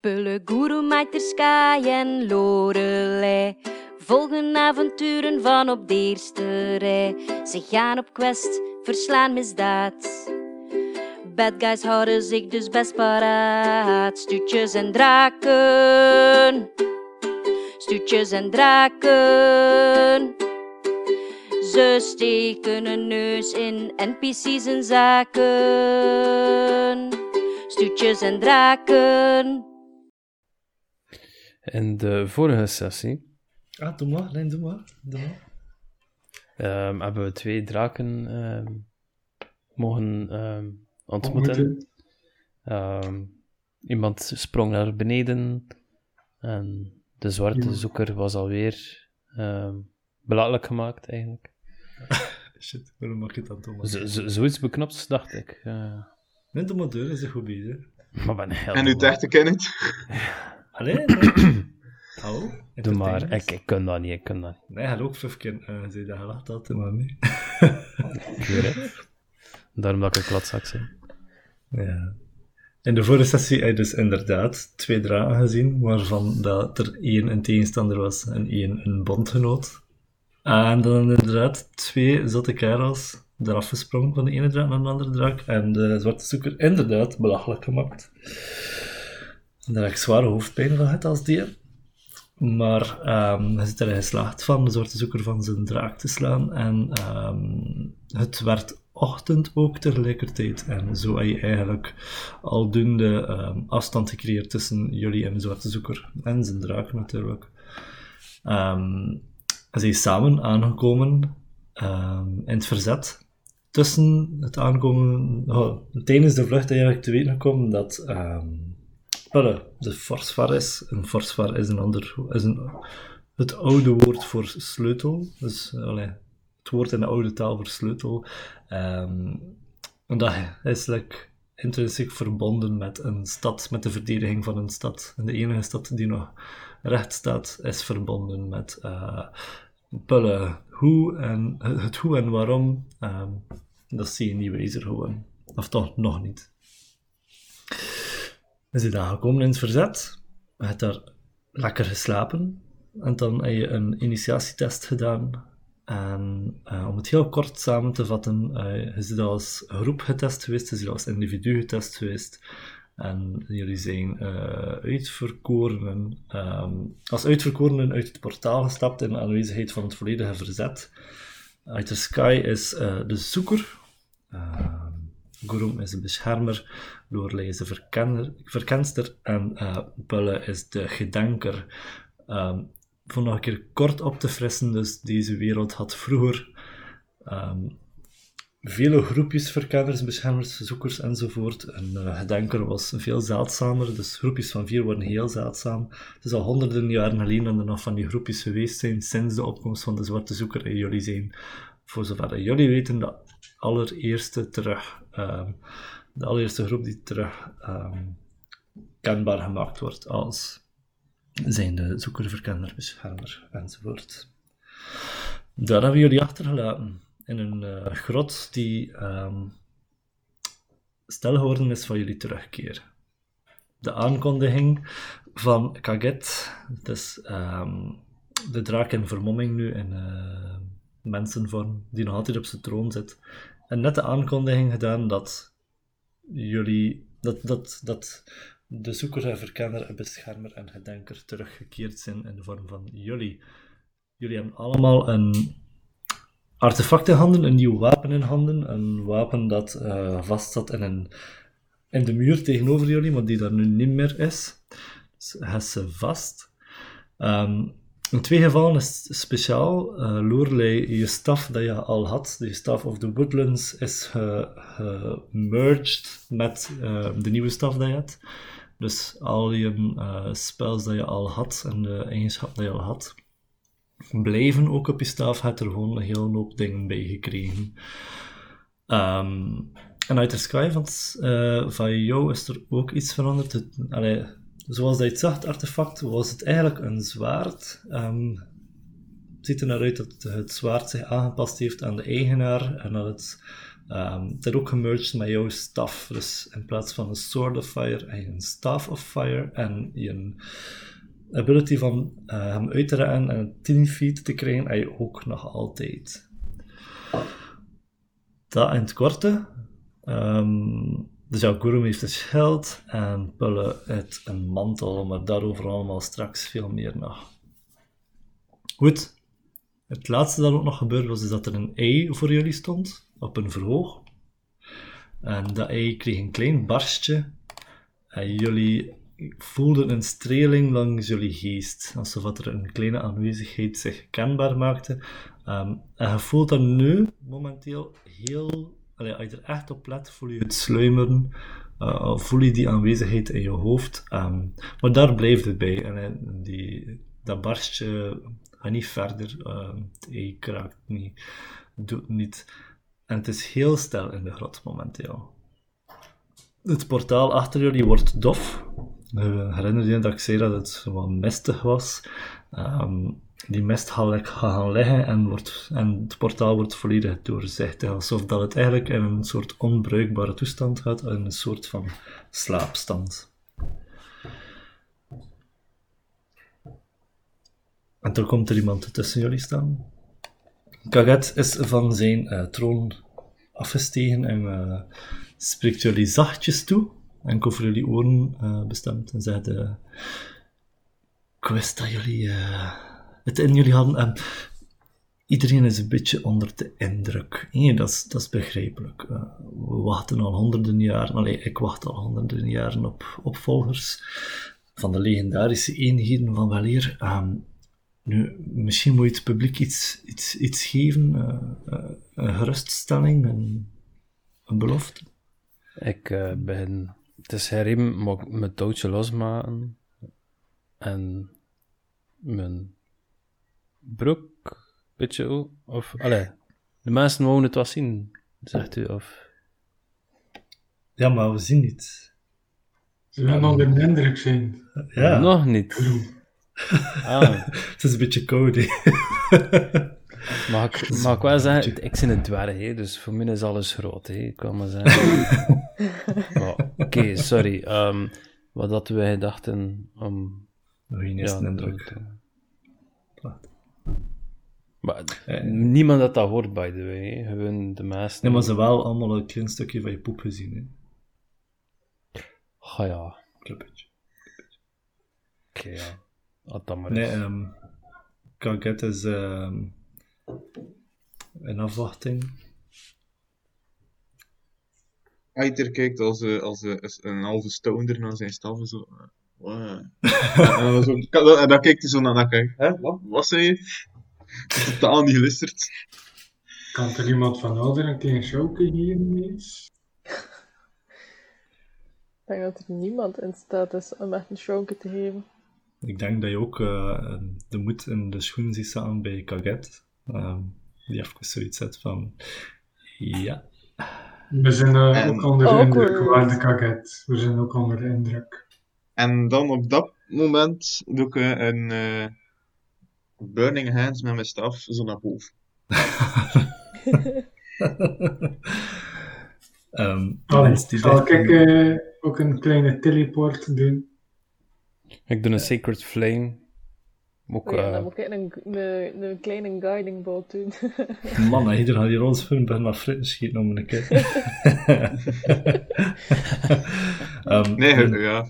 Pulle, Guru, Sky en Lorelei volgen avonturen van op de eerste rij. Ze gaan op quest, verslaan misdaad. Bad guys houden zich dus best paraat. Stuutjes en draken. Stuutjes en draken. Ze steken een neus in NPC's en zaken. Stuutjes en draken. In de vorige sessie Ah, doe maar, Lijn, doe maar. Doe maar. ehm, hebben we twee draken ehm, mogen ehm, ontmoeten. Ehm, iemand sprong naar beneden en de zwarte zoeker was alweer um, belachelijk gemaakt eigenlijk. Shit, waarom mag je het dan doen? Zoiets beknopt, dacht ik. eh. Nee, doe maar door, is een goed bezig. maar ben heel En uw derde ken het. Allee, nee. Hallo? Doe maar, ik, ik kan dat niet, ik kan dat niet. Nee, hallo, ook vijf keer uh, zei dat gelacht altijd, maar nee. Ik weet het. Daarom dat ik een klatzak ben. Ja. In de vorige sessie heb je dus inderdaad twee draken gezien, waarvan dat er één een tegenstander was en één een bondgenoot. En dan inderdaad twee zotte kerels eraf gesprongen van de ene draak naar de andere draak en de zwarte zoeker inderdaad belachelijk gemaakt. Heb ik zware hoofdpijn van gehad als die. Maar ehm, hij zit erin geslaagd van de zwarte zoeker van zijn draak te slaan. En ehm, het werd ochtend ook tegelijkertijd. En zo heb je eigenlijk aldoende ehm, afstand gecreëerd tussen jullie en de zwarte zoeker. En zijn draak natuurlijk. Ehm ze zijn samen aangekomen in het verzet. Tussen het aankomen... oh, tijdens de vlucht eigenlijk te weten gekomen dat... Pelle, de forsvar is. Een forsvar is een ander... Is een, het oude woord voor sleutel. Dus, het woord in de oude taal voor sleutel. Ehm, en dat is like, intrinsiek verbonden met een stad, met de verdediging van een stad. En de enige stad die nog recht staat, is verbonden met uh, Pulle. Hoe en, het hoe en waarom, ehm, dat zie je niet wezer gewoon. Of toch nog niet. We zijn daar gekomen in het verzet. Je hebt daar lekker geslapen. En dan heb je een initiatietest gedaan. En uh, om het heel kort samen te vatten, uh, je bent als groep getest geweest, je bent als individu getest geweest. En jullie zijn uh, uitverkorenen, um, als uitverkorenen uit het portaal gestapt in aanwezigheid van het volledige verzet. Uit de sky is de zoeker. Gurum is de beschermer, Lorelei is de verkenner, verkenster en uh, Bulle is de gedenker. Um, voor nog een keer kort op te frissen, dus deze wereld had vroeger um, vele groepjes verkenners, beschermers, zoekers enzovoort. Een uh, gedenker was veel zeldzamer, dus groepjes van vier worden heel zeldzaam. Het is al honderden jaren geleden dat er nog van die groepjes geweest zijn, sinds de opkomst van de zwarte zoeker. En jullie zijn, voor zover jullie weten, de allereerste terug, um, de allereerste groep die terug um, kenbaar gemaakt wordt als zijn de zoeker, verkenner, beschermer enzovoort. Daar hebben jullie achtergelaten in een uh, grot die um, stil geworden is van jullie terugkeer. De aankondiging van Kaget, dus um, de draak in vermomming nu in uh, mensenvorm, die nog altijd op zijn troon zit, en net de aankondiging gedaan dat jullie, dat, dat, dat de zoeker en verkenner en beschermer en gedenker teruggekeerd zijn in de vorm van jullie. Jullie hebben allemaal een artefact in handen, een nieuw wapen in handen, een wapen dat uh, vast zat in, een, in de muur tegenover jullie, maar die daar nu niet meer is. Dus hij is vast. Um, in twee gevallen is speciaal. Uh, je staf dat je al had, de Staff of the Woodlands, is gemerged met uh, de nieuwe staf dat je hebt. Dus al je uh, spells dat je al had en de eigenschappen dat je al had, blijven ook op je staf. Had er gewoon een hele hoop dingen bij gekregen. Um, en uit de sky van, jou is er ook iets veranderd. Het, zoals dat je het zag, het artefact, was het eigenlijk een zwaard. Um, het ziet er naar uit dat het zwaard zich aangepast heeft aan de eigenaar en dat het Ehm het ook gemerged met jouw staf. Dus in plaats van een Sword of Fire je een Staff of Fire. En je ability van eh, hem uit te rennen en 10 feet te krijgen, heb je ook nog altijd. Dat in het korte. Ehm, dus ja, Gurum heeft een schild en Pulle heeft een mantel, maar daarover allemaal straks veel meer nog. Goed. Het laatste dat ook nog gebeurd was, is dat er een ei voor jullie stond, op een verhoog. En dat ei kreeg een klein barstje. En jullie voelden een streling langs jullie geest, alsof er een kleine aanwezigheid zich kenbaar maakte. Ehm, en je voelt dat nu, momenteel, heel... Allee, als je er echt op let, voel je het sluimeren. Uh, voel je die aanwezigheid in je hoofd. Ehm, maar daar blijft het bij. En eh, die, dat barstje gaat niet verder. ehm het ei kraakt niet. Doet niet. En het is heel stil in de grot momenteel. Het portaal achter jullie wordt dof. Uh, herinner je dat ik zei dat het wat mistig was? Ehm, die mist gaat like gaan liggen en, wordt, en het portaal wordt volledig doorzichtig. Alsof dat het eigenlijk in een soort onbruikbare toestand gaat, in een soort van slaapstand. En toen komt er iemand tussen jullie staan. Kaget is van zijn eh, troon afgestegen en eh, spreekt jullie zachtjes toe. Enkel voor jullie oren eh, bestemd. En zegt: Ik wist dat jullie het in jullie hadden. En iedereen is een beetje onder de indruk. Dat, is, dat is begrijpelijk. Eh, we wachten al honderden jaren. Allee, ik wacht al honderden jaren op opvolgers van de legendarische eenheden van Weleer. Ehm, nu, misschien moet je het publiek iets, iets, iets geven, eh, eh, een geruststelling, een, een belofte. Ik begin... Het is herim, ik mijn touwtje losmaken. En mijn broek, beetje ook. Of, allee, de mensen wouden het wel zien, zegt u. Of, Ja, maar we zien niet. Ze willen onder de indruk zijn. Ja, Nog niet. Ah, het is een beetje koud. hè. mag, ik, mag ik wel zeggen, ik ben een dwerg, hè, dus voor mij is alles groot. Hè, ik kan maar zeggen. Maar, Oké, sorry. ehm, wat hadden wij gedachten om... Nog geen Ja, eerste indruk. dat- Wacht. Maar Eh. niemand dat dat hoort, by the way. Gewoon de meesten. Nee, maar ze hebben wel allemaal een klein stukje van je poep gezien. Hè. Ah ja, Klein beetje. oké, ja. Had dat maar Nee, eens. ehm Kaget is ehm in afwachting. Aiter kijkt als, eh, als, eh, als een halve stoner naar zijn staf. en Zo. eh, wow. en, dan zo, en dan kijkt hij zo naar naar. Hè? Wat? Wat zei je? Totaal niet geluisterd. Kan er iemand van ouder een klein showke geven eens? Ik denk dat er niemand in staat is om echt een showke te geven. Ik denk dat je ook eh, de moed in de schoen ziet staan bij Kaget. ehm, die even zoiets zet van... Ja, We zijn eh, En- ook onder de indruk, waarde kaket. We zijn ook onder de indruk. En dan op dat moment doe ik eh, een eh, Burning Hands met mijn staf zo naar boven. Ehm, Allee, die zal ik eh, ook een kleine teleport doen? Ik doe een Sacred Flame. Ook, Oh ja, eh, dan moet ik een, een, een kleine guiding bolt doen. Man, ieder gaat hier ons voor bij maar fritten schieten om een keer. Ehm, Nee, ja.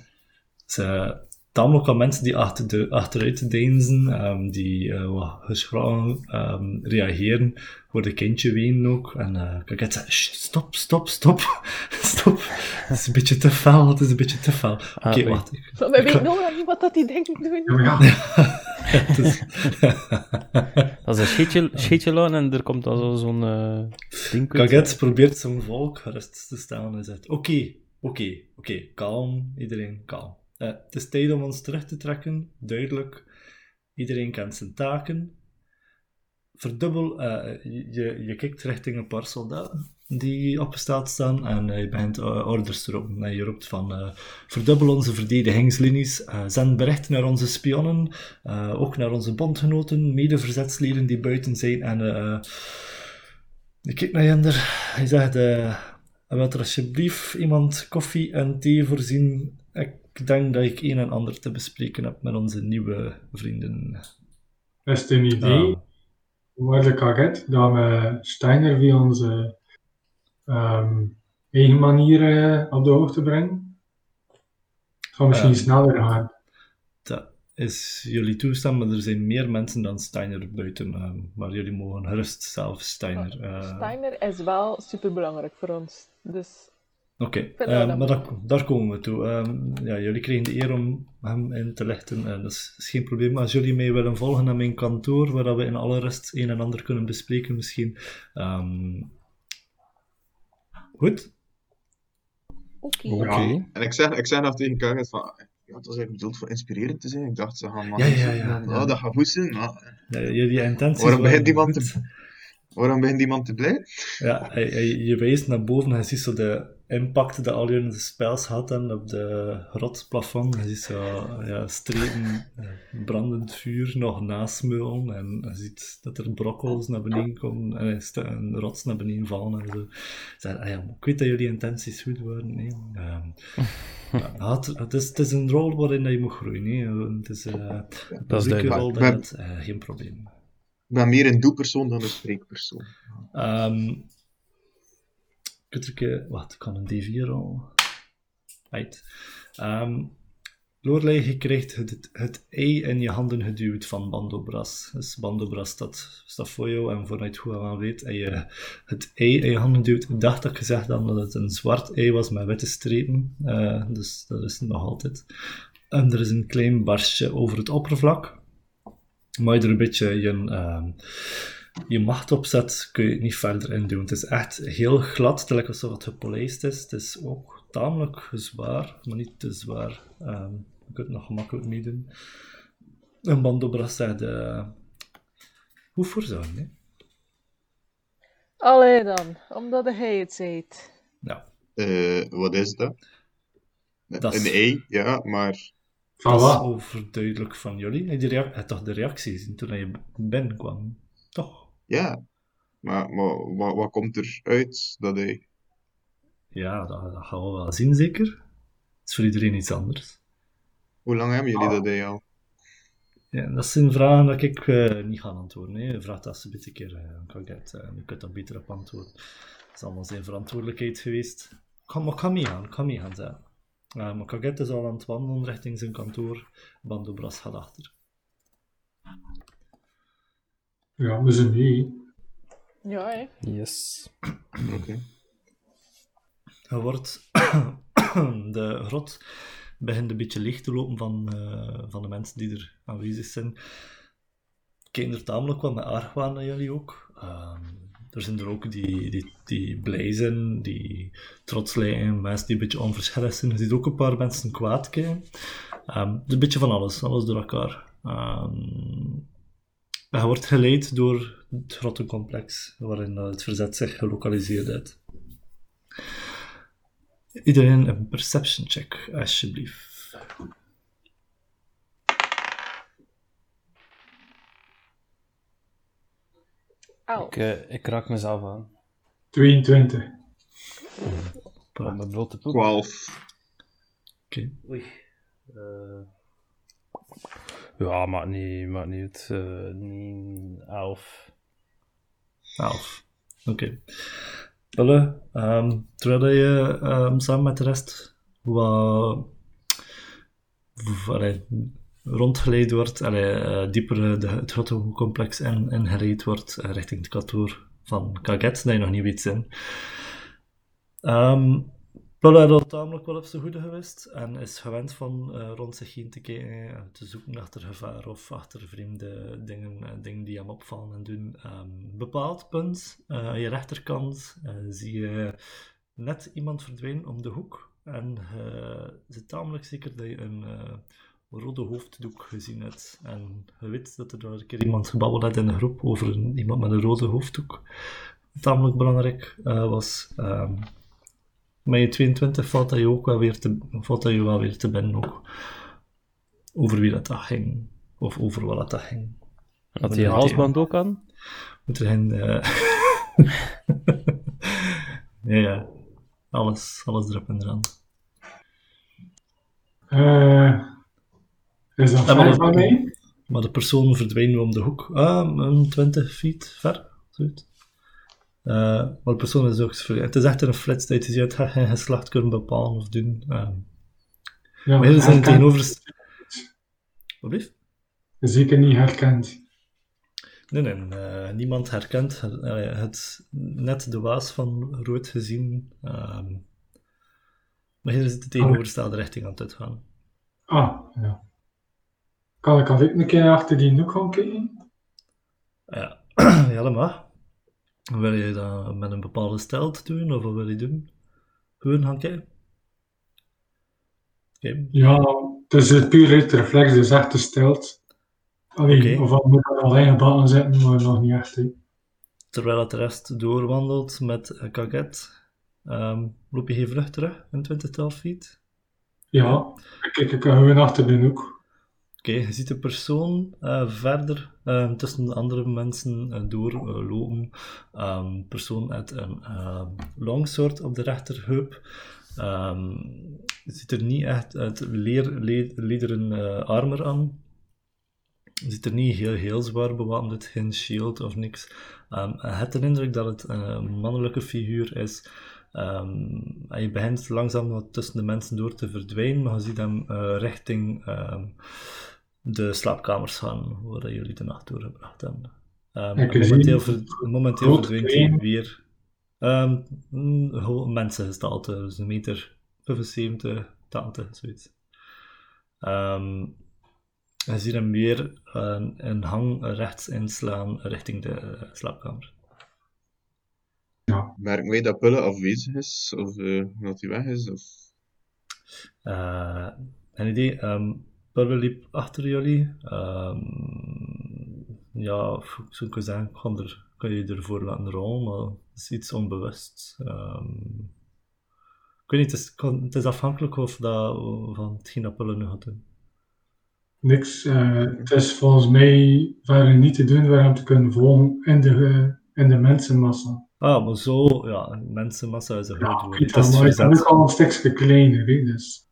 Ze tamelijk wat mensen die achter de, achteruit deinzen, ehm, die eh, wat geschrokken ehm, reageren, voor de kindje wenen ook. En eh kijk, het zegt, "Sst, stop, stop, stop, stop. Het is een beetje te fel, het is een beetje te fel. Oké, Ah, oei. wacht. Ik, Maar Ik ga- nog niet wat dat die dingen doen. Ja, is, dat is een scheetje, scheetje laten en er komt dan zo- zo'n eh ding. Kaget probeert zijn volk gerust te stellen en zegt: Oké, oké, oké, kalm, iedereen kalm. Eh, het is tijd om ons terug te trekken, duidelijk. Iedereen kent zijn taken. Verdubbel, eh, je, je kijkt richting een paar soldaten die opgesteld staan en je begint eh, orders te roepen. En je roept van, verdubbel onze verdedigingslinies, eh, zend berichten naar onze spionnen, ook naar onze bondgenoten, mede-verzetsleden die buiten zijn en... Ik kijk naar Jender. Hij zegt, wilt er alsjeblieft iemand koffie en thee voorzien? Denk dat ik een en ander te bespreken heb met onze nieuwe vrienden. Is het een idee? Ah. Waar de kaget dat we Steiner via onze ehm, eigen manier eh, op de hoogte brengen? Het gaat misschien Ehm. sneller gaan. Dat is jullie toestaan, maar er zijn meer mensen dan Steiner buiten. eh, maar jullie mogen gerust zelf Steiner. eh, Steiner is wel superbelangrijk voor ons. Dus Oké, dat eh, wel maar daar, daar komen we toe. Ehm, ja, jullie kregen de eer om hem in te lichten. en dat is, is geen probleem. Maar als jullie mij willen volgen naar mijn kantoor, waar dat we in alle rust een en ander kunnen bespreken misschien. Ehm, goed? oké. Oké. En ik zeg, ik zeg nog tegen van, ja, het was eigenlijk bedoeld voor inspirerend te zijn. Ik dacht, ze gaan maar Ja, ja, ja. Oh, dat gaat goed zijn. Maar Ja, jullie intenties Waarom begint iemand te- waarom begint iemand te blij? Ja, hij- je wijst naar boven en je ziet zo de impact dat al jullie spels hadden op de grotplafond. Je ziet zo ja, strepen eh, brandend vuur nog nasmeulen en je ziet dat er brokkels naar beneden komen en, st- en rots naar beneden vallen en zo. Zeg, ah ja, ik weet dat jullie intenties goed waren. Nee. Ehm, ja, het, het, is, het is een rol waarin je moet groeien. hè. Het is eh, een Dat is publieke duidelijk. rol, dat eh, geen probleem. Ik ben meer een doelpersoon dan een spreekpersoon. Ehm Wacht, ik kan een D4 rollen. Right. Lorelei, je krijgt het, ei in je handen geduwd van Bandobras. Dus Bandobras staat, staat voor jou en het goed aan weet, en je het ei in je handen duwt. Dacht dat ik gezegd had dat het een zwart ei was met witte strepen. Eh, dus dat is nog altijd. En er is een klein barstje over het oppervlak. Maar je er een beetje je, ehm, je macht op zet, kun je het niet verder in doen. Het is echt heel glad, terwijl alsof het gepolijst is. Het is ook tamelijk zwaar, maar niet te zwaar. Ehm, je kunt het nog gemakkelijk meedoen. En Bandobras zegt, eh hoe voor zorgen, hè? Allee dan, omdat hij het zei. Nou, Eh, wat is dat? Dat is- Een ei, ja, maar... Van dat is wat? overduidelijk van jullie. Heb je, rea- toch de reactie gezien toen je binnenkwam? Toch? Ja. Maar, maar wat, wat komt er uit dat hij... Ja, dat, dat gaan we wel zien, zeker. Het is voor iedereen iets anders. Hoe lang hebben jullie dat hij al? Ja, dat zijn vragen dat ik eh, niet ga antwoorden. Hè. Je vraagt alsjeblieft een keer uh, Kaget. Uh, je kunt daar beter op antwoorden. Dat is allemaal zijn verantwoordelijkheid geweest. Ik ga, maar ik ga meegaan, ik ga meegaan. Uh, maar Kaget is al aan het wandelen richting zijn kantoor. Bandobras gaat achter. Ja, we zijn mee. Ja, hè. Yes. Oké. Wordt de grot begint een beetje leeg te lopen van, eh, van de mensen die er aanwezig zijn. Kijken er tamelijk wat met argwaan naar jullie ook. Ehm, er zijn er ook die, die, die blij zijn, die trots lijken, mensen die een beetje onverschillig zijn. Je ziet ook een paar mensen kwaad kijken. Ehm, het is een beetje van alles, alles door elkaar. Ehm, hij wordt geleid door het grottencomplex waarin het verzet zich gelokaliseerd heeft. Iedereen een perception check, alsjeblieft. Ik, eh, ik raak mezelf aan. 22. Op mijn blote poep. 12. Oké. Oei. Eh, ja, maakt niet, maakt niet uit. eh, niet elf. 11. Oké. Pulle, ehm, terwijl je ehm, samen met de rest wat rondgeleid wordt, allee, eh, dieper de, het grottencomplex in, ingeleid wordt eh, richting het kantoor van Kaget, dat je nog niet weet zijn. Ehm Is al tamelijk wel op zijn goede geweest en is gewend van eh, rond zich heen te kijken, eh, te zoeken achter gevaar of achter vreemde dingen, eh, dingen die hem opvallen en doen. Ehm bepaald punt, aan je rechterkant, zie je net iemand verdwijnen om de hoek en je zit tamelijk zeker dat je een rode hoofddoek gezien hebt. En je weet dat er daar een keer iemand gebabbeld had in de groep over iemand met een rode hoofddoek. Tamelijk belangrijk was. ehm met je 22 valt dat je ook wel weer te, valt dat je wel weer te binnen ook. Over wie dat, dat ging. Of over wat dat ging. Had hij een halsband ook aan? Moet er geen... eh, ja, ja. Alles, alles erop en eraan. Eh, is dat ver dat- van mij? Maar de persoon verdwijnt nu om de hoek. Ah, een 20 feet ver. Zoiets. Eh, maar de persoon is ook... Het is echt een flits dat je. Het geen geslacht kunnen bepalen of doen. Uh, Ja, maar hier zijn tegenover... Wat blieft? Zeker niet herkend. Nee, nee, eh, niemand herkent het, eh, het. Net de waas van rood gezien. ehm maar hier is de tegenovergestelde richting aan het uitgaan. Ah, ja. Kan ik altijd een keer achter die noek gaan kijken? Ja, mag. Wil je dat met een bepaalde stijl te doen, of wat wil je doen? Gewoon gaan kijken. Ja, het is het puur uit de reflex, dus echt gesteld. Allee, Oké. Of al moet ingebakken zetten, maar nog niet echt. Terwijl het de rest doorwandelt met een kaget, ehm, loop je geen vlucht terug in 20 feet. Ja, kijk, ik kan gewoon achter de noek. Je ziet de persoon eh, verder eh, tussen de andere mensen eh, doorlopen. Ehm persoon met een uh, longsword op de rechterheup. Ehm je ziet er niet echt uit leer, le- lederen eh, armor aan. Ziet er niet heel, heel zwaar bewapend, geen shield of niks. Ehm je hebt de indruk dat het een mannelijke figuur is. Ehm, en je begint langzaam wat tussen de mensen door te verdwijnen, maar je ziet hem richting ehm, de slaapkamers gaan, waar jullie de nacht doorgebracht hebben. En zie momenteel ver- momenteel verdwijnt hij weer. Ehm mm, gewoon mensengestalte, dus een meter 75, 80, zoiets. Ehm je ziet hem weer een, een hang rechts inslaan richting de eh, slaapkamer. Merken wij dat Pulle afwezig is? Of eh, dat hij weg is? Of... Eh, een idee, ehm Purple liep achter jullie. Ehm, ja, zou kunnen zeggen, kan, er, kan je ervoor laten rollen, maar het is iets onbewust. Ehm, ik weet niet, het is, kan- het is afhankelijk of dat, van hetgeen dat nu gaat doen. Niks. eh, het is volgens mij verder niet te doen hem te kunnen volgen in de, in de mensenmassa. Ah, maar zo, ja, mensenmassa is een Ja, groot woord. Het dat, is al een stukje kleiner. Hè, dus.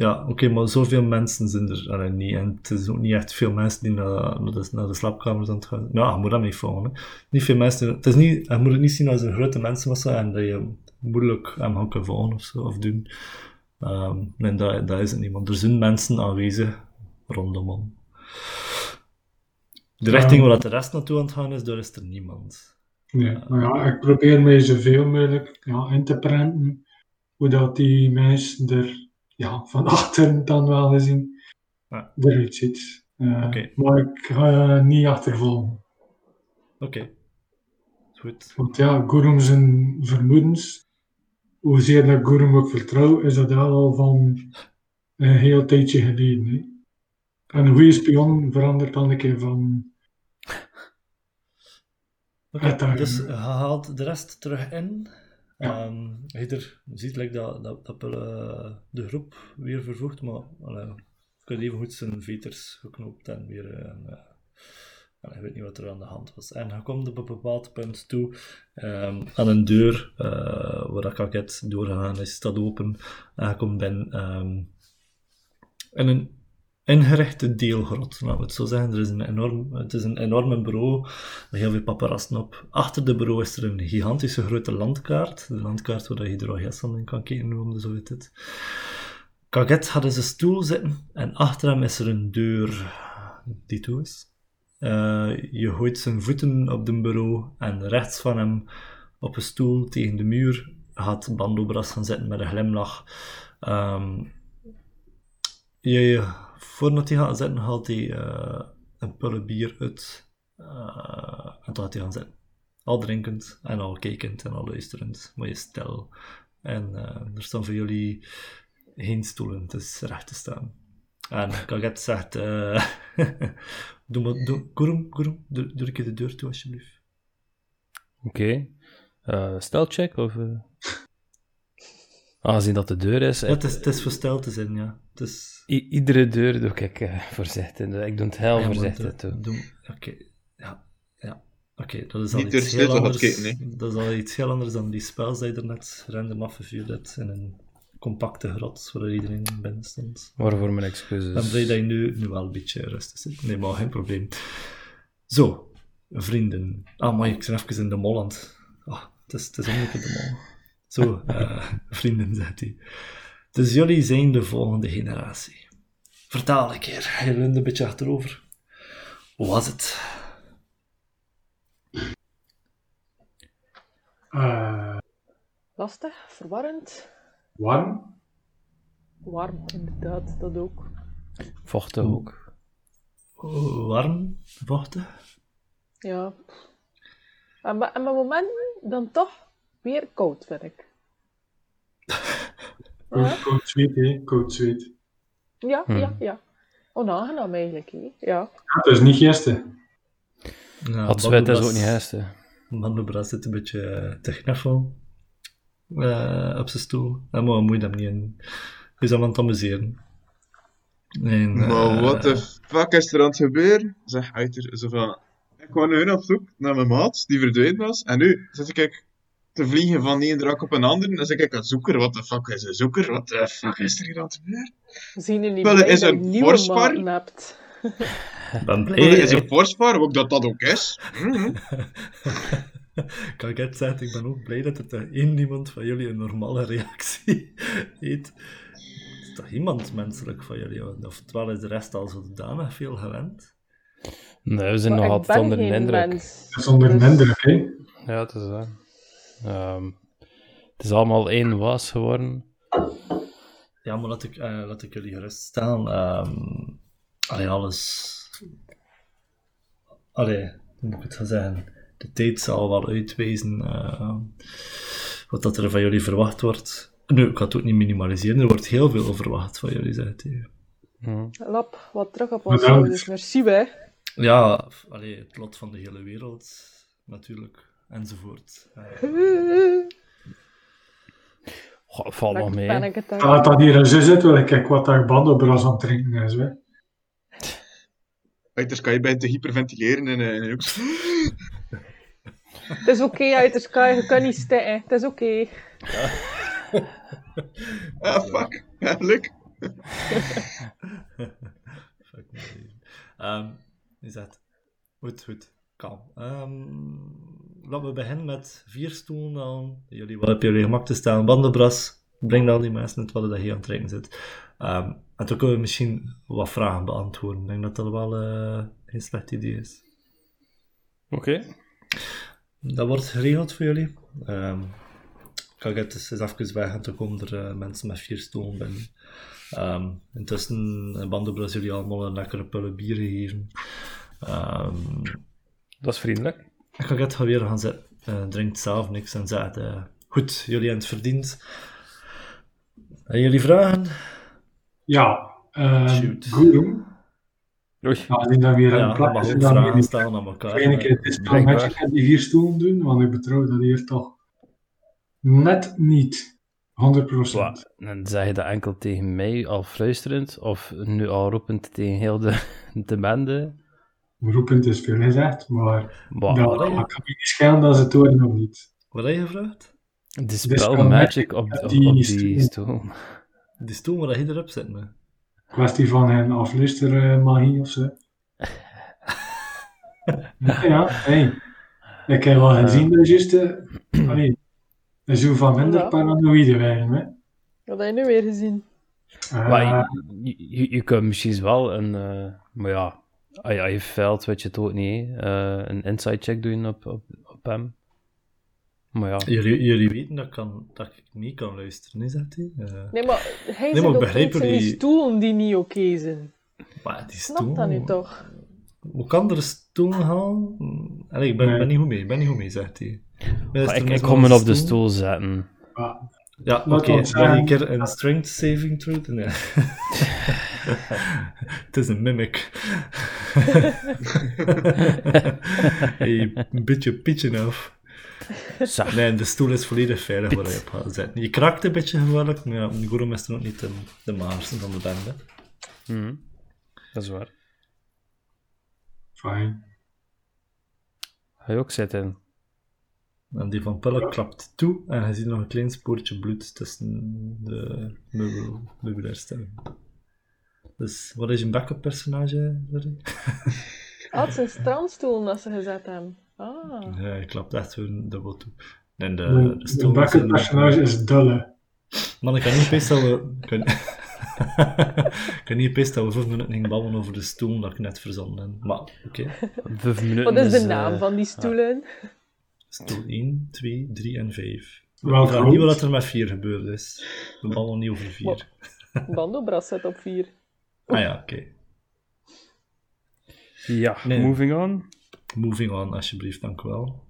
Ja, oké, maar zoveel mensen zijn er allee, niet. En het is ook niet echt veel mensen die naar, naar, de, naar de slaapkamers aan het gaan. Ja, je moet dat niet volgen. Hè. Niet veel mensen. Het is niet, je moet het niet zien als een grote mensenmassa en dat je moeilijk hem gaan kunnen volgen of zo, of doen. Ehm, nee, dat, dat is het niet. Want er zijn mensen aanwezig rondom hem. De richting waar dat de rest naartoe aan het gaan is, daar is er niemand. Nee, maar ja, ik probeer mij zoveel mogelijk ja, in te prenten hoe dat die mensen er ja, van achter dan wel gezien Ja. eruit ziet. Maar ik ga eh, niet achtervolgen. Oké. Goed. Want ja, Gurum zijn vermoedens, hoezeer dat Gurum ook vertrouw, is dat al van een heel tijdje geleden. Hè. En een goede spion verandert dan een keer van... Oké, Het daar- dus je haalt de rest terug in. Je er, ziet like, dat, dat, dat eh, de groep weer vervoegt, maar je kunt even goed zijn veters geknoopt en weer. eh, en, eh, allee, je weet niet wat er aan de hand was. En je komt op een bepaald punt toe ehm, aan een deur eh, waar dat kaket doorgegaan is, staat open. En je komt binnen ehm, in een ingerichte deelgrot, laten we het zo zeggen. Er is een enorm, het is een enorme bureau met heel veel paparazzen op. Achter de bureau is er een gigantische grote landkaart. De landkaart waar je Drogesland in kan kijken, noemde zo heet het. Kaget had eens een stoel zitten en achter hem is er een deur die toe is. Eh, je gooit zijn voeten op de bureau en rechts van hem op een stoel tegen de muur gaat Bandobras gaan zitten met een glimlach. Ehm, je, voordat hij gaat zitten, haalt hij eh, een pulle bier uit. eh, en toen gaat hij gaan zitten. Al drinkend en al kijkend en al luisterend, maar je stil. En eh, er staan voor jullie geen stoelen, is recht te staan. En Kaget zegt, eh doe maar, doe, doe een keer de deur toe alsjeblieft. Oké. Stelcheck of... Aangezien dat de deur is... Ja, het is, het is voor stil te zijn, ja. Het is... i- iedere deur doe ik eh, voorzichtig. Ik doe het heel Ja, maar voorzichtig doe- toe. doe- Oké, ja, ja. Oké, dat is al Niet door iets heel anders. kijken, dat is al iets heel anders dan die spel die je er net random afgevuurd hebt in een compacte grot waar iedereen binnen stond. Waarvoor mijn Ik excuses. ben blij dat je nu, nu wel een beetje rustig zit. Nee, maar geen probleem. Zo, vrienden. Ah, maar ik ben even in de molland. Ah, het is, het is ongeveer de mol. Zo, eh, vrienden, zegt hij. Dus jullie zijn de volgende generatie. Vertaal een keer. Je leunt een beetje achterover. Hoe was het? Eh, Lastig, verwarrend. warm. Warm, inderdaad, dat ook. Vochtig ook. Warm? Vochtig? Ja. En, en met momenten dan toch weer koud, vind ik. Ja, Koud, koud zweet, hè. Koud zweet. ja, Hmm. ja. ja. Onaangenaam eigenlijk, hè. Ja. Het is niet gisteren. Ja, Had zwet is ook niet hesten. Mandobras zit een beetje eh, te knuffelen eh, op zijn stoel. En maar moet je hem niet in. Hij is aan het amuseren. En, Maar eh, wat de fuck is er aan het gebeuren? Zeg Uiter, zo van... Ik kwam nu op zoek naar mijn maat, die verdwenen was. En nu zit ik te vliegen van die drak op een ander. En dan zeg ik een zoeker. Wat de fuck is een zoeker? Wat de fuck is er hier aan het gebeuren? We zien er niet Wel, is dat je een voorspar. hebt. Ik ben blij. Is een forspaar, ook dat dat ook is. Mhm. kan ik het zeggen? Ik ben ook blij dat het eh, één iemand van jullie een normale reactie heeft. Is toch iemand menselijk van jullie? Oftewel is de rest al zodanig veel gewend? Nee, we zijn Maar nog altijd onder de geen indruk. mens. Dat is onder een dus- indruk, hè. Ja, het is dat. Ehm, het is allemaal één was geworden. Ja, maar laat ik, eh, laat ik jullie geruststellen. Ehm allee, alles... Allee, hoe moet ik het gaan zeggen? De tijd zal wel uitwijzen eh, wat dat er van jullie verwacht wordt. Nu, ik ga het ook niet minimaliseren. Er wordt heel veel verwacht van jullie, zegt hij. Hm. Lap, wat terug op ons schouders. Merci, hè. Ja, allee, het lot van de hele wereld, natuurlijk. Enzovoort. Eh, Goh, nog Dan mee. ik het daar. Laat dat hier een zo zit, wil ik kijken wat daar bandobras aan het drinken is, hè. Uiter, kan je bij te hyperventileren en, eh, en Het is oké, uit de sky, je kan niet stikken. Het is oké. Ah, fuck. Ja, leuk. Fuck. Ehm, is dat? Goed, goed. Kalm. Ehm, laten we beginnen met vier stoelen dan. Jullie, wat heb jullie gemak te staan? Bandenbras. Breng dan die mensen het wat dat hier aan het trekken zit. Ehm, en toen kunnen we misschien wat vragen beantwoorden. Ik denk dat dat wel eh, geen slecht idee is. Oké. Dat wordt geregeld voor jullie. Ehm ik ga het eens even weg en toen komen er eh, mensen met vier stoelen binnen. Ehm intussen hebben Bandenbras jullie allemaal een lekkere pulle bier gegeven. Dat is vriendelijk. Ik ga het weer gaan zitten. Eh, drinkt zelf niks en zegt: eh, Goed, jullie hebben het verdiend. En jullie vragen? Ja, uh, Shoot. Guru. Oei. Aangezien dat weer Ja, een is, ook dan weer stellen aan elkaar. Eén keer het is spel met je die vier stoelen doen, want ik betrouw dat hier toch net niet 100%. Wat? En zeg je dat enkel tegen mij al fluisterend, of nu al roepend tegen heel de, de bende? Roepend is veel gezegd, maar Wat? dat wat, hè? kan me niet schelen dat ze het horen of niet. Wat heb je gevraagd? De spel spel Magic Magic op, op die op die stoel. stoel. Die stoel waar je erop zit. Me. Kwestie van een afluistermagie of zo. ja, ja, hey. Ik heb wel gezien dat juist, eh, allee, zo van minder Ja. paranoïde waren, hè. Wat heb je nu weer gezien? Eh, Maar je, je, je kunt misschien wel een, eh, maar ja, als je, als je veld weet je het ook niet. Eh, een inside check doen op, op, op hem. Maar ja, Jullie, jullie weten dat, ik kan, dat ik niet kan luisteren, is dat die? Eh, Nee, maar hij Nee, zit maar die die- stoelen die niet oké zijn. maar die Snap dat nu toch? Hoe kan er een stoel halen? Allee, ik ben, Nee. ben niet goed mee, ik ben niet goed mee, zegt hij. Ik, ik kom hem op de stoel zetten. Ja, oké. Je zeggen- een keer een strength saving throw? Nee. Het is een mimic. hey, een beetje pitchen af. Nee, de stoel is volledig veilig waar je op gaat zitten. Je krakt een beetje gevaarlijk, maar ja, Gurum is er ook niet de, de maarste van de bende. Mhm. Dat is waar. Fijn. Ga je ook zitten? En die van Pelle klapt toe en je ziet nog een klein spoortje bloed tussen de meubel, meubilairstelling. Dus wat is een backup personage? Sorry? Ah, het zijn strandstoelen dat ze gezet hebben. Ah. Ja, hij klapt echt zo'n dubbel toe. En de, De, de backup personage is Dulle. Man, ik kan niet best dat we... Ik kan, ik kan niet best dat we vijf minuten gingen babbelen over de stoel dat ik net verzonnen heb. Maar, oké. Vijf minuten Wat is de eh, naam van die stoelen? Stoel 1, 2, 3 en 5. Wel Ik groot. niet wat er met 4 gebeurd is. We babbelen niet over 4. Bandobras zit op vier. Ah ja, oké. Ja, Nee. moving on. Oké. Moving on, alsjeblieft, dank u wel.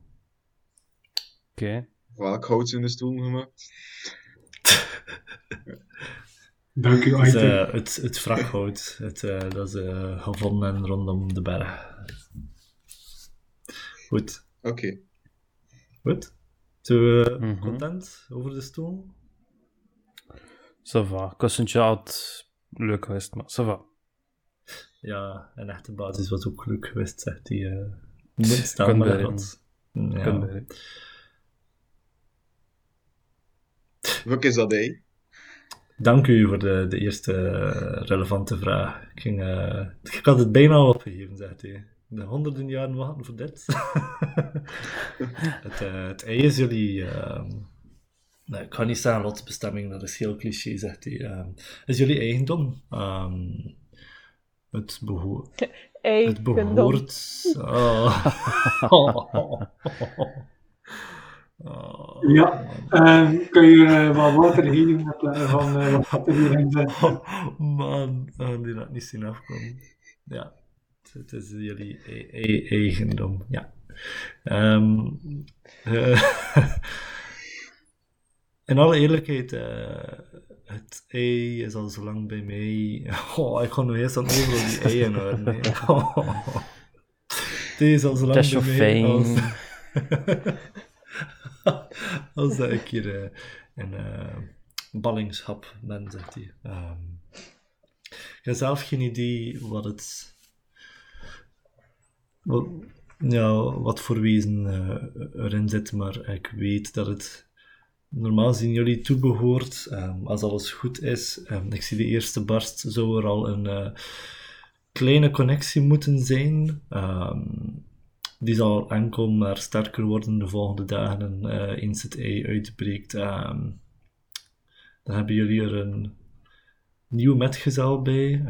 Welk hout in de stoel gemaakt? Dank u, Het, eh, het, het wrakhout, het, eh, dat is eh, gevonden en rondom de berg. Goed, Oké. goed. Zijn we Mhm. content over de stoel? Ça va. Kussentje had leuk geweest, maar ça va. Ja, een echte basis was ook leuk geweest, zegt hij. eh staan, Kan maar bij- wat. Ja. Kan bij. Wat is dat, hé? Dank u voor de, de eerste eh, relevante vraag. Ik, ging, eh, ik had het bijna al opgegeven, zegt hij. De honderden jaren wachten voor dit. het, eh, het ei is jullie... ehm, nou, ik ga niet zeggen lotsbestemming, dat is heel cliché, zegt hij. ehm, is jullie eigendom. Ehm, het, beho het behoort... Oh. Oh. Ja, en kun je eh, wat water geven in plaats van eh, wat water hierin zit? Man, oh, die had niet zien afkomen. Ja, het is jullie e- e- eigendom. Ja. Ehm, eh, in alle eerlijkheid, eh, het ei is al zo lang bij mij. Oh, ik ga nog eerst aan overal die eieren houden. nee. Oh. Het is al zo lang bij mij fijn. als, als dat ik hier eh, in eh, ballingschap ben, zegt hij. Ehm, ik heb zelf geen idee wat het... Wat, ja, wat voor wezen erin zit, maar ik weet dat het normaal zien jullie toebehoort. Ehm, als alles goed is, ehm, ik zie de eerste barst, zou er al een eh, kleine connectie moeten zijn. Ehm, die zal enkel maar sterker worden de volgende dagen en eh, eens het ei uitbreekt. dan hebben jullie er een nieuw metgezel bij,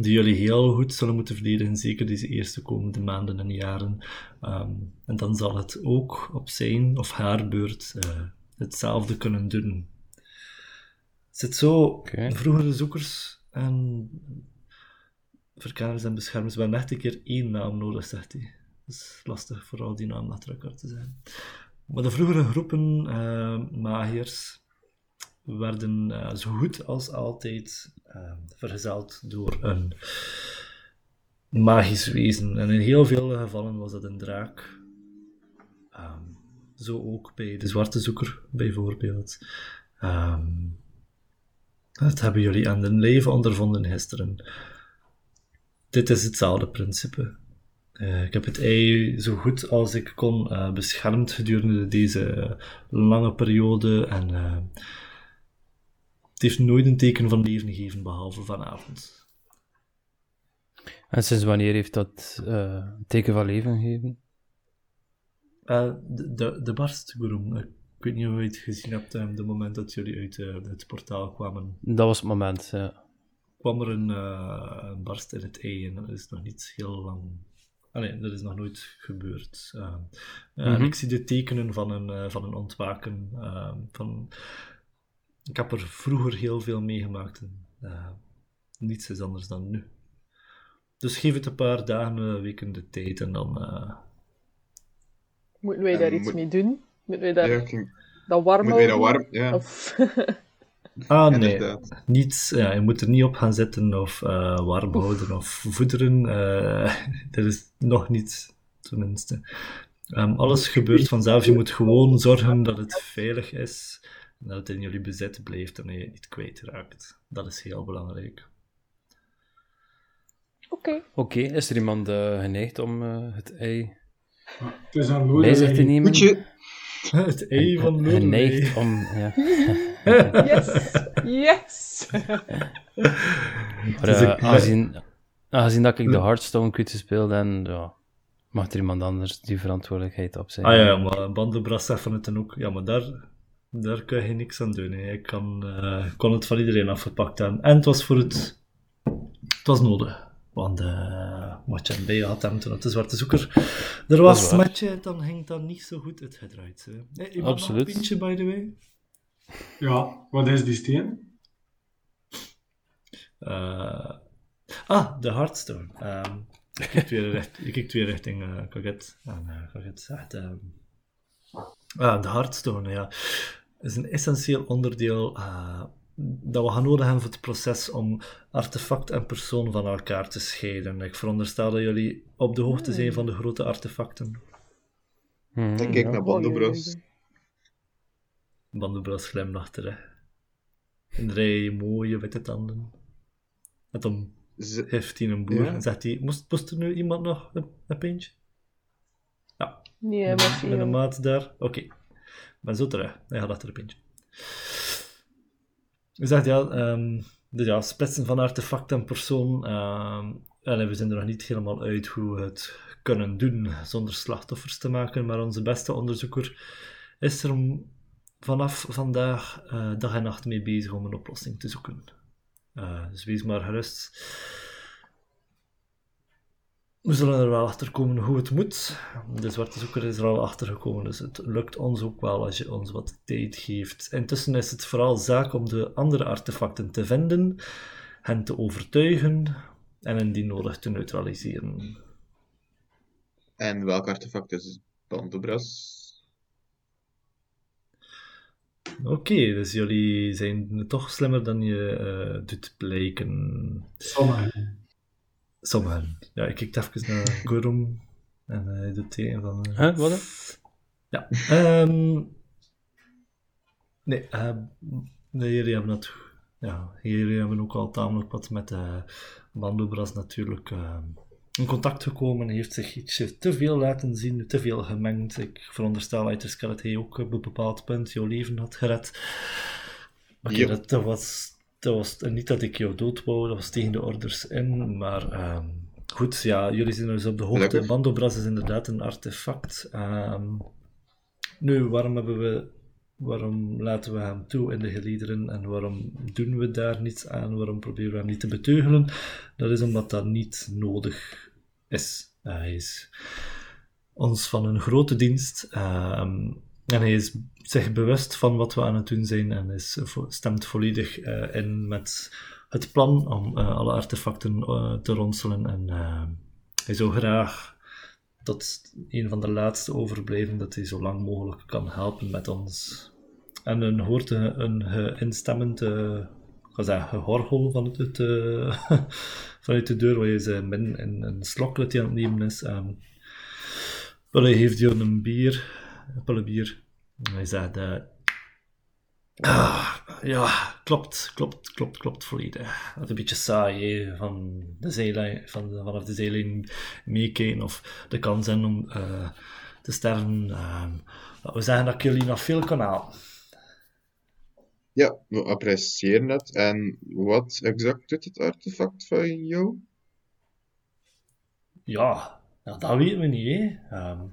die jullie heel goed zullen moeten verdedigen, zeker deze eerste komende maanden en jaren. Ehm, en dan zal het ook op zijn of haar beurt eh, hetzelfde kunnen doen. Het zit zo, vroegere zoekers en verkenners en beschermers hebben echt een keer één naam nodig, zegt hij. Het is lastig voor al die namen achter elkaar te zijn. Maar de vroegere groepen magiërs werden eh, zo goed als altijd eh, vergezeld door een magisch wezen. En in heel veel gevallen was dat een draak. Ehm, zo ook bij de Zwarte Zoeker, bijvoorbeeld. Ehm, dat hebben jullie aan hun leven ondervonden gisteren. Dit is hetzelfde principe. Eh, ik heb het ei zo goed als ik kon beschermd gedurende deze lange periode en het heeft nooit een teken van leven gegeven behalve vanavond. En sinds wanneer heeft dat eh, een teken van leven gegeven? Eh, de, de, de. Ik weet niet of je het gezien hebt, op het moment dat jullie uit eh, het portaal kwamen. Dat was het moment, ja. kwam er een, eh, een barst in het ei en dat is nog niet heel lang. Allee, dat is nog nooit gebeurd. Uh, uh, Mhm. Ik zie de tekenen van een, eh, van een ontwaken. eh, van... Ik heb er vroeger heel veel meegemaakt. en, eh, niets is anders dan nu. Dus geef het een paar dagen, eh, weken de tijd en dan. eh, Moeten wij En daar iets moet- mee doen? Moeten wij daar Ja, ik ging- dat warm moet wij dat houden? warm... Ja, Of... Ah, nee. inderdaad. Niets, ja, je moet er niet op gaan zitten of eh, warm houden of voederen. eh er is nog niets, tenminste. Ehm, alles gebeurt vanzelf. Je moet gewoon zorgen dat het veilig is. En dat het in jullie bezit blijft en je het niet kwijtraakt. Dat is heel belangrijk. Oké. Oké, is er iemand eh, geneigd om eh, het ei Het is aan. Wij je... Het ei van Lorelei. geneigd om... Ja. Yes! Yes! Maar ik- aangezien, aangezien dat ik de Hearthstone quiz gespeeld en ja, mag er iemand anders die verantwoordelijkheid op zijn. Ah ja, ja maar bandenbras zegt van het dan ook. Ja, maar daar, daar kan je niks aan doen. Hè. Ik kan, eh, ik kon het van iedereen afgepakt hebben. En het was voor het... Het was nodig. Want eh wat je erbij had hem toen op de Zwarte Zoeker er was is waar. met je, dan ging dat niet zo goed uitgedraaid. Hè. Nee, iemand Absoluut. nog een pintje, by the way? Ja, wat is die steen? Eh, ah, de Hearthstone. Ehm je, kijkt weer recht, je kijkt weer richting uh, Kaget. En uh, Kaget zegt... ehm, ah, de Hearthstone, ja. is een essentieel onderdeel eh, dat we gaan nodig hebben voor het proces om artefact en persoon van elkaar te scheiden. Ik veronderstel dat jullie op de hoogte zijn van de grote artefacten. Dan kijk ja. naar Bandobros. Bandenbras glimlacht er. Een rij mooie witte tanden. En dan heeft hij een boer Ja. en zegt hij, moest, moest er nu iemand nog een, een pintje? Ja, Nee, met, met een maat daar. Oké, ik ben zo terug. Hij gaat achter een pintje. Hij zegt, ja, ehm dus ja, splitsen van artefact en persoon. ehm, en we zijn er nog niet helemaal uit hoe we het kunnen doen zonder slachtoffers te maken, maar onze beste onderzoeker is er vanaf vandaag eh, dag en nacht mee bezig om een oplossing te zoeken. Eh, dus wees maar gerust. We zullen er wel achter komen hoe het moet. De zwarte zoeker is er al achter gekomen, dus het lukt ons ook wel als je ons wat tijd geeft. Intussen is het vooral zaak om de andere artefacten te vinden, hen te overtuigen en indien nodig te neutraliseren. En welk artefact is Bandobras? Oké, dus jullie zijn toch slimmer dan je eh, doet blijken. Sommigen. Sommigen. Ja, ik kijk even naar Gurum en hij doet tegen van... eh, Huh, wat dan? Ja. ehm nee, eh, nee, jullie hebben het... Ja, jullie hebben ook al tamelijk wat met uh, Bandobras natuurlijk eh, in contact gekomen. Hij heeft zich ietsje te veel laten zien, te veel gemengd. Ik veronderstel uit dat hij ook op een bepaald punt jouw leven had gered. Oké, dat, dat was... Dat was niet dat ik jou dood wou, dat was tegen de orders in, maar ehm, goed, ja, jullie zijn dus op de hoogte. Gelukkig. Bandobras is inderdaad een artefact. Ehm, nu, waarom hebben we, waarom laten we hem toe in de geliederen en waarom doen we daar niets aan? Waarom proberen we hem niet te beteugelen? Dat is omdat dat niet nodig is. Hij is ons van een grote dienst ehm, en hij is zich bewust van wat we aan het doen zijn en is, stemt volledig eh, in met het plan om eh, alle artefacten eh, te ronselen en hij zou graag tot een van de laatste overblijven dat hij zo lang mogelijk kan helpen met ons. En dan hoort een, een instemmend eh, gegorgel vanuit, vanuit de deur, waar je ze min in een slok dat aan het nemen is. wel, hij heeft hier een bier, een pulle bier. En hij zegt, ah, ja, klopt, klopt, klopt, klopt volledig. Het is een beetje saai, hè, van de zijlijn, van, vanaf de zijlijn meekijken of de kans zijn om eh, te sterven. Ehm, we zeggen dat ik jullie nog veel kan halen. Ja, we appreciëren het. En wat exact doet het artefact van jou? Ja, ja, dat weten we niet, hè. Ehm,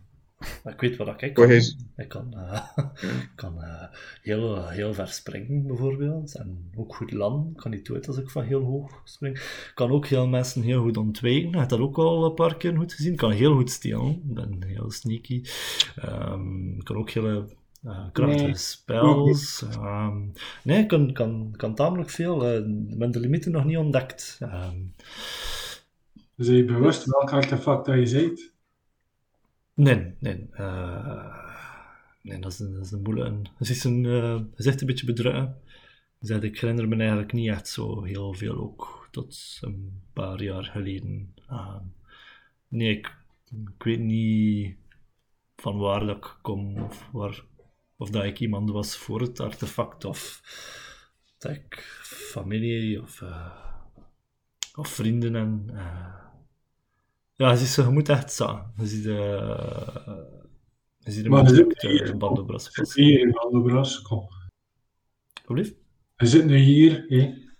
ik weet wat ik kan. Ik kan, eh, ik kan eh, heel, heel ver springen, bijvoorbeeld. En ook goed landen. Ik kan niet dood als ik van heel hoog spring. Ik kan ook heel mensen heel goed ontwijken. Je hebt dat ook al een paar keer goed gezien. Ik kan heel goed stelen. Ik ben heel sneaky. Ehm, ik kan ook hele eh, krachtige Nee, spells. Ehm, nee, ik kan, kan, kan tamelijk veel. eh, Ik ben de limieten nog niet ontdekt. Ehm, Dus je bewust welk artefact dat je ziet. Nee, nee. eh, nee, dat is een, dat is een. Het is een, het is echt een beetje bedrukken. Ik herinner me eigenlijk niet echt zo heel veel ook tot een paar jaar geleden. Nee, ik, weet niet van waar ik kom of, of dat ik iemand was voor het artefact of dat ik familie of, eh, of vrienden en... Ja, je ziet ze, je moet echt staan. Je ziet, eh je ziet Maar een er zit beetje hier- de bandenbras. Zit hier in Aldebras, kom. Alsjeblieft. We zitten nu hier, hè. Je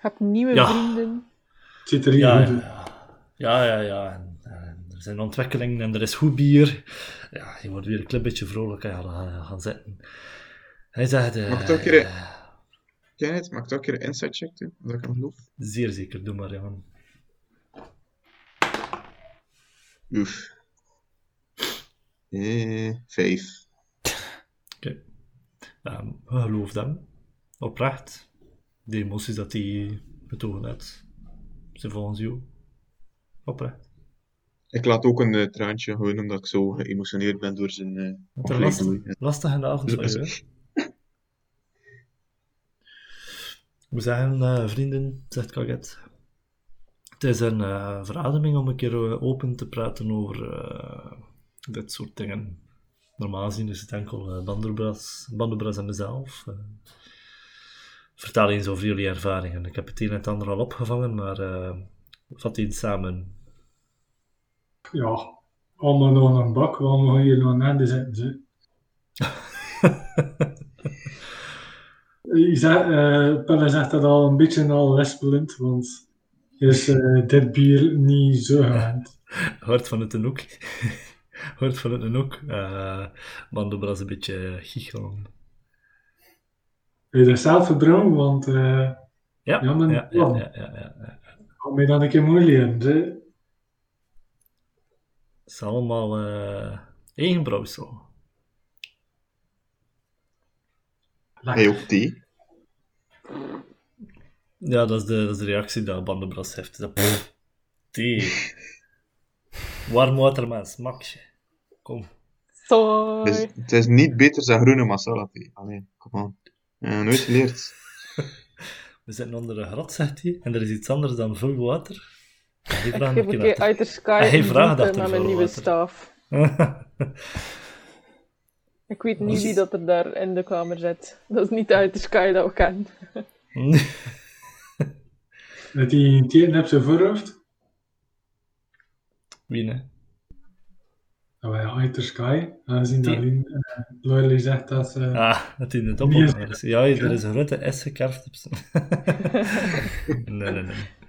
hebt nieuwe Ja. vrienden. Het zit er hier Ja, goed ja, ja. ja, ja, ja. En, en er zijn ontwikkelingen en er is goed bier. Ja, je wordt weer een klein beetje vrolijk en gaan, gaan, gaan zitten. Hij zegt... eh, Mag ik ook een keer- Kenneth, mag ik toch een keer een insight check doen? Dat ik hem? Zeer zeker, doe maar, Jan. Oef. Eh, vijf. Oké. Ehm, we geloven hem. Oprecht. De emoties dat hij betogen heeft. Zijn volgens jou. Oprecht. Ik laat ook een eh, traantje, gewoon omdat ik zo geëmotioneerd ben door zijn eh Wat een lastig, lastige avond van je, moet zeggen, eh, vrienden, zegt Kaget. Het is een eh, verademing om een keer eh, open te praten over eh, dit soort dingen. Normaal gezien is het enkel uh, en mezelf. vertel eens over jullie ervaringen. Ik heb het een en het ander al opgevangen, maar vat eens samen. Ja, allemaal nog een bak, allemaal hier nog aan de zitten. Ze. Pelle zegt dat al een beetje al wespelend, want is eh, dit bier niet zo gewend. Hoort van het een ook. Hoort van het een ook. Uh, Bandenbras een beetje giechelen. Wil je dat zelf verbrouwen? Want eh Ja, Ja, ja, ja, ja, ja, ja, ja. kan mij dan een keer. Ze. Het is allemaal eh eigen brouwsel. Hij ook thee. Ja, dat is, de, dat is de reactie dat Bandenbras heeft. Dat, pff, thee. Warm water met een smakje. Kom. Sorry. Het is, het is niet beter dan groene masala thee. Allee, kom aan. Ja, nooit geleerd. We zitten onder een grot, zegt hij. En er is iets anders dan vul water. Hij Ik vraagt geef een een keer keer uit de sky Hij vraagt boete achter met mijn veel nieuwe water. staf. Ik weet niet wie dat er daar in de kamer zit. Dat is niet uit de sky dat we kennen. Dat hij een teken op zijn voorhoofd. Wie, ne? Nou uit de sky. Aangezien dat Lien, Lorelei zegt dat ze... Ah, dat hij doppelganger is-. Ja, er is een grote S gekerfd op zijn... nee, nee, nee.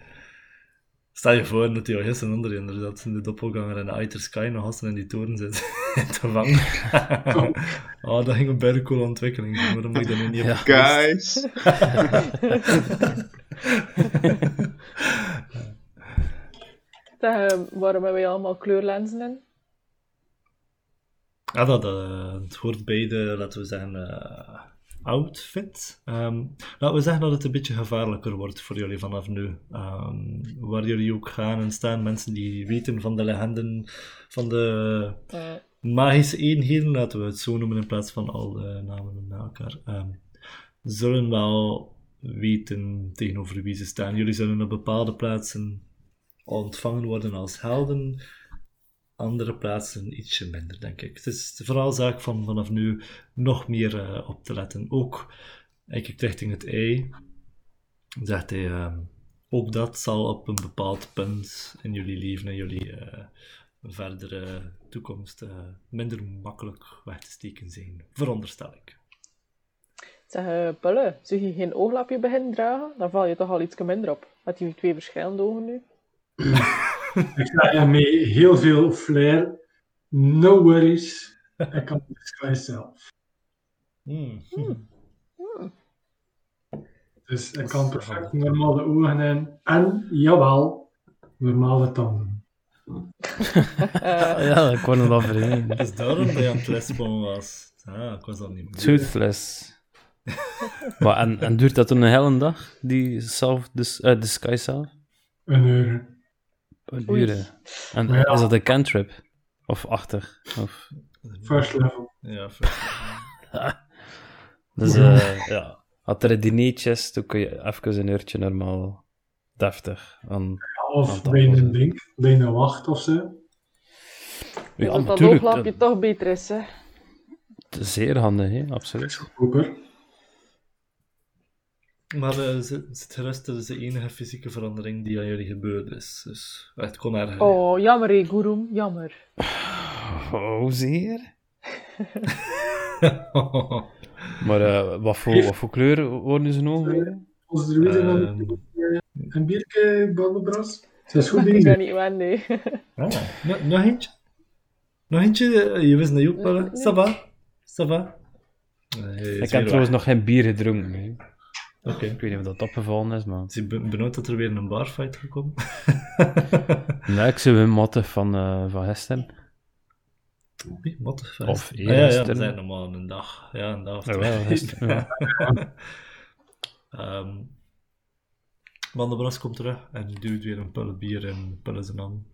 Stel je voor dat hij al gisteren onder inderdaad in de doppelganger en de Outer Sky nog gasten in die toren zit te vangen. oh, dat ging een bijna coole ontwikkeling zijn, maar dan moet ik dat nu niet op Ja. Guys! Zeg, eh, waarom hebben wij allemaal kleurlenzen in? Ja, dat, eh, het hoort bij de, laten we zeggen, eh, outfit. Ehm, laten we zeggen dat het een beetje gevaarlijker wordt voor jullie vanaf nu. Ehm, waar jullie ook gaan en staan, mensen die weten van de legenden, van de Eh, magische eenheden, laten we het zo noemen in plaats van al de namen na elkaar, ehm, zullen wel weten tegenover wie ze staan. Jullie zullen op bepaalde plaatsen ontvangen worden als helden, andere plaatsen ietsje minder, denk ik. Het is vooral zaak van vanaf nu nog meer eh, op te letten. Ook, kijkt richting het ei, zegt hij, ehm, ook dat zal op een bepaald punt in jullie leven en jullie eh, verdere toekomst eh, minder makkelijk weg te steken zijn, veronderstel ik. zeg, Pulle, zou je geen ooglapje beginnen dragen? Dan val je toch al iets minder op. Met die twee verschillende ogen nu. Ik ja, met heel veel flair. No worries. Ik kan de sky zelf. Hmm. Dus ik kan perfect normale ogen in. En, jawel, normale tanden. Eh, ja, ik kon het al vergeten. Het is daarom dat je aan het lesbon was. Ah, ik was al niet meer. Toothless. maar en, en duurt dat een hele dag, die self, eh, de sky self? Een uur. Wat Oei. duren? En ja. is dat een cantrip? Of achter? Of... First level. Ja, fijn. Dus eh, ja, als er een dinertje is, dan kun je even een uurtje normaal deftig aan... Of was een ding. Bijna wacht of zo. dus dat dat natuurlijk, ooglapje dat- toch beter is, hè. Zeer handig, hè? absoluut. Maar eh, zit gerust, dat is de enige fysieke verandering die aan jullie gebeurd is. Dus het kon erger. Oh, jammer hé, Gurum, jammer. Oh, zeer? Maar eh, wat, voor, wat voor kleur worden ze nog weer? Dan Ehm, een biertje, Babbelbras. Dat is goed Ik ben bezig. niet aan, nee. ah, nog- nog eentje? Nog eentje? Eh, Je wist dat je ook wel. Nee. Ça va? Ça va? Eh, je is Ik heb trouwens nog geen bier gedronken. Oké. Ik weet niet of dat opgevallen is, maar... Is je benoemd dat er weer een barfight gekomen? Nee, ik zou een matte van, eh van gisteren. Wat? Of Ah, ja, ja, dat zijn normaal een dag. Ja, een dag of Ja, twee. gisteren, ja. Ehm, Bandebras komt terug en duwt weer een pulle bier en pullen zijn aan.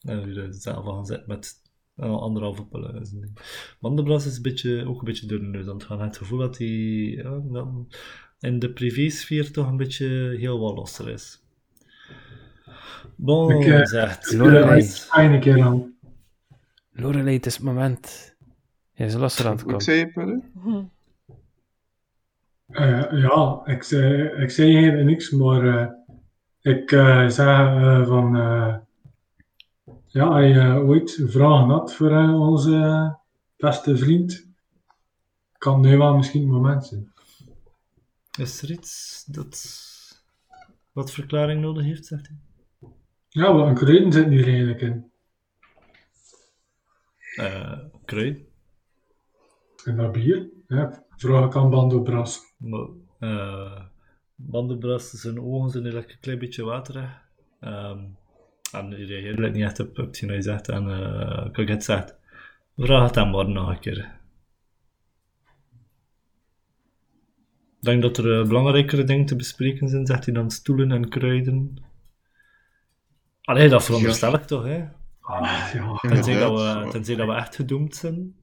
En weer zelf gaan zitten met eh, anderhalve pullen. Bandebras is een beetje, ook een beetje door de neus aan het gaan. Het gevoel dat hij ja, dan in de privésfeer toch een beetje heel wat losser is. Bon, Ik, eh, zegt Lorelei. Ga je een keer aan. Lorelei, het is het moment. Jij is lastig aan het komen. zei je? Eh, ja, ik zei, ik zei helemaal niks, maar eh, ik eh, zei eh, van, eh, ja, hij eh, ooit vragen had voor eh, onze beste vriend, kan nu wel misschien het moment zijn. Is er iets dat wat verklaring nodig heeft, zegt hij? Ja, wat een kruiden zit hier eigenlijk in. Eh krui. En dat bier, ja, vraag ik aan Bando Bras. Maar, eh Bandenbras, zijn ogen zijn een klein beetje waterig. Ehm en hij reageert niet echt op, hetgeen hij zegt. En eh Kaget zegt, vraag het hem maar nog een keer. Denk dat er eh, belangrijkere dingen te bespreken zijn, zegt hij dan stoelen en kruiden. Allee, dat veronderstel ik toch, hè? Ah, ja, Tenzij dat, we, tenzij dat we echt gedoemd zijn.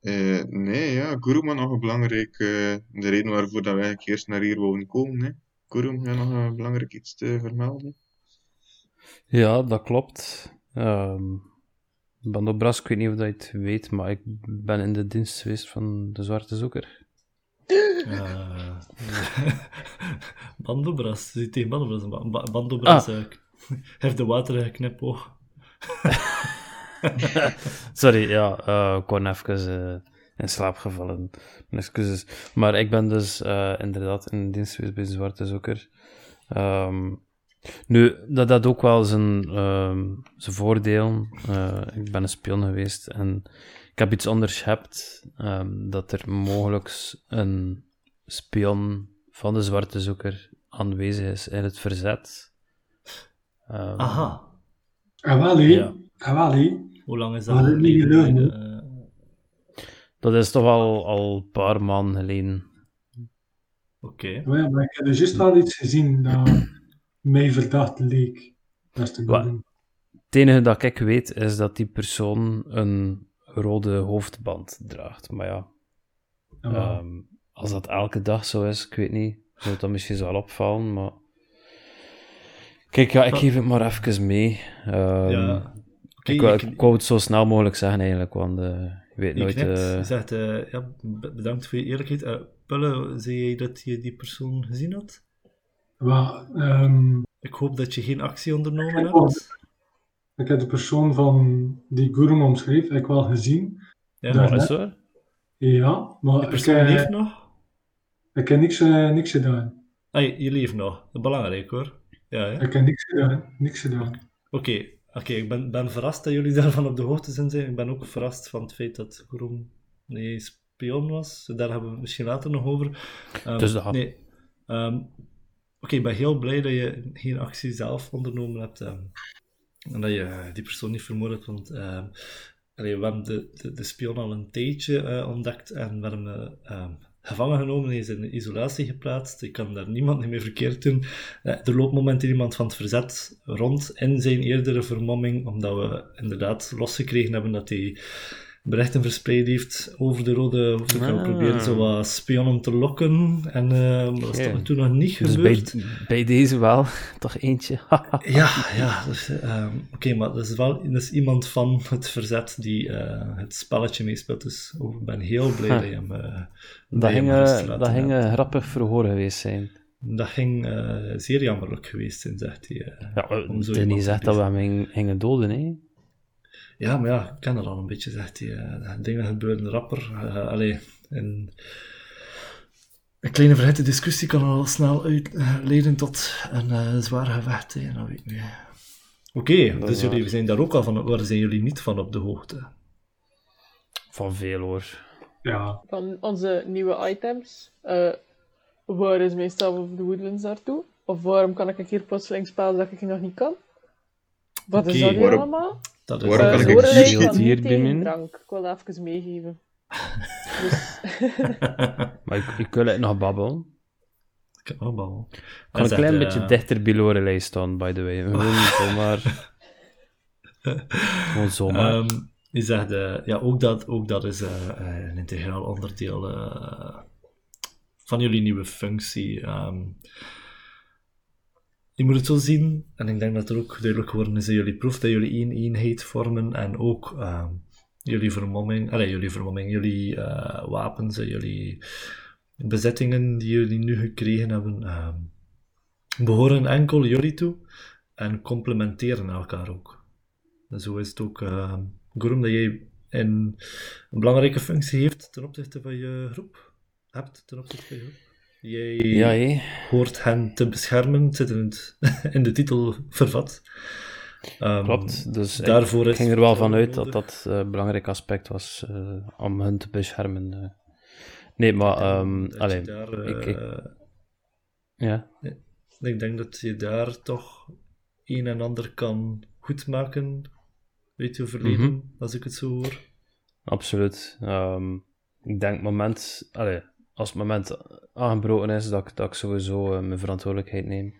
Eh, nee, ja, Gurum had nog een belangrijke... de reden waarvoor dat wij eerst naar hier wouden komen, hè. Gurum had nog een belangrijk iets te vermelden. Ja, dat klopt. Ehm Bandobras, ik weet niet of dat je het weet, maar ik ben in de dienst geweest van de Zwarte Zoeker. Uh, Bandobras, zit tegen Bandobras. Ba- Ba- Bandobras eh, heeft de waterige knipoog. Sorry, ja, eh, ik kon even eh, in slaap gevallen. Mijn excuses. Maar ik ben dus eh, inderdaad in dienst geweest bij de Zwarte Zoeker. Ehm, nu, dat had ook wel zijn, ehm, zijn voordelen. Eh, ik ben een spion geweest en heb iets onderschept ehm, dat er mogelijk een spion van de Zwarte Zoeker aanwezig is in het verzet. Ehm, Aha. wel hé, Ja. hé. Hoe lang is dat niet Eh, Dat is toch al, al een paar maanden geleden. Oké. Ja, ja, maar ik heb dus juist wel iets gezien dat mij verdacht leek. Dat is te. Het enige dat ik weet is dat die persoon een rode hoofdband draagt. Maar ja, maar- ehm, als dat elke dag zo is, ik weet niet, zou dan misschien zo wel opvallen, maar... Kijk, ja, ik geef het maar even mee. Ehm, Ja. Ik, ik wou het zo snel mogelijk zeggen eigenlijk, want eh, je weet je nooit... knikt. eh, zegt, eh, ja, be- bedankt voor je eerlijkheid. Eh Pulle, zei jij dat je die persoon gezien had? Wel, ehm, Ik hoop dat je geen actie ondernomen hebt. Ik heb de persoon van die Gurum omschreef, heb ik wel gezien. Ja, wat is er? Ja, maar die ik, persoon eh, leeft nog? ik heb niks, eh, niks gedaan. Ah, je, je leeft nog. Dat is belangrijk hoor. Ja, ja. Ik heb niks gedaan. Niks gedaan. Oké, oké, ik ben, ben verrast dat jullie daarvan op de hoogte zijn. Ik ben ook verrast van het feit dat Groen nee, spion was. Daar hebben we het misschien later nog over. Ehm, Dus dat- nee, ehm, Oké, ik ben heel blij dat je geen actie zelf ondernomen hebt. ehm, en dat je eh, die persoon niet vermoord hebt. Want ehm, allee, de, de, spion al een tijdje eh, ontdekt. En we hebben hem gevangen genomen. Hij is in isolatie geplaatst. Ik kan daar niemand mee verkeerd doen. Eh, er loopt momenteel iemand van het verzet rond in zijn eerdere vermomming, omdat we inderdaad losgekregen hebben dat hij berichten verspreid heeft over de rode hoofddoek. Ah. proberen zo wat spionnen te lokken. En eh, maar dat is Oké. tot nu toe nog niet Dus gebeurd. bij deze wel, toch eentje. Ja, ja. Dus, ehm, Oké, maar er is wel er is iemand van het verzet die eh, het spelletje meespeelt. Dus oh, ik ben heel blij dat je hem... eh, dat dat ging, dat ging grappig verhoor geweest zijn. Dat ging zeer jammerlijk geweest zijn, zegt hij. Ja, Om zo het is niet gezegd dat we hem gingen doden, hè. Ja, maar ja, ik ken dat al een beetje, zegt hij. eh, dingen gebeuren rapper. eh allee, en een kleine verhitte discussie kan al snel uit, eh, leiden tot een eh, zwaar gevecht. hè, dat weet ik niet. Oké, dus jullie zijn daar ook al van. Waar zijn jullie niet van op de hoogte? Van veel, hoor. Ja, Van onze nieuwe items. eh, waar is mijn Staff of the Woodlands naartoe? Of waarom kan ik een keer plotseling spelen dat ik nog niet kan? Wat is dat hier waarom- allemaal? Dat is Waarom Eh, kan ik een shield hier binnen? drank. Ik wil dat even meegeven. Dus, Maar ik, ik wil het nog babbelen. Ik heb bal. Ik kan een klein eh, beetje dichter bij Lorelei staan, by the way. Gewoon zomaar... Gewoon zomaar. Die zegt, eh, ja, ook dat, ook dat is eh, eh, een integraal onderdeel eh, van jullie nieuwe functie. Ehm, je moet het zo zien, en ik denk dat er ook duidelijk geworden is in jullie proef, dat jullie één eenheid vormen en ook ehm, jullie vermomming, allee, jullie vermomming, jullie eh, wapens en jullie bezettingen die jullie nu gekregen hebben, ehm, behoren enkel jullie toe en complementeren elkaar ook. En zo is het ook, uh, dat jij een, een belangrijke functie heeft ten opzichte van je groep. Hebt ten opzichte van je groep. Jij ja, hoort hen te beschermen, het zit in, het, in de titel vervat. Ehm, Klopt. Dus ik- daarvoor ik, ging er wel van uit nodig. dat dat eh, een belangrijk aspect was eh, om hen te beschermen. eh. Nee, maar... ehm dat je allee, daar, ik- eh, ja. ik denk dat je daar toch een en ander kan goedmaken uit je verleden, Mhm. als ik het zo hoor. Absoluut. Ehm, ik denk moment, allee, als het moment aangebroken is, dat ik, dat ik sowieso eh, mijn verantwoordelijkheid neem.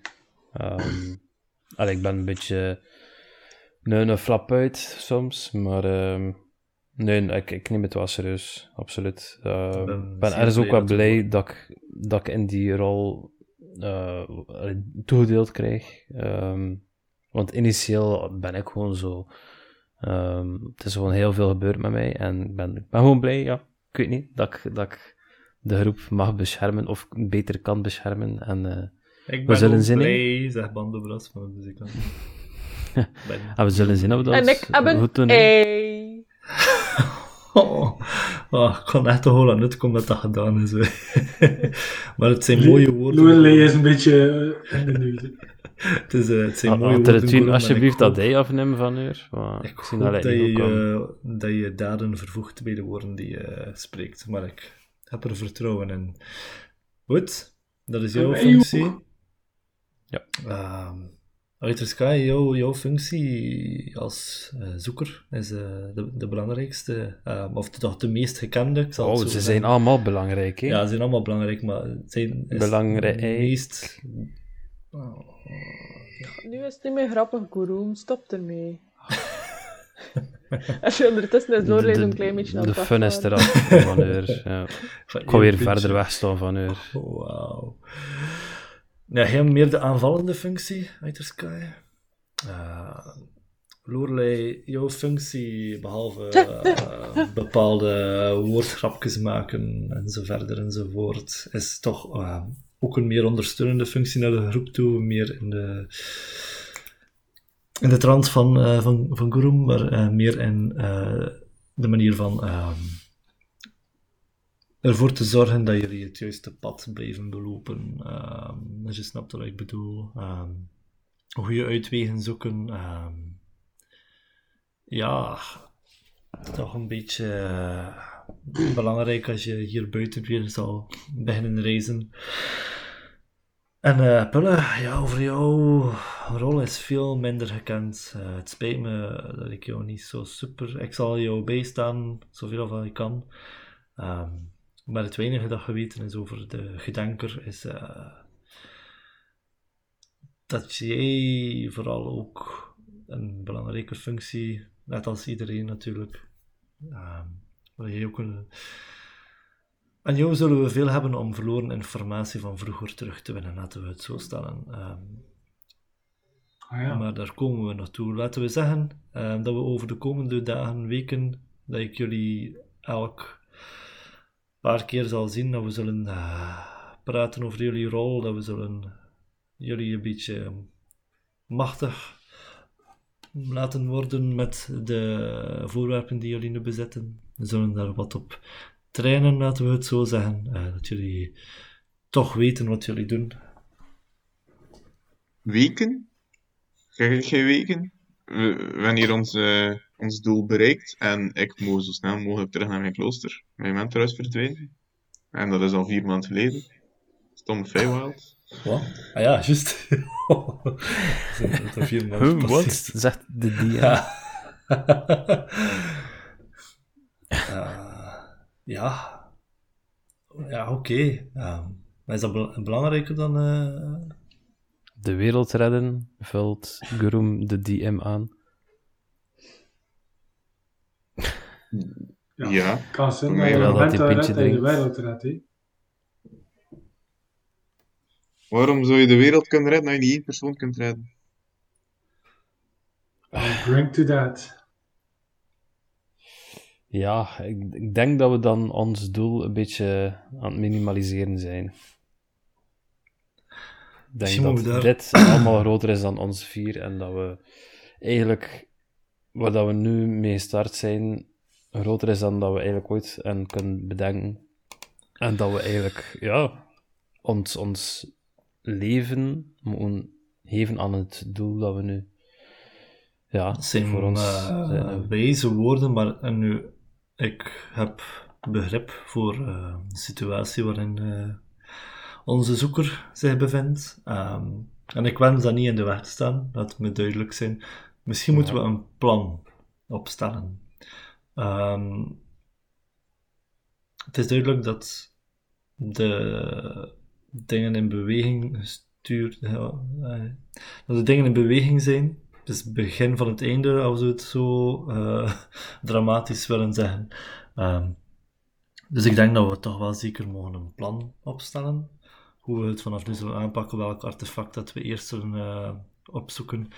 Allee, ik ben een beetje een flap uit soms, maar ehm, nee, ik, ik neem het wel serieus, absoluut. Ehm, Ik ben ben ergens ook wel blij dat ik, dat ik in die rol eh, toegedeeld krijg. Ehm, want initieel ben ik gewoon zo. Het is gewoon heel veel gebeurd met mij en ik ben, ik ben gewoon blij, ja. Ik weet niet, dat ik, dat ik de groep mag beschermen of beter kan beschermen. En, eh, Ik We zullen zien, blij, zegt Bandobras van de muzikant. En we zullen zien of dat en ik heb een goed doen. Oh, oh, ik kan echt toch wel aan uitkomen dat dat gedaan is. maar het zijn mooie woorden. Is een beetje eh, in de nieuws. hè. Het, is, eh, het zijn mooie woorden. alsjeblieft dat hij afnemen van u. Maar Ik hoop zie dat, je, dat je daden vervoegt bij de woorden die je spreekt. Maar ik heb er vertrouwen in. Goed, dat is jouw functie. Ja. Ehm Outer Sky, jouw, jouw functie als eh, zoeker is eh, de, de belangrijkste, ehm, of toch de meest gekende. Ik zal Oh, ze zeggen. zijn allemaal belangrijk, hè? Ja, ze zijn allemaal belangrijk, maar het zijn is Belangrijk. het meest... Nu is het niet meer grappig, Guru. Stop ermee. Als je ondertussen Lorelei de, zo'n klein beetje aan de fun is eraf van uur. Ja. Van Ik ga weer verder wegstaan van uur. Oh, Wauw. Ja, hebt meer de aanvallende functie, Outer Sky. Uh, Lorelei, jouw functie, behalve eh, bepaalde woordgrapjes maken en zo verder enzovoort, is toch eh, ook een meer ondersteunende functie naar de groep toe, meer in de, in de trant van, eh, van, van Gurum, maar eh, meer in eh, de manier van ehm, ervoor te zorgen dat jullie het juiste pad blijven belopen. Ehm als je snapt wat ik bedoel. Ehm goede uitwegen zoeken. ja, toch een beetje belangrijk als je hier buiten weer zal beginnen reizen. En eh Pulle, ja, over jouw rol is veel minder gekend. Eh, het spijt me dat ik jou niet zo super... Ik zal jou bijstaan, zoveel als ik kan. Ehm, maar het weinige dat geweten is over de gedenker is eh, dat jij vooral ook een belangrijke functie, net als iedereen natuurlijk, Ehm, waar je ook een... En jou zullen we veel hebben om verloren informatie van vroeger terug te winnen, laten we het zo stellen. Ehm, Ah ja. Maar daar komen we naartoe. Laten we zeggen ehm, dat we over de komende dagen, weken, dat ik jullie elk paar keer zal zien, dat we zullen eh, praten over jullie rol, dat we zullen jullie een beetje machtig laten worden met de voorwerpen die jullie nu bezetten. We zullen daar wat op trainen, laten we het zo zeggen. Eh, dat jullie toch weten wat jullie doen. Weken? Krijg ik geen weken? We, hier ons, eh, ons doel bereikt en ik moet zo snel mogelijk terug naar mijn klooster. Mijn mentor is verdwenen. En dat is al vier maanden geleden. Stom Feywild. Wat? Ah ja, juist. dat vier maanden. Zegt de DM. Ja. Ja. Oké. Ehm, maar is dat bel- belangrijker dan... eh, De wereld redden vult Gurum de DM aan. Ja. Ja. Kan zijn Maar dat je redt en de drinkt. wereld redt, hè. Waarom zou je de wereld kunnen redden als je niet één persoon kunt redden? I'll drink to that. Ja, ik, ik denk dat we dan ons doel een beetje aan het minimaliseren zijn. Ik denk dat daar- dit allemaal groter is dan ons vier en dat we eigenlijk, waar dat we nu mee gestart zijn, groter is dan dat we eigenlijk ooit en kunnen bedenken. En dat we eigenlijk, ja, ons, ons leven moeten geven aan het doel dat we nu, ja, Dat zijn voor ons zijn. wijze woorden, maar nu, ik heb begrip voor eh, de situatie waarin eh, onze zoeker zich bevindt. Ehm, en ik wens dat niet in de weg te staan, laat me duidelijk zijn. Misschien moeten we een plan opstellen. Ehm, het is duidelijk dat de dingen in beweging gestuurd, eh, dat de dingen in beweging zijn. Het is het begin van het einde, als we het zo eh, dramatisch willen zeggen. Ehm, dus ik denk dat we toch wel zeker mogen een plan opstellen. Hoe we het vanaf nu zullen aanpakken, welk artefact dat we eerst zullen eh, opzoeken.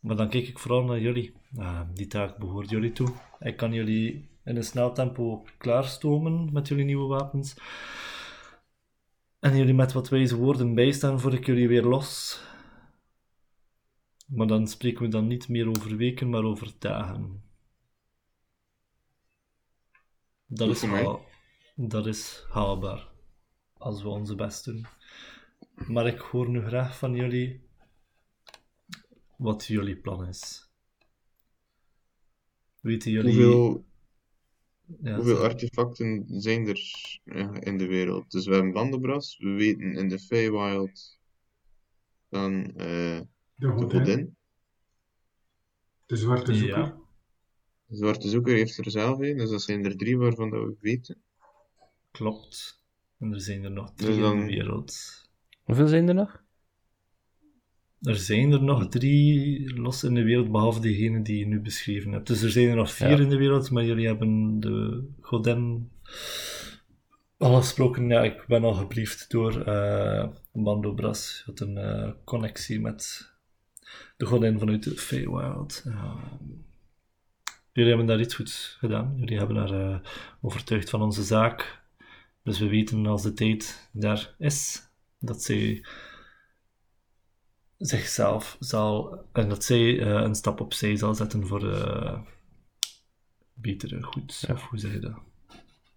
Maar dan kijk ik vooral naar jullie. Eh, die taak behoort jullie toe. Ik kan jullie in een snel tempo klaarstomen met jullie nieuwe wapens. En jullie met wat wijze woorden bijstaan voor ik jullie weer los. Maar dan spreken we dan niet meer over weken, maar over dagen. Dat is, haal- dat is haalbaar. Als we onze best doen. Maar ik hoor nu graag van jullie wat jullie plan is. Weten jullie... Hoeveel, Ja, hoeveel artefacten zijn er in de wereld? Dus we hebben Bandebras, we weten in de Feywild dan eh, De de godin, de zwarte zoeker. Ja. De zwarte zoeker heeft er zelf een, dus dat zijn er drie waarvan dat we weten. Klopt. En er zijn er nog Dus drie in dan- de wereld. Hoeveel zijn er nog? Er zijn er nog drie los in de wereld, behalve degene die je nu beschreven hebt. Dus er zijn er nog vier Ja. in de wereld, maar jullie hebben de godin al gesproken. Ja, ik ben al gebriefd door eh Mando Bras. Je had een eh, connectie met de godin vanuit de Feywild. Ja. jullie hebben daar iets goeds gedaan. Jullie hebben haar eh, overtuigd van onze zaak. Dus we weten als de tijd daar is, dat zij zichzelf zal, en dat zij eh, een stap opzij zal zetten voor eh betere goeds. Ja. Of hoe zeg je dat?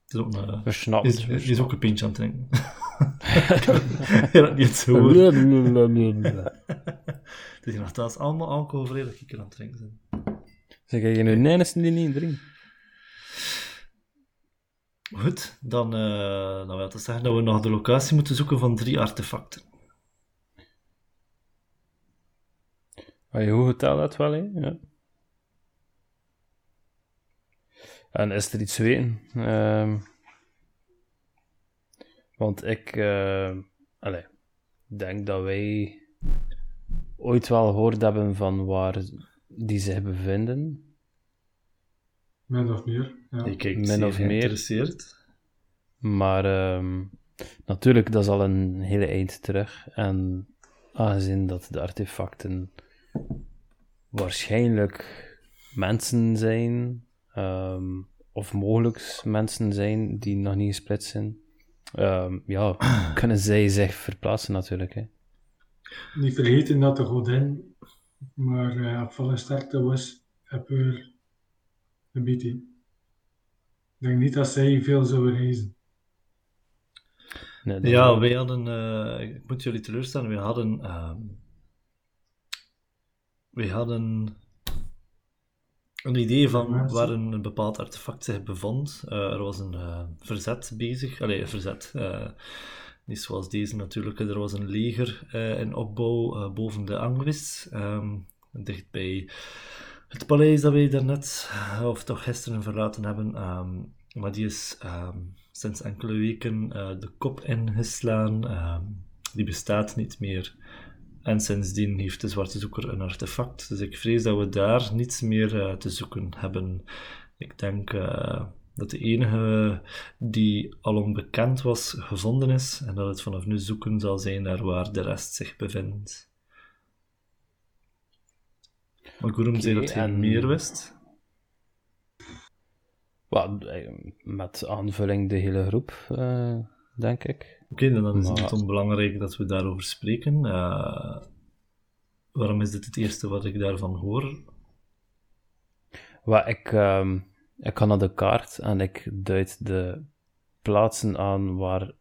Het is ook een, Versnapt. is, is, is ook een pintje aan het drinken. ja, dat niet zo hoor. Het is nogthans allemaal alcoholvrij dat ik er aan het drinken ben. Zeg je nu Nijnissen die niet drinken? Goed, dan, eh dan wil dat zeggen dat we nog de locatie moeten zoeken van drie artefacten. Ah, je hoe getel dat wel, hè? Ja. En is er iets weten? Ehm, want ik eh, allee, denk dat wij ooit wel gehoord hebben van waar die zich bevinden. Min of meer. Ja. Min zeer of meer. geïnteresseerd. Maar ehm, natuurlijk, dat is al een hele eind terug. En aangezien dat de artefacten waarschijnlijk mensen zijn, ehm, of mogelijk mensen zijn die nog niet gesplitst zijn, ehm, ja, kunnen zij zich verplaatsen natuurlijk. Hè. Niet vergeten dat de godin maar eh, op volle sterkte was, heb een beetje. Ik denk niet dat zij veel zouden reizen. Nee, Ja, wij hadden, eh, ik moet jullie teleurstellen, wij hadden, ehm wij hadden een idee van waar een, bepaald artefact zich bevond. Eh, er was een eh, verzet bezig, allee, een verzet, eh, niet zoals deze natuurlijk, er was een leger in opbouw boven de Angwis, ehm dicht bij het paleis dat wij daarnet, of toch gisteren verlaten hebben. ehm, maar die is ehm, sinds enkele weken de kop ingeslaan. die bestaat niet meer. En sindsdien heeft de Zwarte Zoeker een artefact. Dus ik vrees dat we daar niets meer eh, te zoeken hebben. Ik denk eh, dat de enige die al onbekend was, gevonden is. En dat het vanaf nu zoeken zal zijn naar waar de rest zich bevindt. Maar Gurum zei dat hij en- meer wist. Wel, eh, met aanvulling de hele groep, denk ik. Oké, dan is het niet onbelangrijk dat we daarover spreken. Eh, waarom is dit het eerste wat ik daarvan hoor? Wat ik, ehm, ik ga naar de kaart en ik duid de plaatsen aan waar,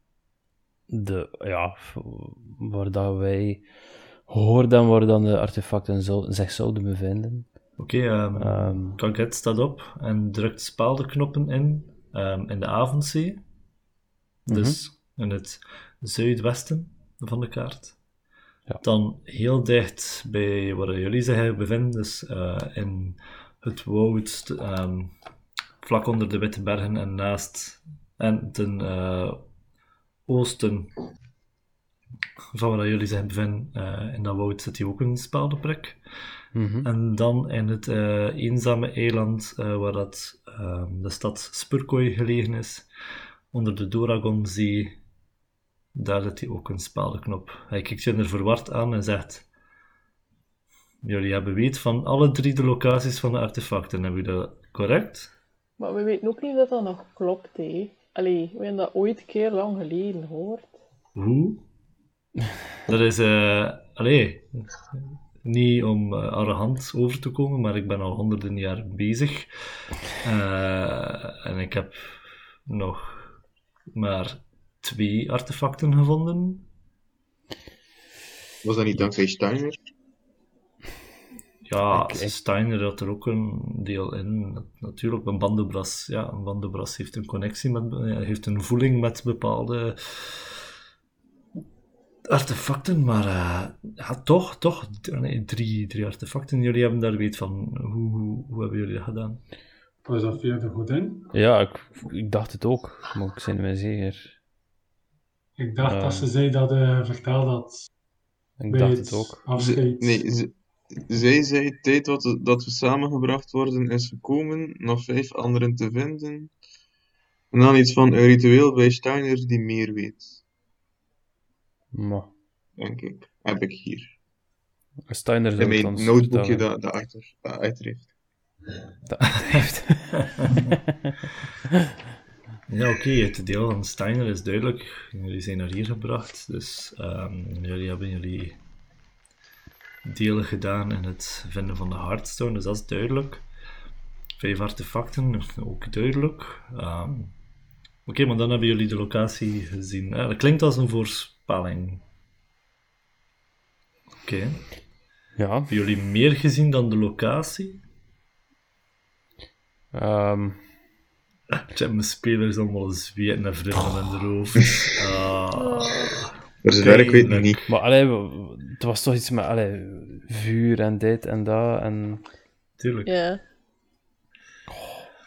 de, ja, waar dat wij hoorden waar dan de artefacten zou- zich zouden bevinden. Oké, ehm Ehm. Kaget staat op en drukt spaaldenknoppen in ehm, in de avondzee. Dus in het zuidwesten van de kaart. Ja. Dan heel dicht bij waar jullie zich bevinden, dus eh, in het woud, ehm, vlak onder de Witte Bergen en naast en ten eh, oosten van waar jullie zich bevinden, eh, in dat woud zit hier ook een spaaldenprik. Mhm. En dan in het eenzame eiland waar dat, ehm, de stad Spurkooi gelegen is, onder de Doragonzee, daar zit hij ook een speldenknop. Hij kijkt je er verward aan en zegt: Jullie hebben weet van alle drie de locaties van de artefacten, hebben jullie dat correct? Maar we weten ook niet of dat nog klopt, hè. Allee, we hebben dat ooit een keer lang geleden gehoord. Hoe? Dat is, eh, allee, niet om eh, arrogant over te komen, maar ik ben al honderden jaar bezig. Eh, en ik heb nog maar twee artefacten gevonden. Was dat niet dankzij Steiner? Ja, Steiner had er ook een deel in. Natuurlijk, een bandobras. Ja, een bandobras heeft een connectie met, eh, heeft een voeling met bepaalde artefacten, maar eh, ja, toch, toch, nee, drie, drie artefacten. Jullie hebben daar weet van. Hoe, hoe, hoe hebben jullie dat gedaan? Was dat via de godin? Ja, ik, ik dacht het ook, maar ik ben me zeker. Ik dacht Eh. dat ze zei dat eh verteld had Ik bij dacht het het ook. afscheid. Nee, ze- zij zei: tijd wat, dat we samengebracht worden is gekomen, nog vijf anderen te vinden. En dan iets van een ritueel bij Steiner die meer weet, Maar denk ik. Heb ik hier. Steiner zou het mijn ons notebookje dat, dat, achter, dat achter heeft. Dat heeft. Ja, oké, het deel van Steiner is duidelijk. Jullie zijn naar hier gebracht, dus ehm, jullie hebben jullie delen gedaan in het vinden van de Hearthstone, dus dat is duidelijk. Vijf artefacten, ook duidelijk. Ehm, oké, maar dan hebben jullie de locatie gezien. Eh, dat klinkt als een voorspelling. Oké. Ja, Hebben jullie meer gezien dan de locatie? ehm, Ik heb mijn spelers allemaal zweten en vrienden in de hoofd. Ah. Voor zover ik weet Pijnlijk. niet. maar allee, het was toch iets met allee, vuur en dit en dat en... Tuurlijk. Ja.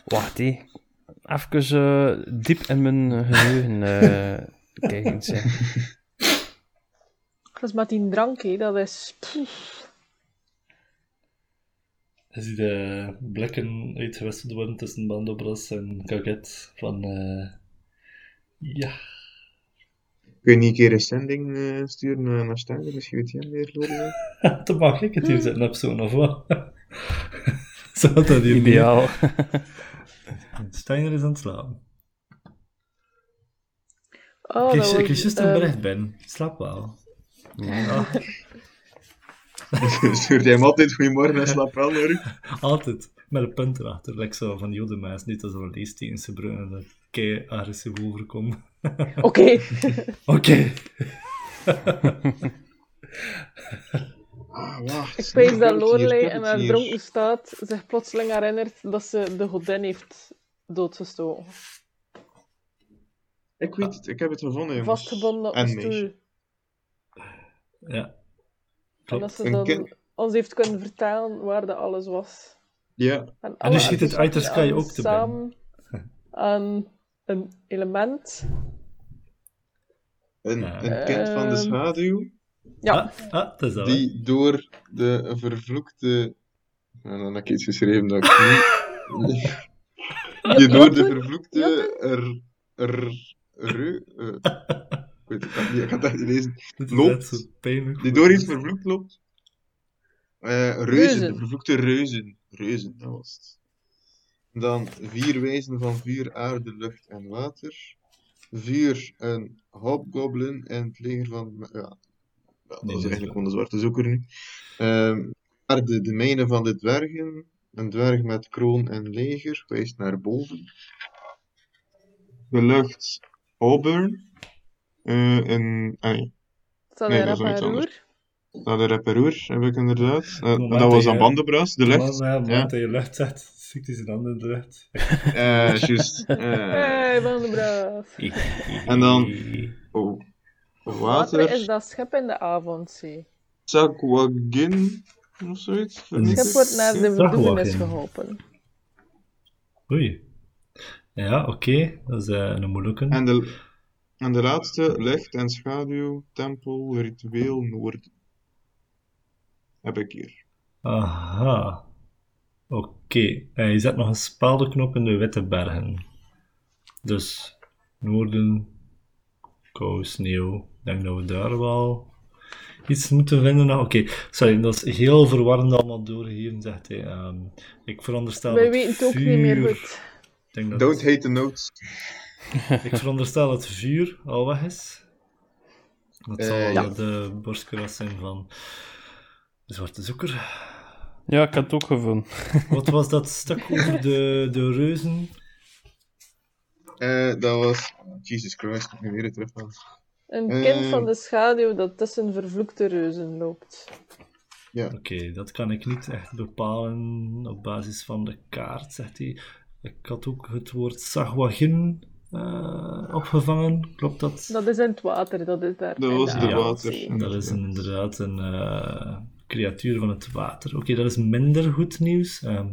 Wacht, hé. Even eh, diep in mijn geheugen eh kijken. Dat is met die drank. Dat is... pff. Je ziet de blikken uitgewisseld worden tussen Bandobras en Gaget van... eh, ja, Kun je niet een keer een zending eh, sturen naar, naar Stender? Misschien weet jij meer, Lorelei. te mag ik het hier zitten op zo'n of wat? Zou dat hier? Ideaal. Steiner is aan het slapen. Oh, ik kreeg juist een bericht ben. Slaap wel. Ah, Stuurt jij hem altijd goedemorgen en slaap wel, hoor. altijd. Met een punt erachter. Like zo van jodenmeis. Niet als een leesteense brug en dat kei agressief overkomt. Oké. Oké. Ah, wacht. Ik pees dat Ik Lorelei in haar hier. dronken staat zich plotseling herinnert dat ze de godin heeft doodgestoken. Ik weet het, ik heb het gevonden, jongens. Vastgebonden op En een stoel. Ja. En dat ze dan ons heeft kunnen vertellen waar dat alles was. Ja, En, En nu schiet het uit de artefacten sky ook te samen aan een element. een, een kind van de Ehm, schaduw, Ja, Ah, ah, dat is dat. die door de vervloekte... En dan heb ik iets geschreven dat ik niet... Die door de vervloekte... Er... Er... Reu... ik weet het ik kan niet, ik kan het echt niet lezen. Loopt. Die door iets vervloekt loopt. Eh, reuzen, Reuzen. de vervloekte reuzen. Reuzen, dat was het. Dan vier wijzen van vuur, aarde, lucht en water. Vuur, een hobgoblin en het leger van... Ja, ja, dat Nee, is eigenlijk gewoon de zwarte zoeker nu. Ehm, aarde, de mijnen van de dwergen. Een dwerg met kroon en leger, wijst naar boven. De lucht, Auburn. Eh een... ah, nee. Nee, dat is iets anders. Nou, de rapperoer heb ik inderdaad. Dat was aan bandenbras, de lucht. Ja, ja, dat je lucht zet, ziet hij zijn handen in de lucht. Eh, juist. eh, Hey, van de braaf. En dan- oh, Water is dat schip in de avondzee. Sakwagin of zoiets. Het schip wordt naar de verdoemenis geholpen. Oei. Ja, oké. Dat is eh, een moeilijke. En de, en de laatste, licht en schaduw, tempel, ritueel, noord. Heb ik hier. Aha. Oké. Eh, je zet nog een speldenknop in de witte bergen. Dus noorden, kou, sneeuw. Ik denk dat we daar wel iets moeten vinden. nog. Oké, sorry, dat is heel verwarrend allemaal doorgegeven, zegt hij. Ehm, ik veronderstel Wij dat weten het ook niet meer goed. Ik, denk dat Don't hate the notes. ik veronderstel dat vuur al weg is. Dat Eh, zal ja. de borstkuras zijn van de zwarte zoeker. Ja, ik had het ook gevonden. Wat was dat stuk over de, de reuzen? Eh, dat was. Jesus Christ, ik moet weer terug. Een Eh. kind van de schaduw dat tussen vervloekte reuzen loopt. Oké, dat kan ik niet echt bepalen op basis van de kaart, zegt hij. Ik had ook het woord Sagwagin eh, opgevangen, klopt dat? Dat is in het water, dat is daar. Dat was water. Dat is een- inderdaad een eh, creatuur van het water. Oké, dat is minder goed nieuws. Ehm,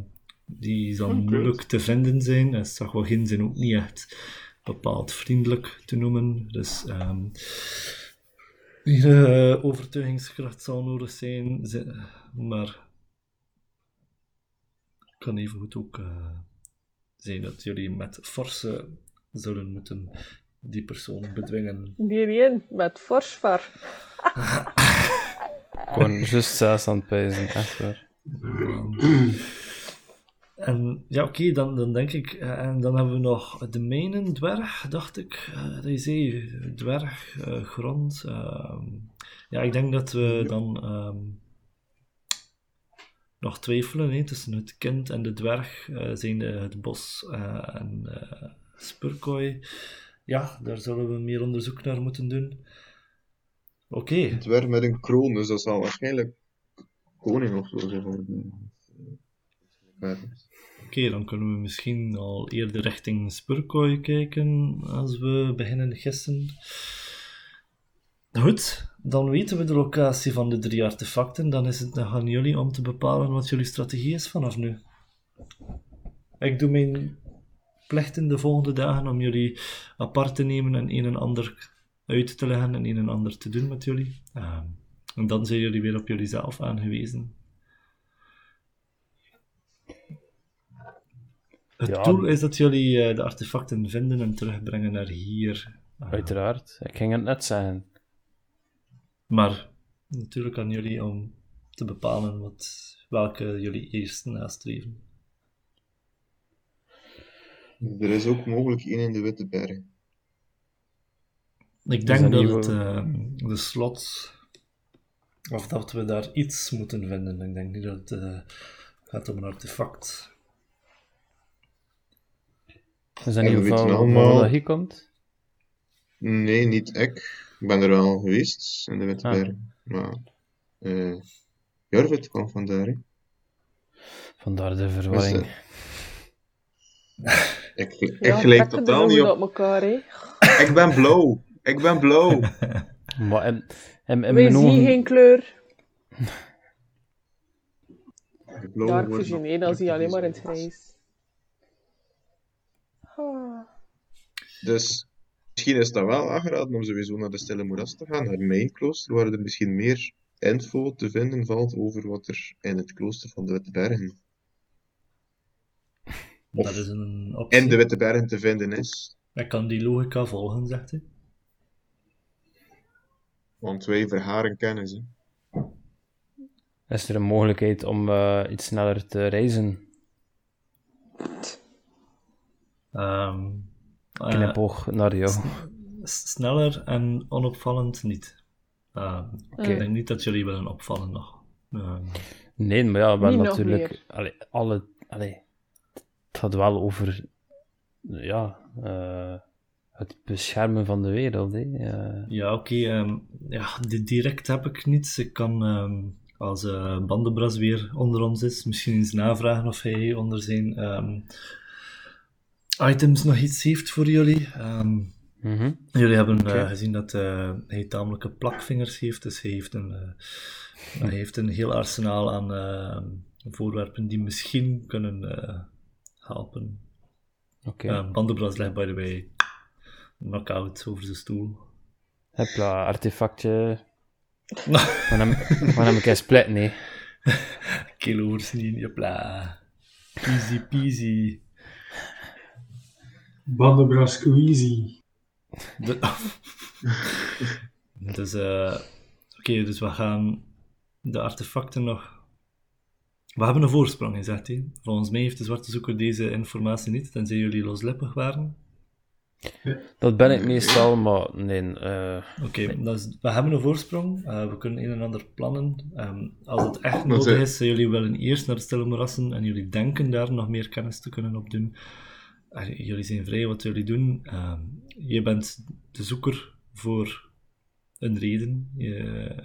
die zal moeilijk te vinden zijn. En Sagwagin zijn ook niet echt bepaald vriendelijk te noemen. Dus ehm hier eh, overtuigingskracht zal nodig zijn. Maar het kan evengoed ook eh, zijn dat jullie met forse zullen moeten die persoon bedwingen. Hierin, met forsvar. Gewoon juist zes aan het pijzen, echt waar. En ja, oké, dan, dan denk ik, eh, en dan hebben we nog de mijnen, dwerg, dacht ik. eh, dat je zei, dwerg, eh, grond. ehm. ja, ik denk dat we dan ehm, nog twijfelen hè, tussen het kind en de dwerg, eh zijn het bos eh, en eh Spurkooi. Ja, daar zullen we meer onderzoek naar moeten doen. Oké, Het werd met een kroon, dus dat zal waarschijnlijk koning of zo zijn. Oké, dan kunnen we misschien al eerder richting Spurkooi kijken als we beginnen gissen. Goed, dan weten we de locatie van de drie artefacten. Dan is het nog aan jullie om te bepalen wat jullie strategie is vanaf nu. Ik doe mijn plichten de volgende dagen om jullie apart te nemen en een en ander uit te leggen en een en ander te doen met jullie. Ehm, en dan zijn jullie weer op jullie zelf aangewezen. Het Ja. doel is dat jullie eh, de artefacten vinden en terugbrengen naar hier. Ah, Uiteraard. Ik ging het net zeggen. Maar natuurlijk aan jullie om te bepalen wat, welke jullie eerst nastreven. Er is ook mogelijk één in de Witte Berg. Ik denk dat het eh, de slot, of dat we daar iets moeten vinden. Ik denk niet dat het eh, gaat om een artefact. Is dat niet we weten van allemaal- dat hier komt? Nee, niet ik. Ik ben er wel geweest in de Witte Ah. Berg. Maar eh Jorvit kwam vandaar. hè. Vandaar de verwarring. Ik, ik Ja, gelijk totaal niet op. op elkaar, hè. Ik ben blauw. Ik ben blauw. Maar in, in, in Wij mijn zien ogen... geen kleur. Dark Vision, nog nee, dan zie je alleen maar in het grijs. Ah. Dus misschien is dat wel aangeraden om sowieso naar de Stille Moeras te gaan, naar mijn klooster, waar er misschien meer info te vinden valt over wat er in het klooster van de Witte Bergen, dat is een optie. in de Witte Bergen te vinden is. Ik kan die logica volgen, zegt hij. Want wij verharen kennis. Hè. Is er een mogelijkheid om eh, iets sneller te reizen? Ehm, eh, Knipoog naar jou. sneller en onopvallend niet. Ehm. Ik denk niet dat jullie willen opvallen nog. Ehm, Nee, maar ja, Niet nog natuurlijk... Allee, alle... Allee, het gaat wel over... Ja, eh, het beschermen van de wereld, hè. Ja, oké. ehm, ja, di- direct heb ik niets. Ik kan, ehm, als eh Bandenbras weer onder ons is, misschien eens navragen of hij onder zijn ehm, items nog iets heeft voor jullie. Mhm. jullie hebben eh, gezien dat hij tamelijke plakvingers heeft, dus hij heeft een, hij heeft een heel arsenaal aan voorwerpen die misschien kunnen helpen. Oké. Eh, Bandenbras legt, by the way, knock-out over zijn stoel. Hopla, artefactje. Hem, van hem een split, nee. Kilo's niet, jepla. Easy peasy. Bandenbra squeezy. De- dus, eh oké, dus we gaan de artefacten nog... We hebben een voorsprong, zegt hij. Volgens mij heeft de zwarte zoeker deze informatie niet, tenzij jullie loslippig waren. Dat ben ik meestal, maar nee. eh, Oké, dus we hebben een voorsprong. Eh, we kunnen een en ander plannen. Ehm, als het echt nodig is, jullie willen eerst naar de stille moerassen en jullie denken daar nog meer kennis te kunnen op doen. Eh, jullie zijn vrij wat jullie doen. Ehm, je bent de zoeker voor een reden. Je-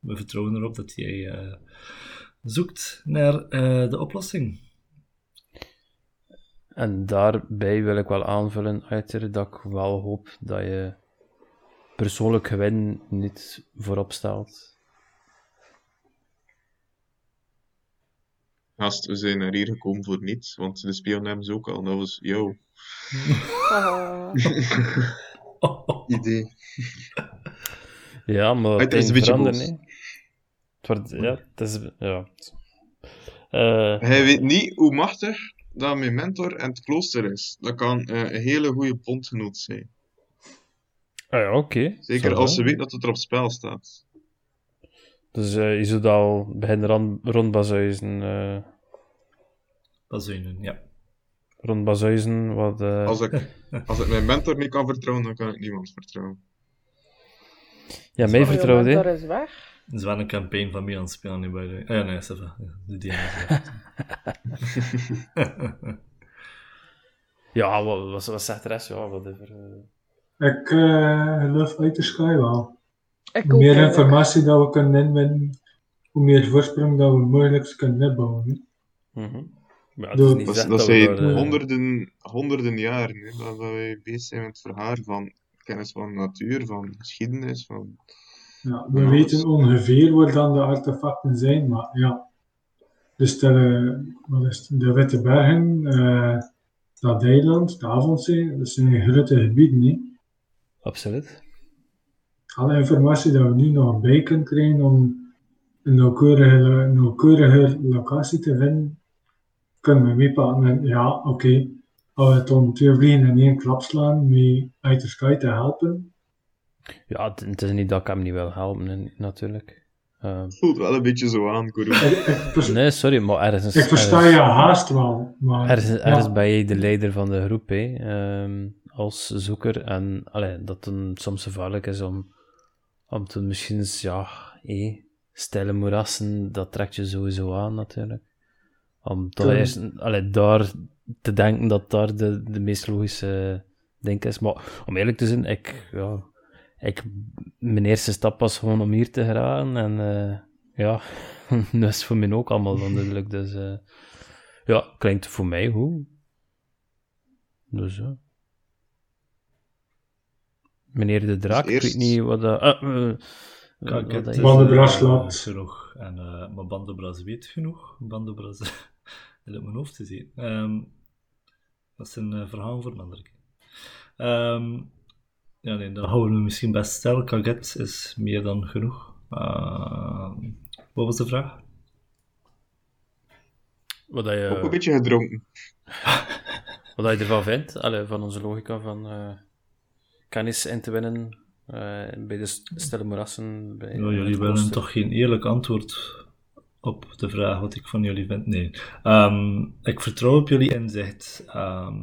we vertrouwen erop dat jij eh, zoekt naar eh, de oplossing. en daarbij wil ik wel aanvullen, Uiter, dat ik wel hoop dat je persoonlijk gewin niet voorop stelt. Gast, we zijn naar hier gekomen voor niets, want de spion hebben ze ook al. Dat was jouw Ah. idee. Ja, maar Het is een beetje boos. Het wordt, ja, het is, ja. Eh, Hij weet niet hoe machtig dat mijn mentor en het klooster is. Dat kan eh, een hele goede bondgenoot zijn. ah ja, oké. Zeker Zo, als ze weet dat het er op spel staat. Dus eh, je zou al beginnen rond, rond Bazuizen, eh, Bazuinen, ja. rond Bazuizen, wat... eh, Als ik, als ik mijn mentor niet kan vertrouwen, dan kan ik niemand vertrouwen. ja, mij vertrouwd, ja, hè. Daar is weg. Ze zijn een campaign van mij aan het spelen bij de... Ah ja, nee, ça va. Ja, de DM is weg. Ja, wat, wat, wat zegt de rest? Ja, whatever. eh. Ik eh, geloof uit de sky wel. Ik Hoe meer eigenlijk. informatie dat we kunnen inwinnen, hoe meer voorsprong dat we mogelijk kunnen opbouwen. hè. Mhm. Ja, het is Dat, zijn eh, honderden, honderden jaren hè, dat wij bezig zijn met het verhaar van kennis van natuur, van geschiedenis, van... Ja, we Ja, weten dus- ongeveer waar dan de artefacten zijn, maar ja. Dus de, wat is het, de Witte Bergen, eh, dat eiland, de Avondzee, dat zijn grote gebieden. hè. Absoluut. Alle informatie dat we nu nog bij kunnen krijgen om een nauwkeurige, nauwkeuriger locatie te vinden, kunnen we meepakken. En ja, oké, als we het dan twee vliegen in één klap slaan, met uit de sky te helpen. Ja, het, het is niet dat ik hem niet wil helpen, natuurlijk. Eh, Voelt wel een beetje zo aan, nee, sorry, maar ergens... ik versta ergens- je haast wel, maar... Ergens, ergens ja, ben jij de leider van de groep, hè, ehm, als zoeker. En allee, dat het soms gevaarlijk is om, om te misschien, eens, ja, hé, stille moerassen, dat trekt je sowieso aan, natuurlijk. Om toch eerst allee, daar te denken dat daar de, de meest logische ding is. Maar om eerlijk te zijn, ik, ja, ik, mijn eerste stap was gewoon om hier te geraken. En eh, ja, dat is voor mij ook allemaal onduidelijk. Dus eh, ja, klinkt voor mij goed. Dus ja. Meneer de Draak, ik eerst- weet niet wat dat... ah, eh, laat. genoeg. En, eh, maar Bandobras weet genoeg. Bandobras wil op mijn hoofd te zien. Ehm, dat is een verhaal voor een andere keer. Ehm, ja, nee, dan houden we misschien best stil. Kaget is meer dan genoeg. Ehm, wat was de vraag? Wat dat je... Ook een beetje gedronken. Wat dat je ervan vindt, allee, van onze logica van eh, kennis in te winnen eh, bij de st- stille moerassen. Bij, Ja, met jullie willen toch geen eerlijk antwoord op de vraag wat ik van jullie vind? Nee. Ehm, ik vertrouw op jullie inzicht. Ehm,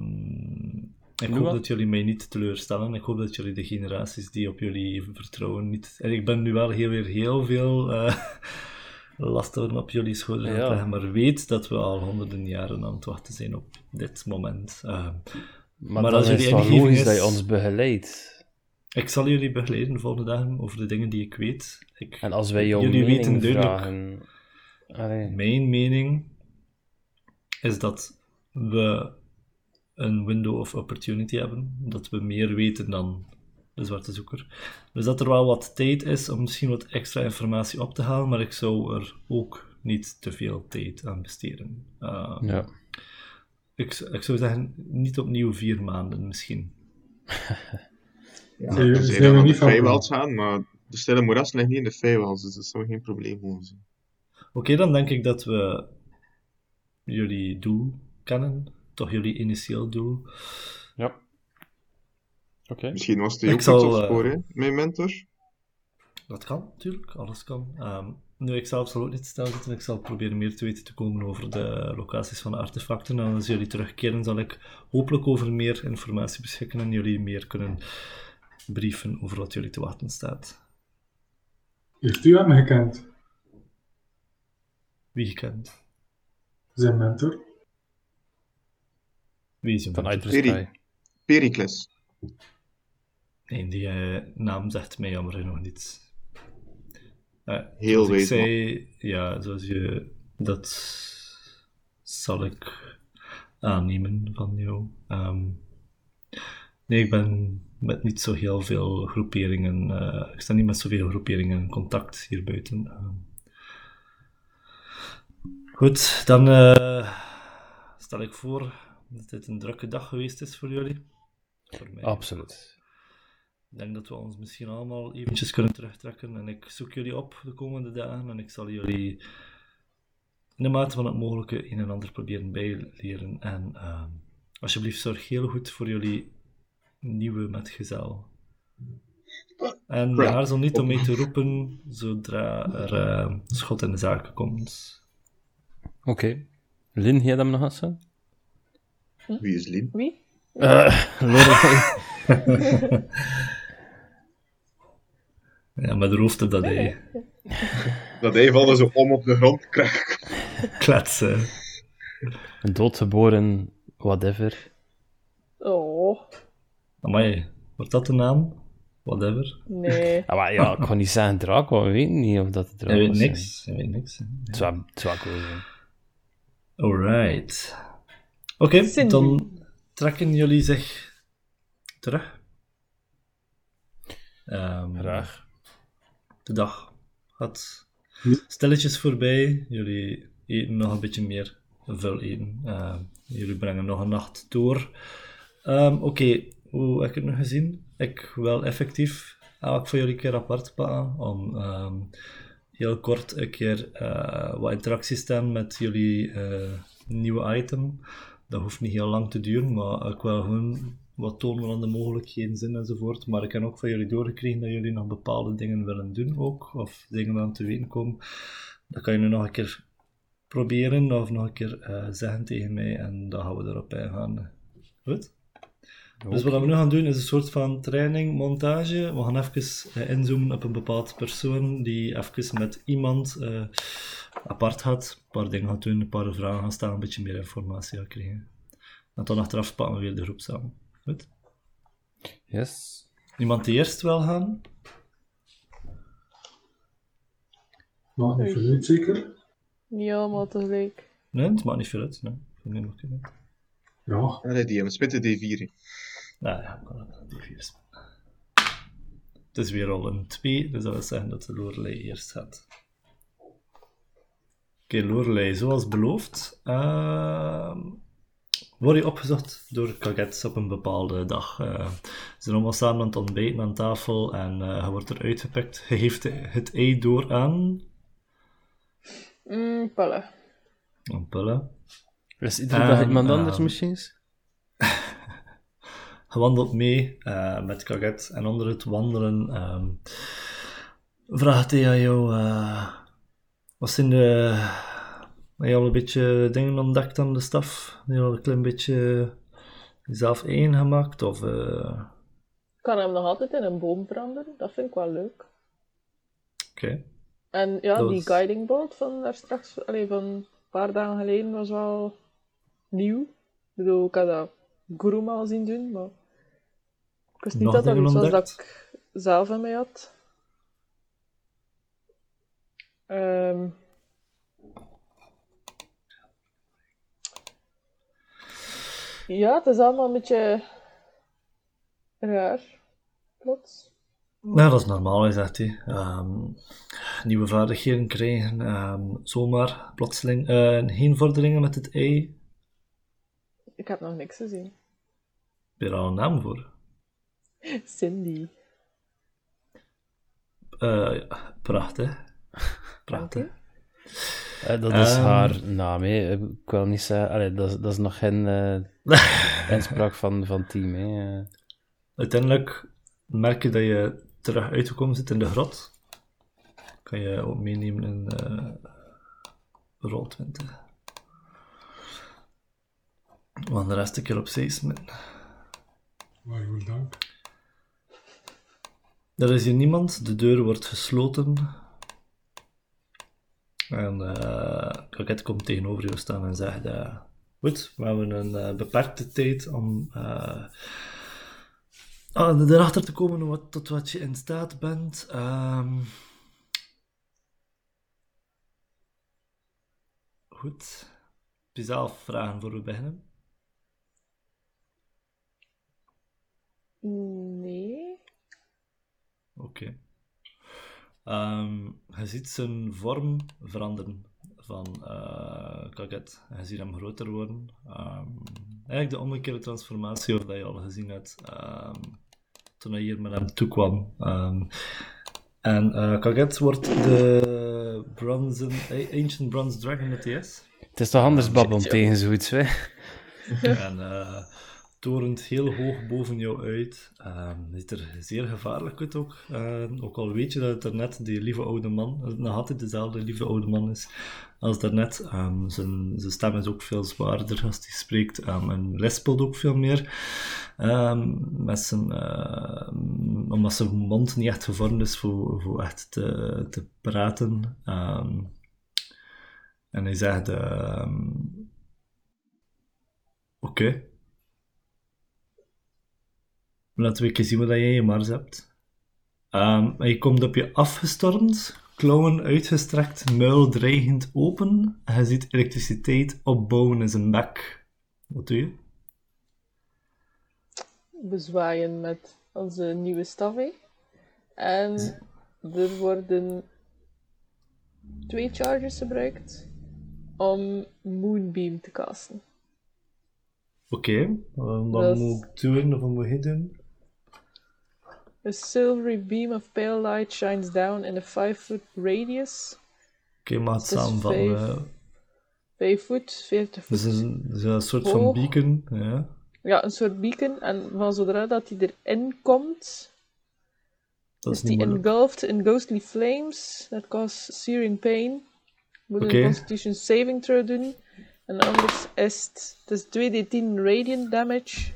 ik hoop dat jullie mij niet teleurstellen. Ik hoop dat jullie de generaties die op jullie vertrouwen niet... En ik ben nu wel heel, weer heel veel eh lasten op jullie schouders Ja. leggen, maar weet dat we al honderden jaren aan het wachten zijn op dit moment. Ehm, Maar, als is jullie ingeving logisch is- dat je ons begeleidt. ik zal jullie begeleiden de volgende dagen over de dingen die ik weet. Ik, En als wij jouw jullie mening weten duidelijk vragen... Mijn mening is dat we een window of opportunity hebben, dat we meer weten dan de zwarte zoeker. Dus dat er wel wat tijd is om misschien wat extra informatie op te halen, maar ik zou er ook niet te veel tijd aan besteden. Uh, ja. ik, ik zou zeggen, niet opnieuw vier maanden misschien. Ja, dus zijn naar niet de van gaan, maar de stille moeras ligt niet in de Feywelds, dus dat zou geen probleem mogen zijn. Oké, dan denk ik dat we jullie doel kennen, toch jullie initieel doel. Ja. Oké. Misschien was het Ik ook zal, iets op eh, spoor, hè, mijn mentor. Dat kan, natuurlijk. Alles kan. Ehm, nu, ik zal absoluut niet stilzitten. Ik zal proberen meer te weten te komen over de locaties van de artefacten. En als jullie terugkeren, zal ik hopelijk over meer informatie beschikken en jullie meer kunnen brieven over wat jullie te wachten staat. Heeft u hem gekend? Wie je kent. Zijn mentor? Wie Van? Outer Sky. Pericles. Nee, die eh, naam zegt mij jammer genoeg niets. Eh, Heel zoals ik zei, ja, zoals je... Dat zal ik aannemen van jou. Ehm, nee, ik ben met niet zo heel veel groeperingen... eh, ik sta niet met zoveel groeperingen in contact hier buiten. Ehm. goed, dan eh, stel ik voor dat dit een drukke dag geweest is voor jullie. Voor mij. Absoluut. Ik denk dat we ons misschien allemaal eventjes kunnen terugtrekken. En ik zoek jullie op de komende dagen. En ik zal jullie in de mate van het mogelijke een en ander proberen bijleren. En ehm, alsjeblieft zorg heel goed voor jullie nieuwe metgezel. En aarzel niet om mee te roepen zodra er eh, schot in de zaken komt. Oké. Lin, jij dat nog eens? Hè? Wie is Lien? Wie? Eh, Lorelei. Ja, met de hoofd op dat hij Dat hij valt zo om op de grond krijgt. kletsen. Een doodgeboren whatever. Oh, Amai, wordt dat de naam? Whatever. nee. Ah, maar ja, ik ga niet zeggen draak, want we weten niet of dat het draak Hij weet is. niks. Hij weet niks. hè. Het zou, het zou cool zijn. Alright. Oké, dan trekken jullie zich terug. Ehm, Graag. De dag gaat stilletjes voorbij. Jullie eten nog een beetje meer vul eten. Ehm, jullie brengen nog een nacht door. Ehm, Oké, hoe heb ik het nog gezien? Ik wil effectief elk van jullie een keer apart pakken om ehm, heel kort een keer eh, wat interacties te hebben met jullie eh, nieuwe item. Dat hoeft niet heel lang te duren, maar ik wil gewoon wat tonen aan de mogelijkheden zijn enzovoort. Maar ik heb ook van jullie doorgekregen dat jullie nog bepaalde dingen willen doen ook, of dingen aan te weten komen. Dat kan je nu nog een keer proberen of nog een keer eh, zeggen tegen mij en dan gaan we erop ingaan. Goed? Dus wat we nu gaan doen is een soort van training, montage. We gaan even eh, inzoomen op een bepaald persoon die even met iemand eh, apart gaat. Een paar dingen gaat doen, een paar vragen gaan stellen, een beetje meer informatie gaat krijgen. En dan achteraf pakken we weer de groep samen. Goed? Yes. Iemand die eerst wil gaan? Maar niet verluid zeker. Niet allemaal tegelijk. Nee, het maakt niet veel uit. Nee. Mij nog kunnen. Ja, Allee, die hem spit de D4. Nou ja, ik kan het die vier spelen. Het is weer al een 2, dus dat wil zeggen dat de Lorelei eerst gaat. Oké, Lorelei, zoals beloofd, ehm, word je opgezocht door Kaget op een bepaalde dag. Eh, ze zijn allemaal samen aan het ontbijten aan tafel en eh je wordt eruit gepikt. Je geeft het ei door aan Mm, Palle. een pulle. Is iedere dag iemand anders ehm, misschien? Je wandelt mee eh, met Kaget en onder het wandelen ehm, vraagt hij aan jou: eh, wat zijn de. Heb je al een beetje dingen ontdekt aan de staf? Heb je al een klein beetje jezelf één gemaakt? Of, eh, Ik kan hem nog altijd in een boom veranderen. Dat vind ik wel leuk. Oké. En ja, Dat die was- guiding bolt van daar straks, allee, van een paar dagen geleden was wel nieuw. Ik bedoel, ik had dat Guruma zien doen, maar ik wist niet Nog dat dat iets was dat ik zelf in mij had. Ehm. Ja, het is allemaal een beetje raar. Plots. Nou, dat is normaal, zegt hij. Nieuwe vaardigheden krijgen, ehm, zomaar, plotseling. eh, geen vorderingen met het ei. Ik heb nog niks gezien. Heb je er al een naam voor? Cindy. Eh, ja, prachtig. Prachtig. Eh, dat is Ehm. haar naam, hè. Ik wil niet zeggen... Allee, dat, is- dat is nog geen eh inspraak van, van team, hè. Eh, Uiteindelijk merk je dat je terug uitgekomen zit in de grot. Kan je ook meenemen in eh rol 20. Want de rest een keer op 6 met. waarvoor dank. Er is hier niemand, de deur wordt gesloten. En uh, Kaket komt tegenover jou staan en zegt: eh, Goed, we hebben een eh, beperkte tijd om eh, erachter te komen wat, tot wat je in staat bent. Ehm, goed. Heb je zelf vragen voor we beginnen? Oké. Ehm, je ziet zijn vorm veranderen van eh Kaget. Je ziet hem groter worden. Ehm, eigenlijk de omgekeerde transformatie of dat je al gezien hebt ehm, toen hij hier met hem toekwam. Ehm en eh Kaget wordt de bronzen, eh, Ancient Bronze Dragon met TS. Het is toch anders babbelen tegen zoiets, hè? en eh torent heel hoog boven jou uit. Ehm ziet er zeer gevaarlijk uit ook. Ehm, ook al weet je dat het daarnet die lieve oude man, dat het nog altijd dezelfde lieve oude man is als daarnet. Ehm zijn, zijn stem is ook veel zwaarder als hij spreekt ehm, en lispelt ook veel meer. Met zijn, eh, omdat zijn mond niet echt gevormd is voor, voor echt te, te praten. En hij zegt... Oké. Laten we eens zien wat jij in je mars hebt. Ehm, je komt op je afgestormd, klauwen uitgestrekt, muil dreigend open. En je ziet elektriciteit opbouwen in zijn bek. Wat doe je? bezwaaien met onze nieuwe staf. hè. En er worden twee charges gebruikt om Moonbeam te casten. Oké, wat wat Dat is- moet ik doen of wat moet je doen? A silvery beam of pale light shines down in a 5 foot radius. Oké, maar het Het is samenvatten. vijf. eh, 5 voet, 40 voet. Dus een, dus een soort van beacon, ja. Ja, een soort beacon. En van zodra dat hij erin komt, Dat is die engulfed in ghostly flames. That cause searing pain. Moet een constitution saving throw doen. En anders is het, het is 2d10 radiant damage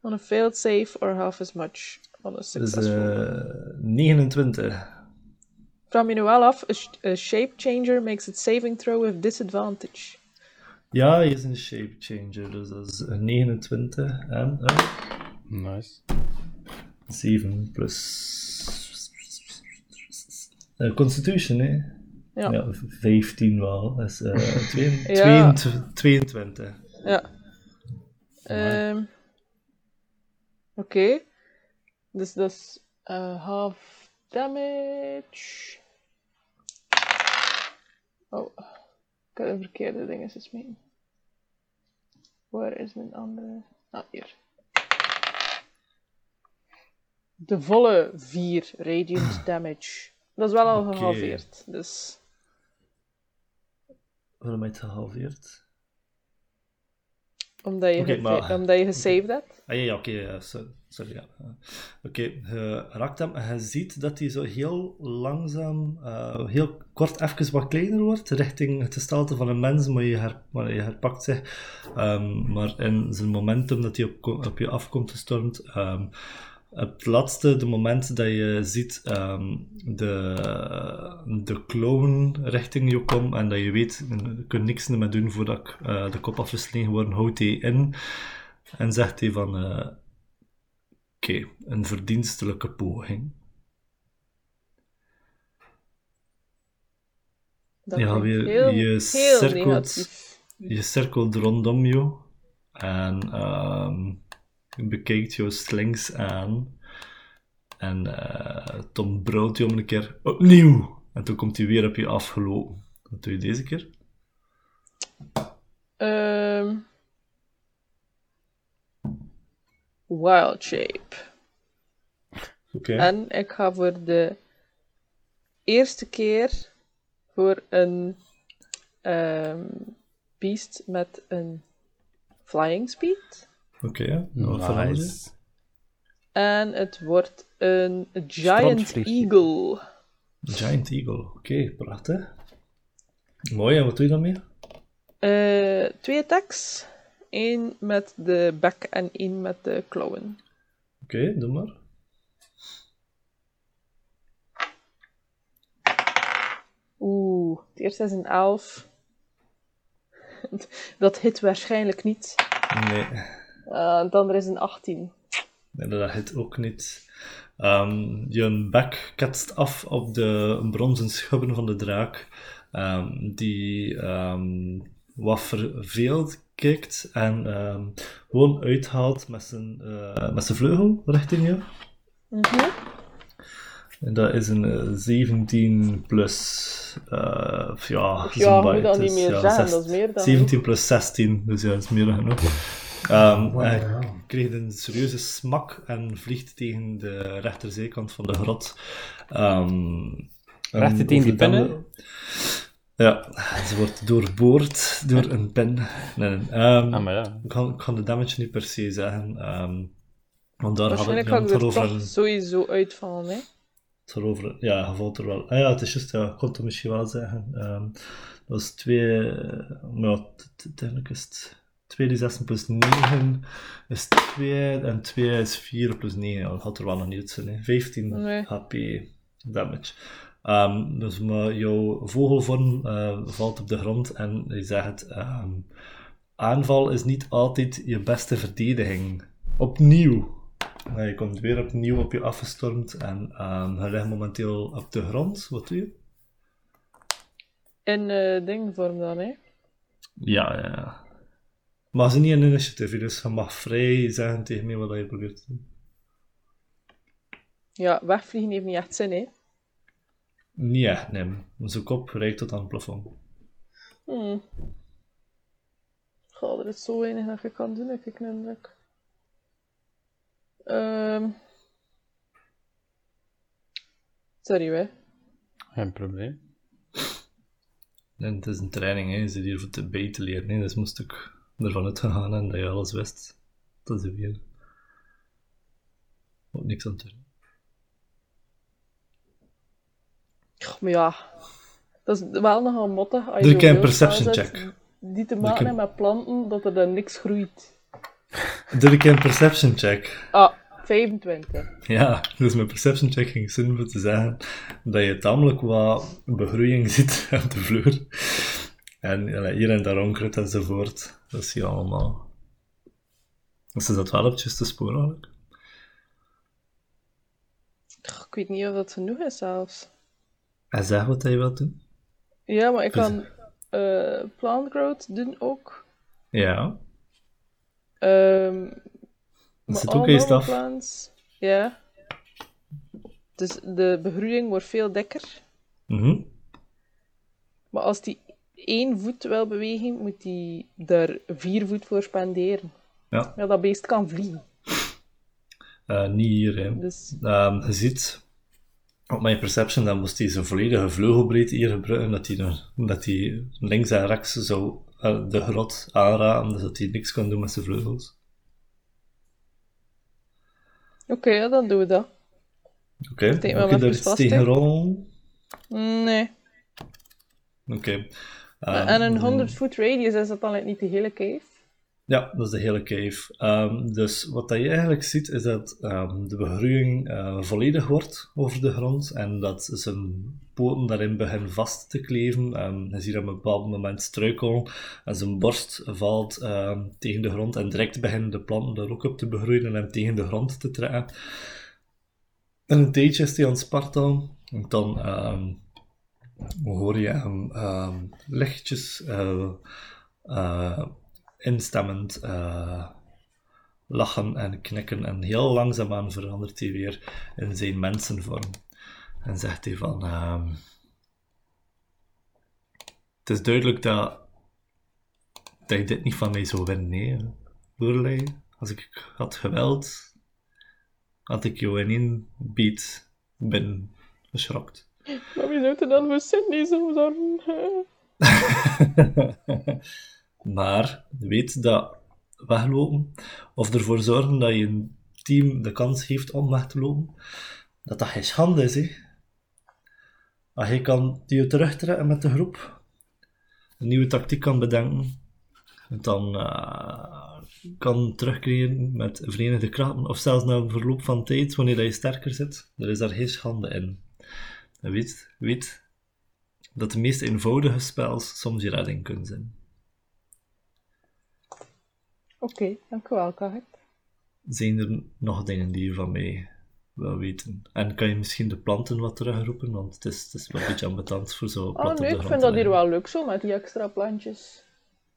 on a failed save or half as much a Dus successful. eh 29. Vraag me nu wel af, a, sh- a shape changer makes its saving throw with disadvantage. Ja, hij is een shape changer, dus dat is een 29 en Nice. 7 plus. Eh, Constitution, hè? Ja. 15 wel. Dat is eh, Ja. 22. 22. Ja. Ehm, Oké. Dat is eh, half damage. Oh, ik heb de verkeerde dingen gesmeten. Waar is mijn andere? Ah, hier. De volle 4 radiant damage. Dat is wel al gehalveerd. Dus Waarom je het gehalveerd? Omdat je, maar- omdat je gesaved hebt. Ah ja, ja oké, sorry. Ja. Uh, Oké, je raakt hem en je ziet dat hij zo heel langzaam, eh, heel kort even wat kleiner wordt, richting het gestalte van een mens, maar je, her, maar je herpakt zich. Ehm, maar in zijn momentum dat hij op, op je afkomt gestormd, het laatste, de moment dat je ziet ehm, de, de clown richting je komt en dat je weet, je kunt niks meer doen voordat ik eh, de kop afgeslagen word, houdt hij in. En zegt hij van, eh, oké, een verdienstelijke poging. Dat Ja, weer- heel, je cirkelt-. Je cirkelt rondom je en ehm, je bekijkt jouw slings aan. En eh Tom brult je om een keer opnieuw. En toen komt hij weer op je afgelopen. Wat doe je deze keer? Ehm wild shape. Oké. En ik ga voor de eerste keer voor een ehm, beast met een flying speed. Oké, wat veranderde? Nice. En het wordt een giant eagle. Giant Eagle. Oké, prachtig. Mooi, en wat doe je dan mee? Eh, twee attacks. Eén met de bek en één met de klauwen. Oké, doe maar. Oeh, het eerste is een 11. Dat hit waarschijnlijk niet. Nee. Eh, het andere is een 18. Nee, dat hit ook niet. Ehm, je bek ketst af op de bronzen schubben van de draak, ehm, die ehm, wat verveeld kijkt en gewoon uithaalt met zijn, eh, met zijn vleugel richting je. Mhm. En dat is een eh, 17 plus. eh, ja, Ja, moet dat niet meer ja, zes- dat is meer dan 17 plus 16, dus ja, dat is meer dan genoeg. Ehm, Wow, hij kreeg een serieuze smak en vliegt tegen de rechterzijkant van de grot. Ehm, en Rechter tegen die dan- Ja, ze wordt doorboord door een pin. Nee, nee. Ehm, Ah, maar ja. ik, kan, ik kan de damage niet per se zeggen. ehm, want daar hadden Waarschijnlijk we ga ik het er over een sowieso uitvallen, hè. het erover, ja, je valt er wel. Ah ja, het is juist, ja, ik kon het misschien wel zeggen. Ehm, dat is 2, maar ja, is het 2 die 16 plus 9 is 2 en 2 is 4 plus 9. Ja, dat had er wel nog niet zijn, hè. 15 Nee. HP damage. Ehm, dus maar jouw vogelvorm eh, valt op de grond en je zegt: ehm, aanval is niet altijd je beste verdediging. Opnieuw. Ja, je komt weer opnieuw op je afgestormd en ehm je ligt momenteel op de grond. Wat doe je? In eh dingvorm dan, hè. Ja, ja, ja. Maar ze niet een initiative, dus je mag vrij zeggen tegen mij wat je probeert te doen. Ja, wegvliegen heeft niet echt zin, hè. Echt, nee. Zijn kop reikt tot aan het plafond. Hmm. Goh, er is zo weinig dat je kan doen, heb ik een indruk. Ehm. Sorry, hè. Geen probleem. En het is een training, hè. je zit hier voor te bij te leren. Hè. Dus moest ik ervan uitgegaan en dat je alles wist. Dat is weer. Ook niks aan te doen. Goh, Maar ja, dat is wel nogal. Als je Doe ik een perception zet check. Die te maken een- hebben met planten, dat er dan niks groeit. Doe ik een perception check. Ah, 25. Ja, dus mijn perception check ging zin voor te zeggen dat je tamelijk wat begroeiing ziet op de vloer. En hier en daar onkruid enzovoort. Dat zie je allemaal. Dus is dat wel op het juiste spoor eigenlijk? Ik weet niet of dat genoeg is zelfs. En zeg wat je wilt doen. Ja, maar ik kan eh plant growth doen ook. Ja. Ehm Dat zit ook in staf. plants, Ja. Dus de begroeiing wordt veel dikker. Mhm. Maar als die één voet wil bewegen, moet die daar vier voet voor spenderen. Ja. Ja, dat beest kan vliegen. Eh, niet hier, hè. Dus Ehm, je ziet op mijn perception dat moest hij zijn volledige vleugelbreedte hier gebruiken, dat hij, dat hij links en rechts zou eh, de grot aanraken, dus dat hij niks kan doen met zijn vleugels. oké, ja, dan doen we dat. Oké, me heb je daar iets tegen rollen? Nee. Oké. Ehm, en een 100 foot radius, is dat dan niet de hele cave? Ja, dat is de hele cave. Ehm, dus wat dat je eigenlijk ziet, is dat ehm, de begroeiing eh, volledig wordt over de grond en dat zijn poten daarin beginnen vast te kleven. Hij ziet op een bepaald moment struikelen en zijn borst valt tegen de grond en direct beginnen de planten daar ook op te begroeien en hem tegen de grond te trekken. En een tijdje is hij aan en dan hoor je hem lichtjes eh, instemmend eh, lachen en knikken. En heel langzaamaan verandert hij weer in zijn mensenvorm. En zegt hij van... ehm, het is duidelijk dat, dat je dit niet van mij zou winnen, nee. Als ik had gewild, had ik jou in één beat ben geschrokt. Maar wie zou er dan voor Sydney zo zorgen? maar weet dat weglopen, of ervoor zorgen dat je een team de kans heeft om weg te lopen, dat dat geen schande is. Hè? Als je kan die terugtrekken met de groep, een nieuwe tactiek kan bedenken, dan eh, kan terugkrijgen met verenigde krachten, of zelfs na een verloop van tijd, wanneer dat je sterker zit, er is daar geen schande in. Weet, weet dat de meest eenvoudige spels soms je redding kunnen zijn. Oké, dank u wel, Karik. Zijn er nog dingen die je van mij wil weten? En kan je misschien de planten wat terugroepen? Want het is, het is wel een beetje ambetant voor zo plat Oh op de nee, ik vind dat hier wel leuk zo, met die extra plantjes.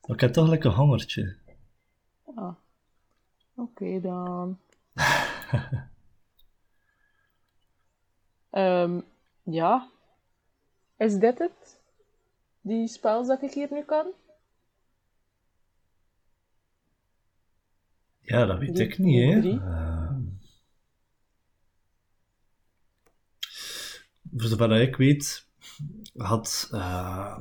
Maar ik heb toch lekker een hongertje. Ah. Oké dan. Ehm, ja. Is dit het? Die spels dat ik hier nu kan? Ja, dat weet Die- ik niet, hè. Ehm. voor zover ik weet, had, eh,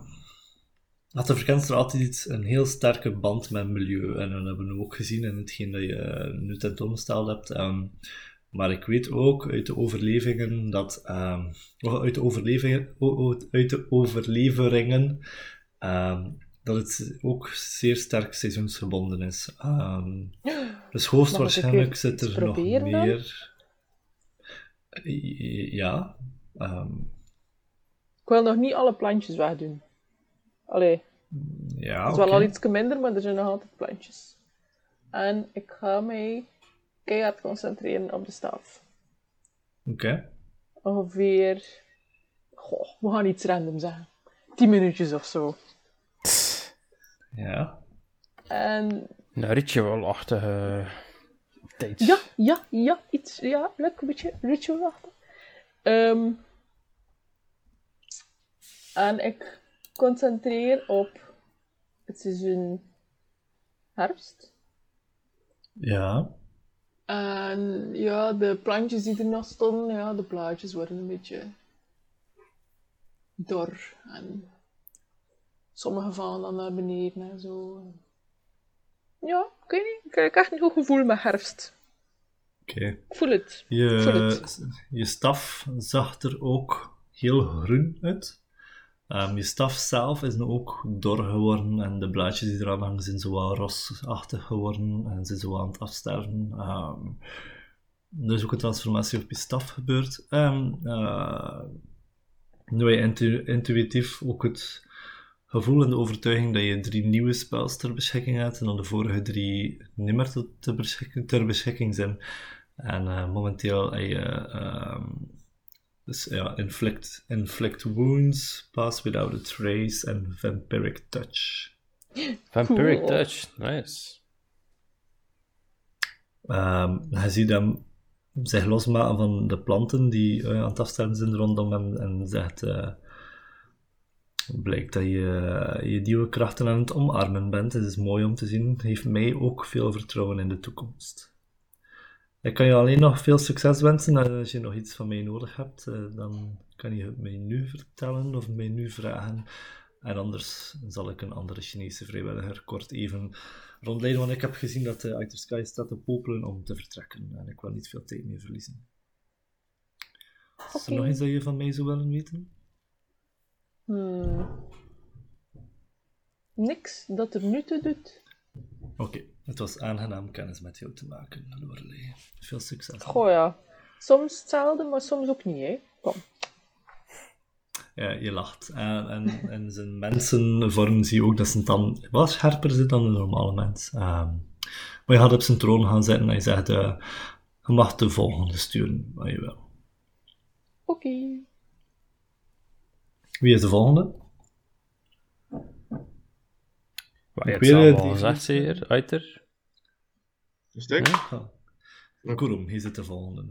had de verkenster altijd iets, een heel sterke band met milieu. En dat hebben we ook gezien in hetgeen dat je eh, nu tentoongesteld hebt. Ehm, maar ik weet ook uit de overlevingen dat, ehm, uit de overlevingen, o- o- uit de overleveringen, dat het ook zeer sterk seizoensgebonden is. Ehm, dus hoogstwaarschijnlijk zit er nog dan? meer. I- Ja. ehm, Ik wil nog niet alle plantjes wegdoen. Allee, ja, het is wel al iets minder, maar er zijn nog altijd plantjes. En ik ga mij keihard concentreren op de staf. Oké. Ongeveer... Goh, we gaan iets random zeggen. 10 minuutjes of zo. Ja. En Een ritualachtige tijd. Ja, ja, ja, iets, ja, leuk, een beetje ritualachtig. Ehm en ik concentreer op het seizoen herfst. Ja. En ja, de plantjes die er nog stonden, ja, de blaadjes worden een beetje dor. En Sommige vallen dan naar beneden en zo. Ja, ik weet niet. Ik heb echt een goed gevoel met herfst. Oké. Ik voel het. Ik voel het. Je, je staf zag er ook heel groen uit. Ehm, je staf zelf is nu ook dor geworden en de blaadjes die eraan hangen zijn zo wat rosachtig geworden en zijn zo aan het afsterven. Ehm, er is ook een transformatie op je staf gebeurd. En eh, nu je intu- intuïtief ook het gevoel en de overtuiging dat je drie nieuwe spels ter beschikking hebt en dan de vorige drie niet meer ter beschikking, ter beschikking zijn. En eh, momenteel heb je ehm, dus ja, inflict, inflict wounds, pass without a trace en vampiric touch. Vampiric Cool. Touch, nice. Ehm, je ziet hem zich losmaken van de planten die eh, aan het afsterven zijn rondom hem en zegt, eh, blijkt dat je je nieuwe krachten aan het omarmen bent. Het is mooi om te zien. Het heeft mij ook veel vertrouwen in de toekomst. Ik kan je alleen nog veel succes wensen. En Als je nog iets van mij nodig hebt, eh, dan kan je het mij nu vertellen of mij nu vragen. En anders zal ik een andere Chinese vrijwilliger kort even rondleiden, want ik heb gezien dat de Outer Sky staat te popelen om te vertrekken. En ik wil niet veel tijd meer verliezen. Is er nog iets dat je van mij zou willen weten? Hmm. Niks dat er nu toe doet. Oké, het was aangenaam kennis met jou te maken, Lorelei. Veel succes. Goh ja. Soms hetzelfde, maar soms ook niet, hè. Kom. Ja, je lacht. En, en, en zijn mensenvorm zie je ook dat zijn tand wat scherper zit dan een normale mens. Ehm, maar je gaat op zijn troon gaan zitten en je zegt, eh, je mag de volgende sturen, wat je wil. Oké. Wie is de volgende? Je Ik weet het al niet. gezegd, zeker, Uiter. Een stuk? Ja. Kurum, hij zit de volgende.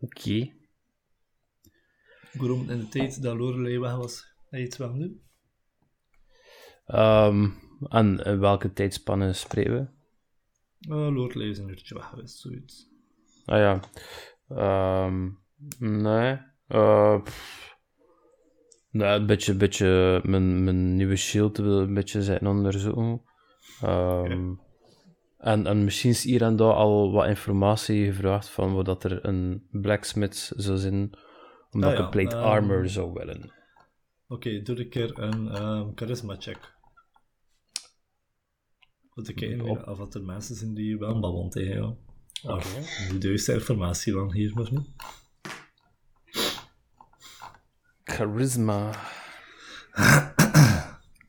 Oké. Kurum, in de tijd dat Lorelei weg was, heb je iets wel doen? Ehm, en in welke tijdspanne spreken we? Uh, Lorelei is een uurtje weg geweest, zoiets. Ah ja. Ehm, nee. Eh, pff. Nee, een beetje, beetje mijn, mijn nieuwe shield wil een beetje zijn onderzoeken. Ehm, en, en misschien is hier en daar al wat informatie gevraagd van wat dat er een blacksmith zou zijn, omdat Ah ik een plate ehm, armor zou willen. Oké, doe een keer een ehm, charisma check. Om te kijken of er mensen zijn die wel babbelen tegen jou. Of de juiste informatie van hier maar niet. Charisma.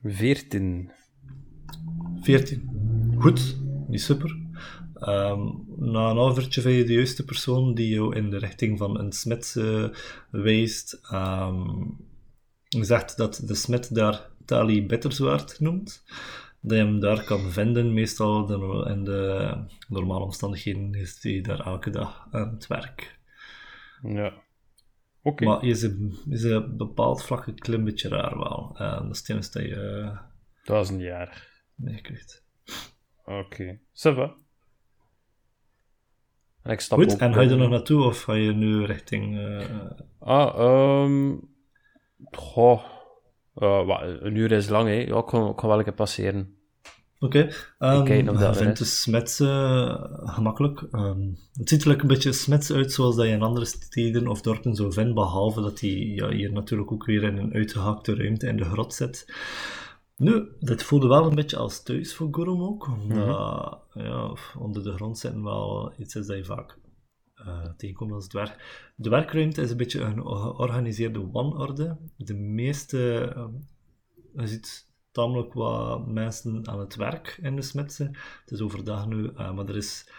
14. 14. Goed, niet super. Ehm, na een half uurtje vind je de juiste persoon die jou in de richting van een smid eh, wijst. Ehm, je zegt dat de smid daar Tali Bitterzwaard noemt. Dat je hem daar kan vinden. Meestal de- in de normale omstandigheden is hij daar elke dag aan het werk. Ja. Maar is een, is een bepaald vlak een klein beetje raar wel. En dat is het enige dat je eh, Duizend jaar. meekrijgt. Oké. Ça va. En ik stap Goed, ook en ga je er nog naartoe of ga je nu richting... eh, Ah, ehm... Goh. Eh, wat, een uur is lang, hè. Ja, ik kan, ik kan wel een keer passeren. Oké, ehm, dat je er vindt de smets eh, gemakkelijk. Ehm, het ziet er een beetje smets uit zoals dat je in andere steden of dorpen zou vinden, behalve dat hij ja, hier natuurlijk ook weer in een uitgehakte ruimte in de grot zit. Nu, dit voelde wel een beetje als thuis voor Gorum ook, omdat ja, onder de grond zitten wel iets is dat je vaak eh, tegenkomt als dwerg. De werkruimte is een beetje een georganiseerde wanorde. De meeste, ehm, je ziet tamelijk wat mensen aan het werk in de smidse. Het is overdag nu, eh, maar er is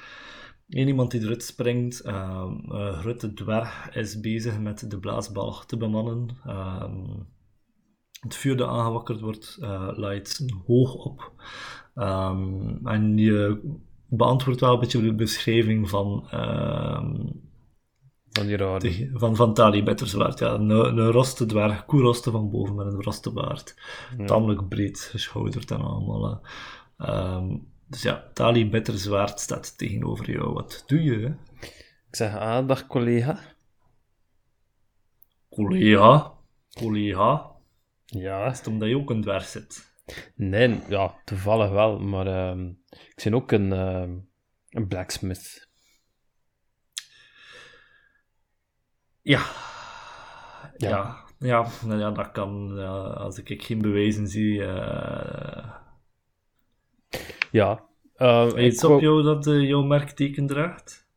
één iemand die eruit springt. Ehm, een grote dwerg is bezig met de blaasbalg te bemannen. Ehm, het vuur dat aangewakkerd wordt, eh leidt hoog op. Ehm, en je beantwoordt wel een beetje de beschrijving van, Van die rare. van, van Tali Bitterzwaard. Ja, een, een roste dwerg, koeroste van boven met een roste baard. Tamelijk breed geschouderd en allemaal. Ehm, dus ja, Tali Bitterzwaard staat tegenover jou. Wat doe je? hè? Ik zeg, ah, dag collega. Collega? Collega? Ja, Is het omdat je ook een dwerg zit? nee, ja, toevallig wel, maar ehm, ik ben ook een, ehm, een blacksmith. Ja. Ja. Ja. Ja, nou ja, dat kan. ja, als ik, ik geen bewijzen zie. eh Ja, ehm, ik iets op jou dat eh, jouw merkteken draagt?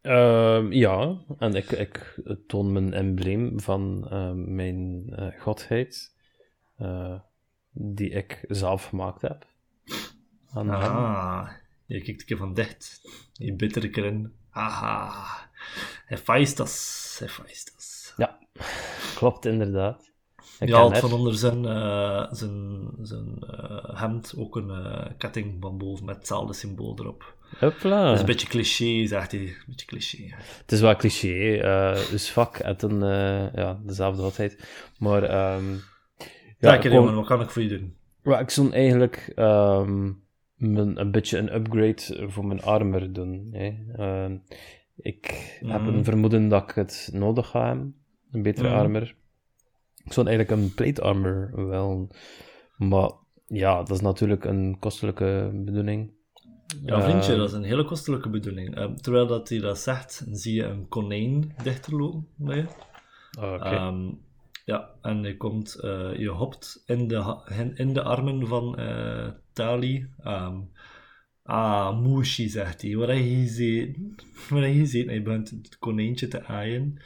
Ehm, ja, en ik, ik toon mijn embleem van ehm, mijn eh, godheid, die ik zelf gemaakt heb. Aan hem. Ah, je kijkt een keer van dicht. Die bittere krin. Aha. Feist das. Ja, klopt inderdaad. Ik haalt haar. van onder zijn, eh, zijn, zijn eh, hemd ook een eh, ketting van boven met hetzelfde symbool erop. Hopla. Dat is een beetje cliché, zegt hij. Een beetje cliché. Het is wel cliché, dus vak en een, ja, dezelfde godheid. Maar, ehm Ja, jongen, wat kan ik voor je doen? Ik zou eigenlijk ehm, mijn, een beetje een upgrade voor mijn armor doen. Hè. Ik heb een vermoeden dat ik het nodig ga hebben. Een betere Mhm. armor. Ik zou eigenlijk een plate armor wel. Maar ja, dat is natuurlijk een kostelijke bedoeling. Ja, vriendje, Eh, dat is een hele kostelijke bedoeling. Eh, terwijl dat hij dat zegt, zie je een konijn dichterlopen bij je. ah, oké. Ehm, ja, en je komt, eh, je hopt in de, in, de armen van eh, Tali. Ehm, ah, Mushi, zegt hij. Waar heb je gezeten? Hij begint het konijntje te aaien.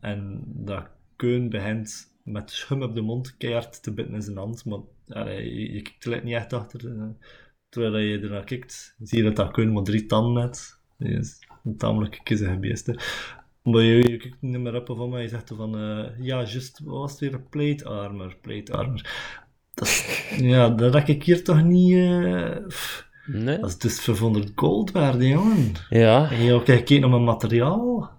En dat keun begint met schum op de mond keihard te bitten in zijn hand. Maar je, kijkt er niet echt achter. eh. terwijl je ernaar kijkt, zie je dat dat keun maar drie tanden heeft. Die is een tamelijk kiezige beest. Maar je, kijkt niet meer op van mij, je zegt van, eh, ja, juist, wat was het weer? Plate armor, plate armor. Dat ja, dat heb ik hier toch niet... eh, nee? dat is dus 500 gold waard, jongen. Ja, En je kijkt naar mijn materiaal.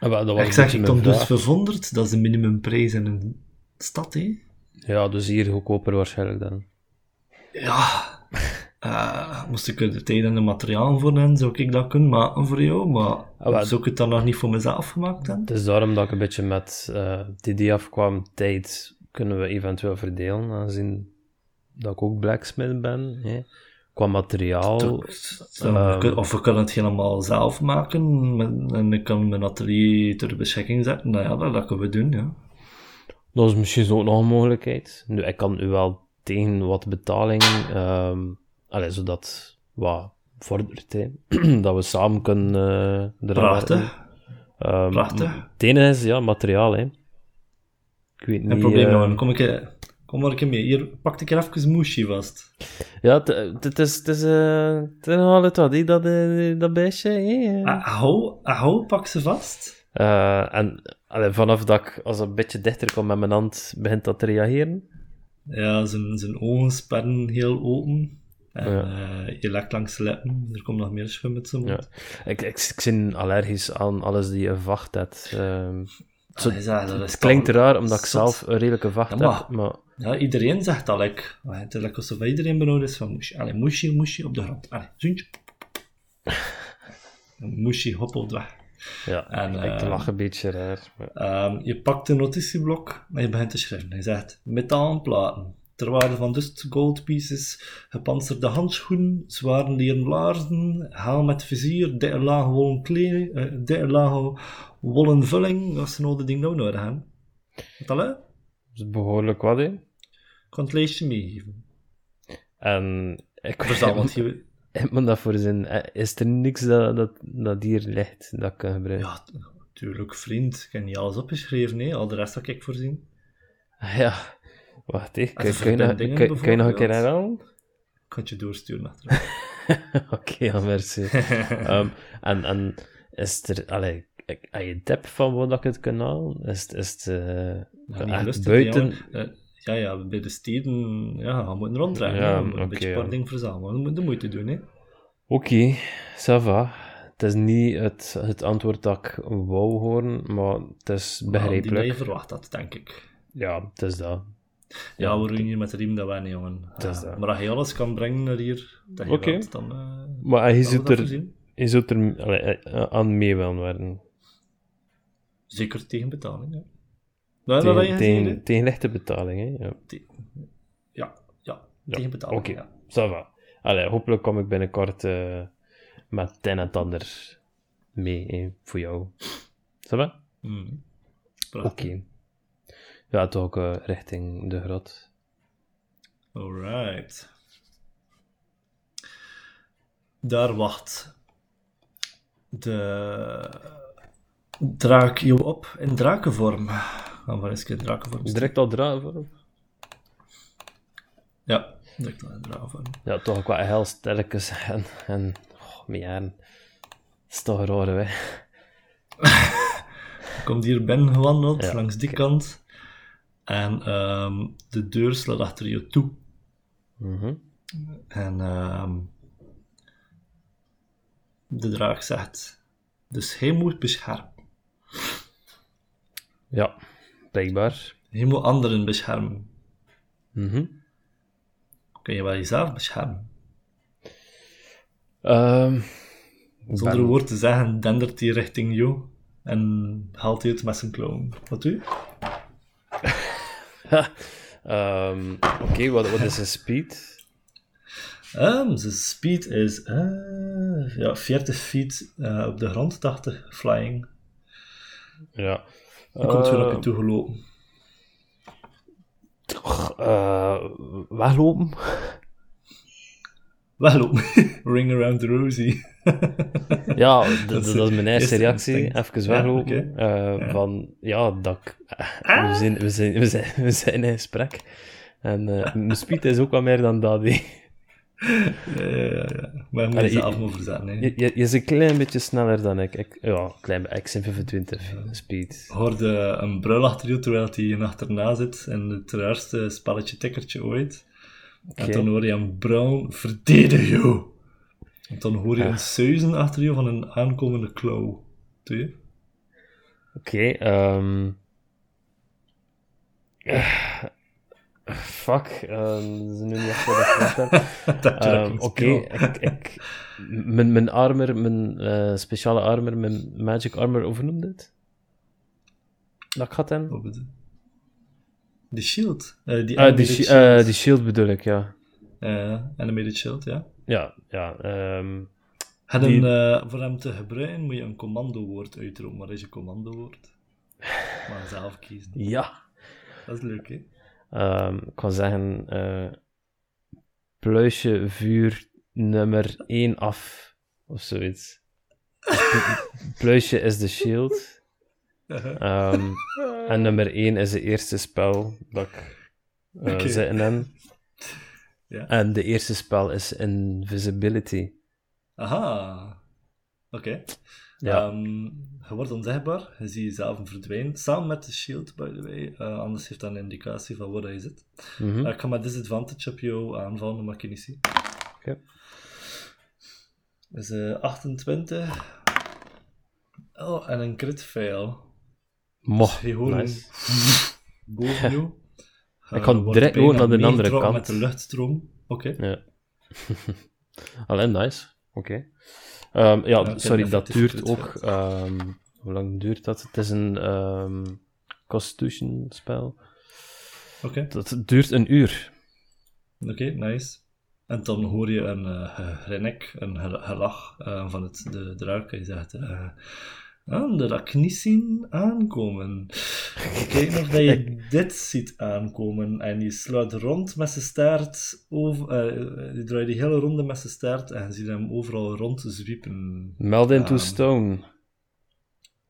Ah, wel, dat was Ik zeg, ik kom dus vraag. 500, dat is de minimumprijs in een stad, hè. Ja, dus hier goedkoper waarschijnlijk dan. Ja, eh, moest ik er de tijd en de materiaal voor hebben, zou ik dat kunnen maken voor jou, maar Ah, zou ik het dan nog niet voor mezelf gemaakt hebben? Het is daarom dat ik een beetje met eh het idee afkwam, tijd kunnen we eventueel verdelen, aangezien dat ik ook blacksmith ben. Hè. Qua materiaal, Toch, of we kunnen het helemaal zelf maken en ik kan mijn atelier ter beschikking zetten. Nou ja, dat, dat kunnen we doen, ja. dat is misschien ook nog een mogelijkheid. Nu, ik kan u wel tegen wat betaling, ehm allee, zodat wat vordert, hè. dat we samen kunnen eh werken. Prachtig. Ehm, Prachtig. Het is, ja, materiaal, hè. Ik weet niet... Probleem, eh, jongen. Kom, ik, eh, kom maar een keer mee. Hier, pak ik er even Mushi vast. Ja, het- is, het is, eh, het wat, dat, eh, dat beestje, hè. Ah, Hou, hou, pak ze vast. Eh, en allee, vanaf dat ik, als een beetje dichter komt met mijn hand, begint dat te reageren. Ja, zijn, zijn ogen sperren heel open. En Ja. eh, je lekt langs de lippen. Er komt nog meer schwim met zijn mond. Ik, ik, ik ben allergisch aan alles die een vacht ehm. Zo- Allee, zeg, dat is het klinkt raar, omdat ik zelf een redelijke vacht heb, maar... Ja, iedereen zegt dat. Like, het is like alsof iedereen benauwd is van Mushi. Allee, Mushi, Mushi op de grond. Allee, zoentje. Mushi hoppelt weg. Ja, En, ik eh, lach een beetje raar. maar- Ehm, je pakt een notitieblok en je begint te schrijven. Je zegt metaalplaten. Ter waarde van dust gold pieces, gepantserde handschoenen, zware leren laarzen, haal met vizier, dikke lage wollen kleding, eh, dikke lage wollen vulling. Dat is nou de ding dat we nodig hebben. Wat al, hè? Dat is behoorlijk wat, hè. Ik kan het lijstje meegeven. En ik Verzamel want je... ik moet dat voor zin. Eh, Is er niks dat, dat, dat hier ligt dat ik kan gebruiken? Ja, natuurlijk, vriend. Ik heb niet alles opgeschreven, hè. Al de rest had ik voorzien. Ja, wacht, hè. Kun, je nog- verbindingen kun, kun je nog een keer herhalen? Ik kan het je doorsturen achteraf. Oké, ja, merci. Ehm, en, en is er, allee, heb je een tip van wat ik het kan halen? Is, het- is het eh, Ja, buiten? Ja, ja, bij de steden, ja, we moeten ronddraaien. Ja, Ja, een oké, beetje ja. een paar dingen verzamelen. We moeten de moeite doen, hè. Oké, ça va. Het is niet het, het antwoord dat ik wou horen, maar het is Maar Die dat je begrijpelijk. verwacht had, denk ik. Ja, het is dat. Ja, we doen hier met de riem dat wij niet, jongen. Dat is Ja, dat. Maar als je alles kan brengen naar hier, dat je wilt, dan eh Maar je zult dat er, je zult er allee, aan mee willen worden. Zeker tegen betaling, ja. Nou, tegen, tegen, tegen lichte betaling, hè? Ja. Ja, ja. Ja, Tegen betaling, oké. va. Allee, hopelijk kom ik binnenkort eh, met het een en het ander mee hè, voor jou. Ça? Mhm. Oké. Prachtig. Ja, toch ook eh, richting de grot. Alright. Daar wacht de draak jou op in drakenvorm. Gaan we eens in drakenvorm zien. Direct al draven? Ja, direct al in drakenvorm. Ja, toch ook wel heel sterkes en, en oh, meer. Dat is toch raar, hè? Komt hier binnen gewandeld, Ja, langs die kant. En ehm, de deur slaat achter je toe. Mhm. En ehm, de draak zegt: Dus hij moet beschermen. Ja, blijkbaar. Hij moet anderen beschermen. Mhm. Kun je wel jezelf beschermen? Ehm, ik Zonder ben- woord te zeggen, dendert hij richting jou en haalt hij het met zijn klauwen. Wat doe je? Ehm, Oké, wat, wat is zijn speed? Ehm, zijn speed is eh, ja, 40 feet eh, op de grond, 80 flying. Ja. Hij komt weer op je Ehm, toe gelopen. eh, weglopen? Weglopen. Ring around the rosy. Ja, Dat dat, is mijn eerste reactie. Even Ja, weglopen. Eh, Ja. Van, ja, dat eh, we, zijn, we, zijn, we, zijn, we zijn in gesprek. En eh, mijn speed is ook wat meer dan dat. Ja, ja, ja, ja. Maar je moet Allee, je- maar verzetten. hè. Je, je, je is een klein beetje sneller dan ik. ik ja, klein, ik zijn 25 speed. hoorde een brul achter je terwijl hij je achterna zit in het raarste spelletje tikkertje ooit. En Oké. dan hoor je een brul, verdedig jou. En dan hoor je Ja. een suizen achter je van een aankomende klauw. Doe je? Oké, ehm eh, fuck, ehm, dat is nu niet echt wat ik Ehm, kunt Oké, spelen. ik, ik, mijn, mijn armor, mijn eh, speciale armor, mijn magic armor, hoe noemde het? Dat had hem? Wat bedoel? Die shield. Eh, die Ah, die, shi- shield. die shield bedoel ik, ja. Animated shield, ja. Ja, ja. ehm, En Die- een, voor hem te gebruiken moet je een commandowoord uitroepen. Wat is je commandowoord? Maar zelf kiezen. ja. Dat is leuk, hè? Ehm, ik kan zeggen, eh pluisje vuur nummer 1 af, of zoiets. pluisje is de shield. Ehm, en nummer 1 is de eerste spel dat ik eh Oké. zit in. Ja. En de eerste spel is Invisibility. Aha. Oké. Ja. Ehm, je wordt onzichtbaar, je ziet jezelf verdwijnen, samen met de shield, by the way. Eh, anders heeft dat een indicatie van waar je zit. Eh, ik ga met disadvantage op jou aanvallen, omdat ik je niet zie. Oké. Dus eh 28. Oh, en een crit fail. Moch, Je hoort nice. boven jou. Ik wordt direct gewoon naar de andere kant. met de luchtstroom. Oké. Ja. Alleen nice. Oké. Ehm, ja, sorry, dat duurt ook. ehm, hoe lang duurt dat? Het is een ehm, Constitution spel. Oké. Dat duurt een uur. Oké, nice. En dan hoor je een gegrinnik, een gel- gelach eh, van het, de draak. Hij zegt, eh dat ik niet zien aankomen. Kijk of dat je dit ziet aankomen. En je slaat rond met zijn staart, over, eh, je draait die hele ronde met zijn staart en je ziet hem overal rond zwiepen. Meld into Ehm, stone.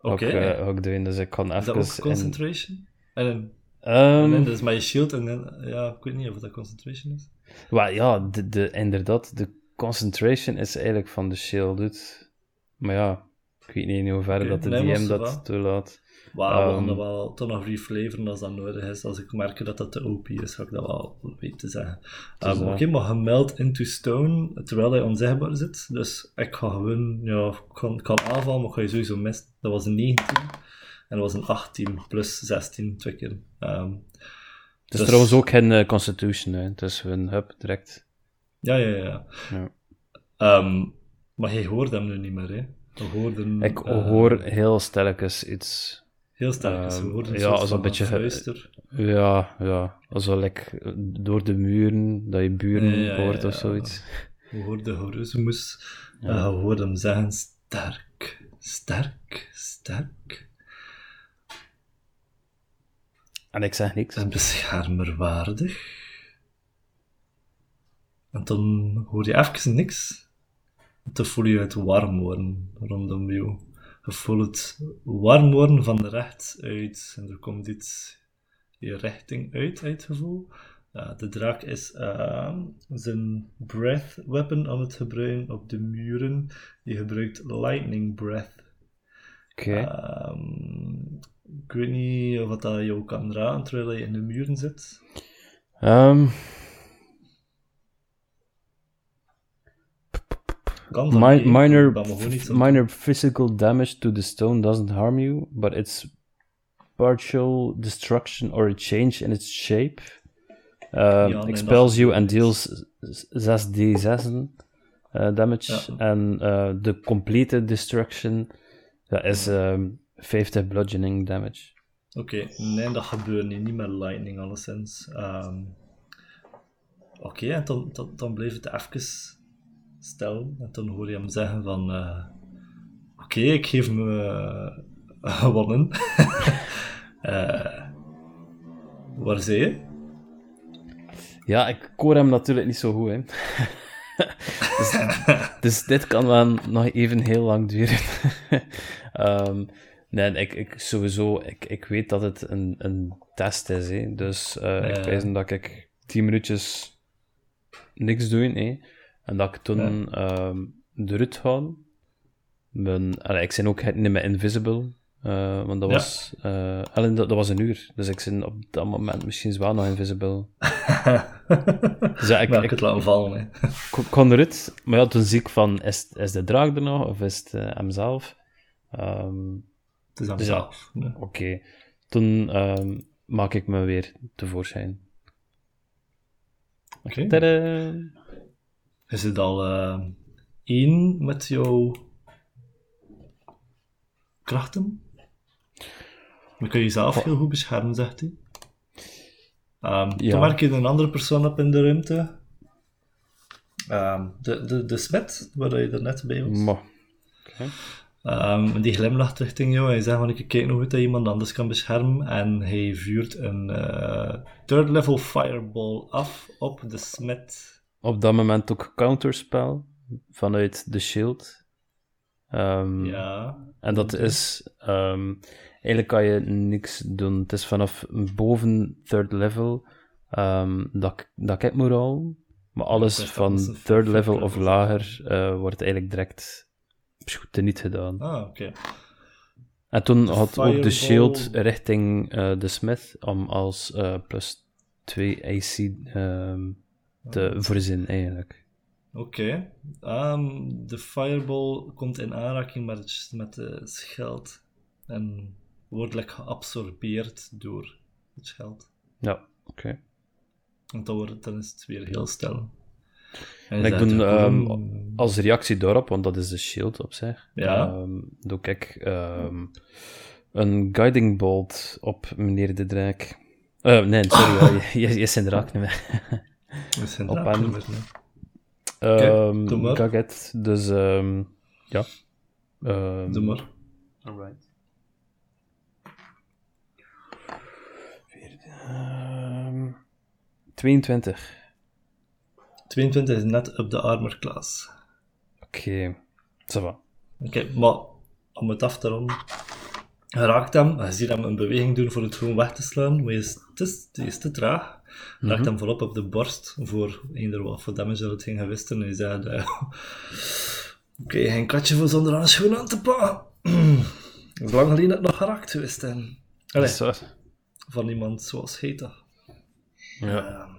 Oké, Ook, eh, ook doen, dus ik kan is dat even. ook in- concentration? En, en, Ehm, en dat is je shield en dan- ja, ik weet niet of dat concentration is. wel, ja, de, de, inderdaad, de concentration is eigenlijk van de shield. Maar ja, ik weet niet in hoeverre dat de nee, DM dat toelaat. Wauw, we Ehm, gaan dat wel toch nog reflavoren als dat nodig is. Als ik merk dat dat te OP is, ga ik dat wel weten te zeggen. Dus, Um, eh, Oké, maar gemeld into stone terwijl hij onzichtbaar zit. Dus ik ga gewoon, ja, ik kan, ik kan aanvallen, maar ik ga je sowieso missen. Dat was een 19 en dat was een 18 plus 16 twee keer. Um, Het is dus- trouwens ook geen eh, constitution, hè. dus een hub direct. Ja, ja, ja. Ja. Ehm, maar hij hoort hem nu niet meer, hè? Hoorden, Ik eh, hoor heel sterkens iets. Heel sterk. Dus we Ehm, hoorden een ja, een beetje gefluister. Ja, ja. Alsof like, door de muren, dat je buren hoort of zoiets. We hoorden Horusmus. Ja. Eh, we hoorden hem zeggen: sterk, sterk, sterk. En ik zeg niks. En beschermerwaardig. En dan hoor je even niks. Dan voel je het warm worden rondom jou. Je voelt het warm worden van de rechts uit. En er komt iets je richting uit, uit het gevoel. De draak is ehm, zijn breath weapon aan het gebruiken op de muren. Die gebruikt lightning breath. Oké. Ehm, ik weet niet of dat jou kan raden terwijl je in de muren zit. Ehm, Kan dat mi- niet, ik minor, niet minor physical damage to the stone doesn't harm you, but it's partial destruction or a change in its shape. Um, expels you and deals 6d6 uh, damage. Ja. En uh, de complete destruction dat is ehm 50 bludgeoning damage. Oké, nee, dat gebeurt niet. Niet met lightning, alleszins. Ehm Oké, en dan, dan, dan bleef het even stil. En dan hoor je hem zeggen van... eh, Oké, ik geef me eh, gewonnen. Eh, waar zie je? Ja, ik hoor hem natuurlijk niet zo goed, hè. dus, dus dit kan wel nog even heel lang duren. Ehm, nee, ik, ik sowieso, ik, ik weet dat het een, een test is, hè. Dus ik wijs dat ik 10 minuutjes niks doe, hè. En dat ik toen ehm eruit ga. Mijn, allee, ik ben ook niet meer invisible. eh, want dat Ja. was, allee, dat, dat was een uur. Dus ik ben op dat moment misschien wel nog invisible. Dus ja, ik, Maar ik het laten vallen, hè. ik, ik kon eruit, maar ja, toen zie ik van, is, is de draak er nog, of is het eh, hemzelf? Ehm, Het is aan Dus ja. mezelf. Ja. Oké, toen ehm, maak ik me weer tevoorschijn. Oké. Tadaa! Is het al eh, één met jouw krachten? Dan kun je jezelf heel goed beschermen, zegt hij. Ehm Ja. Toen merk je een andere persoon op in de ruimte. Ehm, de, de, de smet, waar je er net bij was. Maar, Ehm, die glimlacht richting jou en hij zegt van ik kijk nog hoe dat iemand anders kan beschermen en hij vuurt een eh, third level fireball af op de smet. Op dat moment ook counterspel vanuit de shield. Ehm, Ja. En dat is... ehm, eigenlijk kan je niks doen. Het is vanaf boven third level ehm, dat, ik- dat ik moet rollen. Maar alles van third level of lager eh, wordt eigenlijk direct niet gedaan. Ah, oké. En toen had ook de shield richting eh, de smith om als eh, plus 2 AC te voorzien, eigenlijk. Oké. Ehm, de fireball komt in aanraking met het, met het schild en wordt like, geabsorbeerd door het schild. Ja, oké. En dan, wordt dan is het weer heel stil. En ik doe ehm, als reactie daarop, want dat is de shield op zich, Ja. ehm, doe ik een guiding bolt op meneer de draak. Eh, nee, sorry, je, je, je is in de raak niet meer. We zijn op hem. Ehm doe maar. Gaget, dus ehm, ja. Ehm, Doe maar. Alright. Ehm 22. 22 is net op de armor class. Oké, va. Oké, maar om het af te ronden. Je raakt hem, je ziet hem een beweging doen voor het gewoon weg te slaan, maar hij is is te traag. Je raakt hem volop op de borst voor eender wat voor damage dat het ging gewisten. En hij zei: Oké, geen katje voor zonder aan schoen aan te pakken. Het is lang geleden dat het nog geraakt geweest en Allee, van iemand zoals toch. Ja.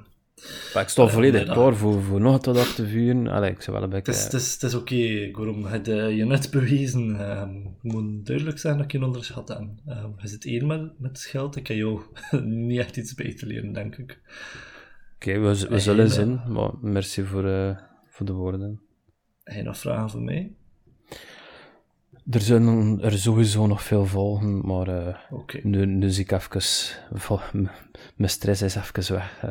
Maar ik sta volledig nee, klaar voor, voor nog wat af te vuren. Allee, ik zou wel een Het beetje... is, het is, het is oké, Gorum. Je hebt eh, je net bewezen. Ehm, moet duidelijk zijn dat je onderschat heb. Ehm, je zit één met, met het schild. Ik kan jou niet echt iets te leren, denk ik. Oké, we, we zullen eh, zien. Maar merci voor, eh, voor de woorden. Heb je nog vragen voor mij? Er zullen er sowieso nog veel volgen, maar nu, nu zie ik even... vol- Mijn stress is even weg.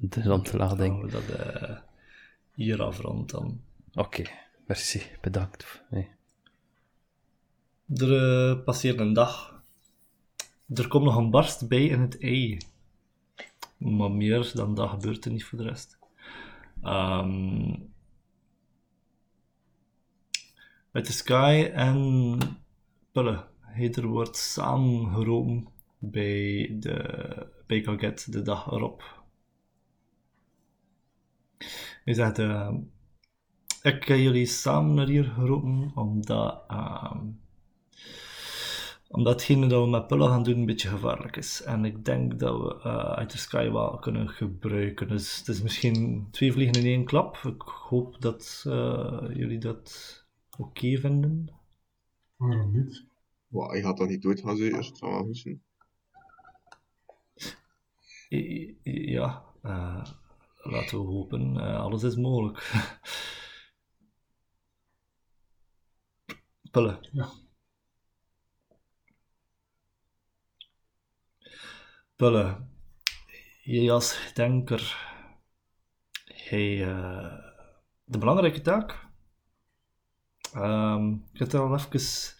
De rondlading. Gaan we dat eh, hier afrond dan. Oké, merci. Bedankt. Nee. Er eh, passeert een dag. Er komt nog een barst bij in het ei. Maar meer dan dat gebeurt er niet voor de rest. Ehm met de Sky en Pulle. Heder wordt samengeroepen bij, de, bij Gaget de dag erop. Hij zegt, eh, ik heb jullie samen naar hier geroepen omdat, ehm, omdat hetgene dat we met Pulle gaan doen een beetje gevaarlijk is. En ik denk dat we eh, uit de Sky wel kunnen gebruiken. Dus het is misschien twee vliegen in één klap. Ik hoop dat eh, jullie dat oké vinden. Waarom niet? Wow, je gaat dat niet dood gaan ze eerst. Dat wel goed zijn. Ja, eh, laten we hopen. Eh, alles is mogelijk. Pulle. Ja. Pulle, jij als denker, hij, eh, de belangrijke taak. Ehm, ik heb het al even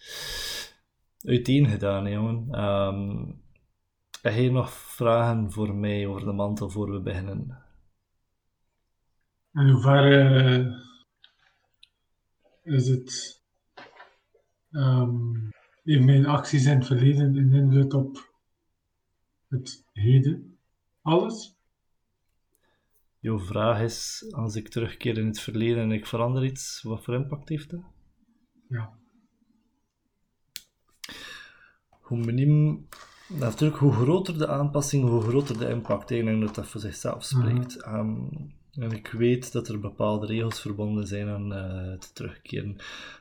uiteen gedaan, hè, jongen. Ehm, heb je nog vragen voor mij over de mantel voor we beginnen? En hoe ver eh, is het? ehm heeft mijn acties in het verleden een invloed op het heden? Alles? Jouw vraag is, als ik terugkeer in het verleden en ik verander iets, wat voor impact heeft dat? Ja. Hoe miniem, natuurlijk, hoe groter de aanpassing, hoe groter de impact. Ik denk dat dat voor zichzelf spreekt. Ehm, en ik weet dat er bepaalde regels verbonden zijn aan eh, het terugkeren.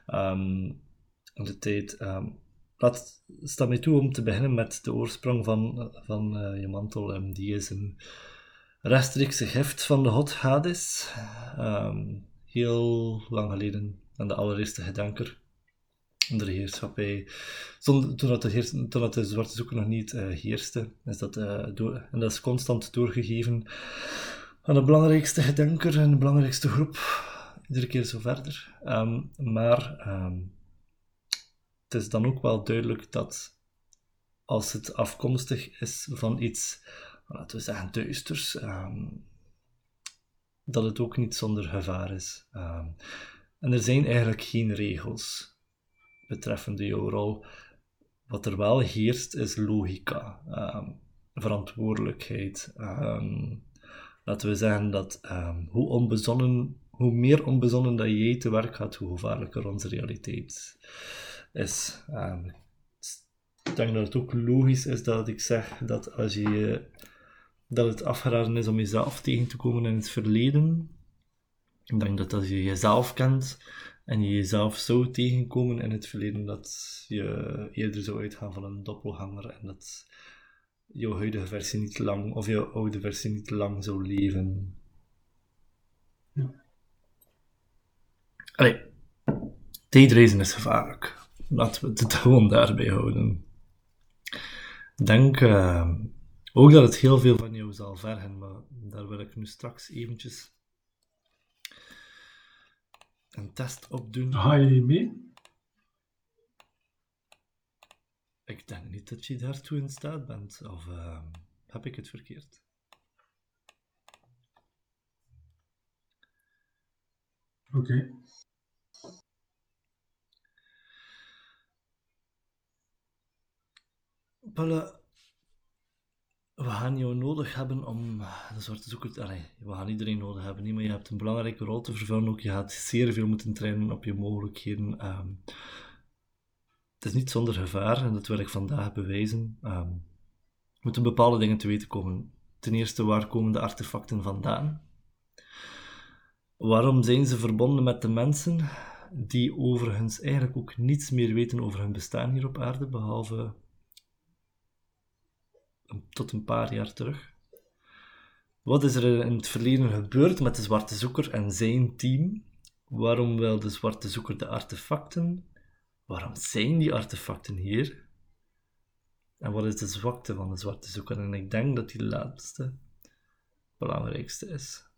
Ehm, in de tijd. ehm laat, sta mij toe om te beginnen met de oorsprong van, van eh, je mantel. Ehm, die is een rechtstreekse gift van de God Hades. Ehm, heel lang geleden, aan de allereerste gedenker onder de heerschappij. Toen, dat de toen de zwarte zoeker nog niet eh, heerste, is dat, en dat is constant doorgegeven de belangrijkste gedenker en de belangrijkste groep. Iedere keer zo verder. Ehm, maar ehm, het is dan ook wel duidelijk dat als het afkomstig is van iets, laten we zeggen, duisters, ehm, dat het ook niet zonder gevaar is. En er zijn eigenlijk geen regels betreffende jouw rol. Wat er wel heerst is logica, verantwoordelijkheid. ehm, laten we zeggen dat ehm, hoe onbezonnen, hoe meer onbezonnen dat jij te werk gaat, hoe gevaarlijker onze realiteit is. Ehm, ik denk dat het ook logisch is dat ik zeg dat als je dat het afgeraden is om jezelf tegen te komen in het verleden. Ik denk dat als je jezelf kent en je jezelf zou tegenkomen in het verleden, dat je eerder zou uitgaan van een doppelganger en dat jouw huidige versie niet lang, of jouw oude versie niet lang zou leven. Allee, tijdreizen is gevaarlijk. Laten we het gewoon daarbij houden. Ik denk eh, ook dat het heel veel van jou zal vergen, maar daar wil ik nu straks eventjes een test op doen. Ga je mee? Ik denk niet dat je daartoe in staat bent, of eh, heb ik het verkeerd? Oké. Paula, we gaan jou nodig hebben om de zwarte zoeker... Allee, we gaan iedereen nodig hebben, niet, maar je hebt een belangrijke rol te vervullen ook. Je gaat zeer veel moeten trainen op je mogelijkheden. Ehm, het is niet zonder gevaar, en dat wil ik vandaag bewijzen. We moeten bepaalde dingen te weten komen. Ten eerste, waar komen de artefacten vandaan? Waarom zijn ze verbonden met de mensen die overigens eigenlijk ook niets meer weten over hun bestaan hier op aarde, behalve tot een paar jaar terug. Wat is er in het verleden gebeurd met de Zwarte Zoeker en zijn team? Waarom wil de Zwarte Zoeker de artefacten? Waarom zijn die artefacten hier? En wat is de zwakte van de zwarte zoeker? En ik denk dat die laatste belangrijkste is.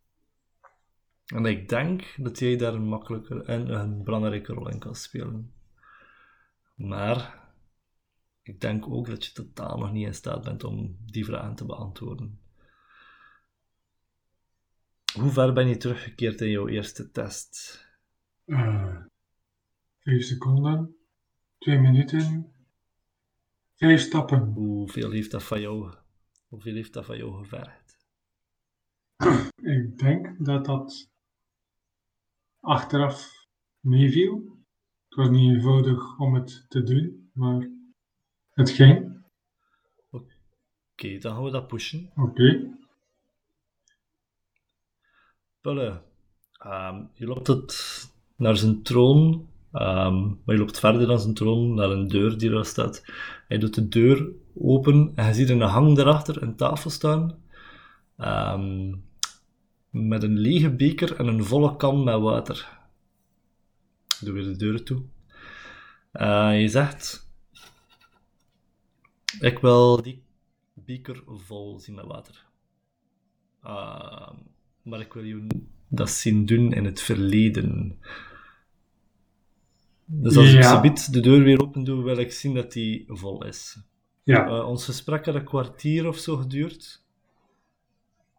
En ik denk dat jij daar een makkelijker en een belangrijke rol in kan spelen. Maar ik denk ook dat je totaal nog niet in staat bent om die vragen te beantwoorden. Hoe ver ben je teruggekeerd in jouw eerste test? Vijf seconden, twee minuten, vijf stappen. Hoeveel heeft dat van jou, hoeveel heeft dat van jou gevergd? Ik denk dat dat achteraf meeviel. Het was niet eenvoudig om het te doen, maar het ging. Oké, dan gaan we dat pushen. Oké. Pulle, ehm, je loopt het naar zijn troon, ehm, maar je loopt verder dan zijn troon naar een deur die daar staat. Hij doet de deur open en je ziet in een hang daarachter een tafel staan. ehm, met een lege beker en een volle kan met water. Doe weer de deur toe. Eh, je zegt: Ik wil die beker vol zien met water. Ehm, maar ik wil je dat zien doen in het verleden. Dus als ik Ja. subiet de deur weer open doe, wil ik zien dat die vol is. Ja, Eh, ons gesprek had een kwartier of zo geduurd.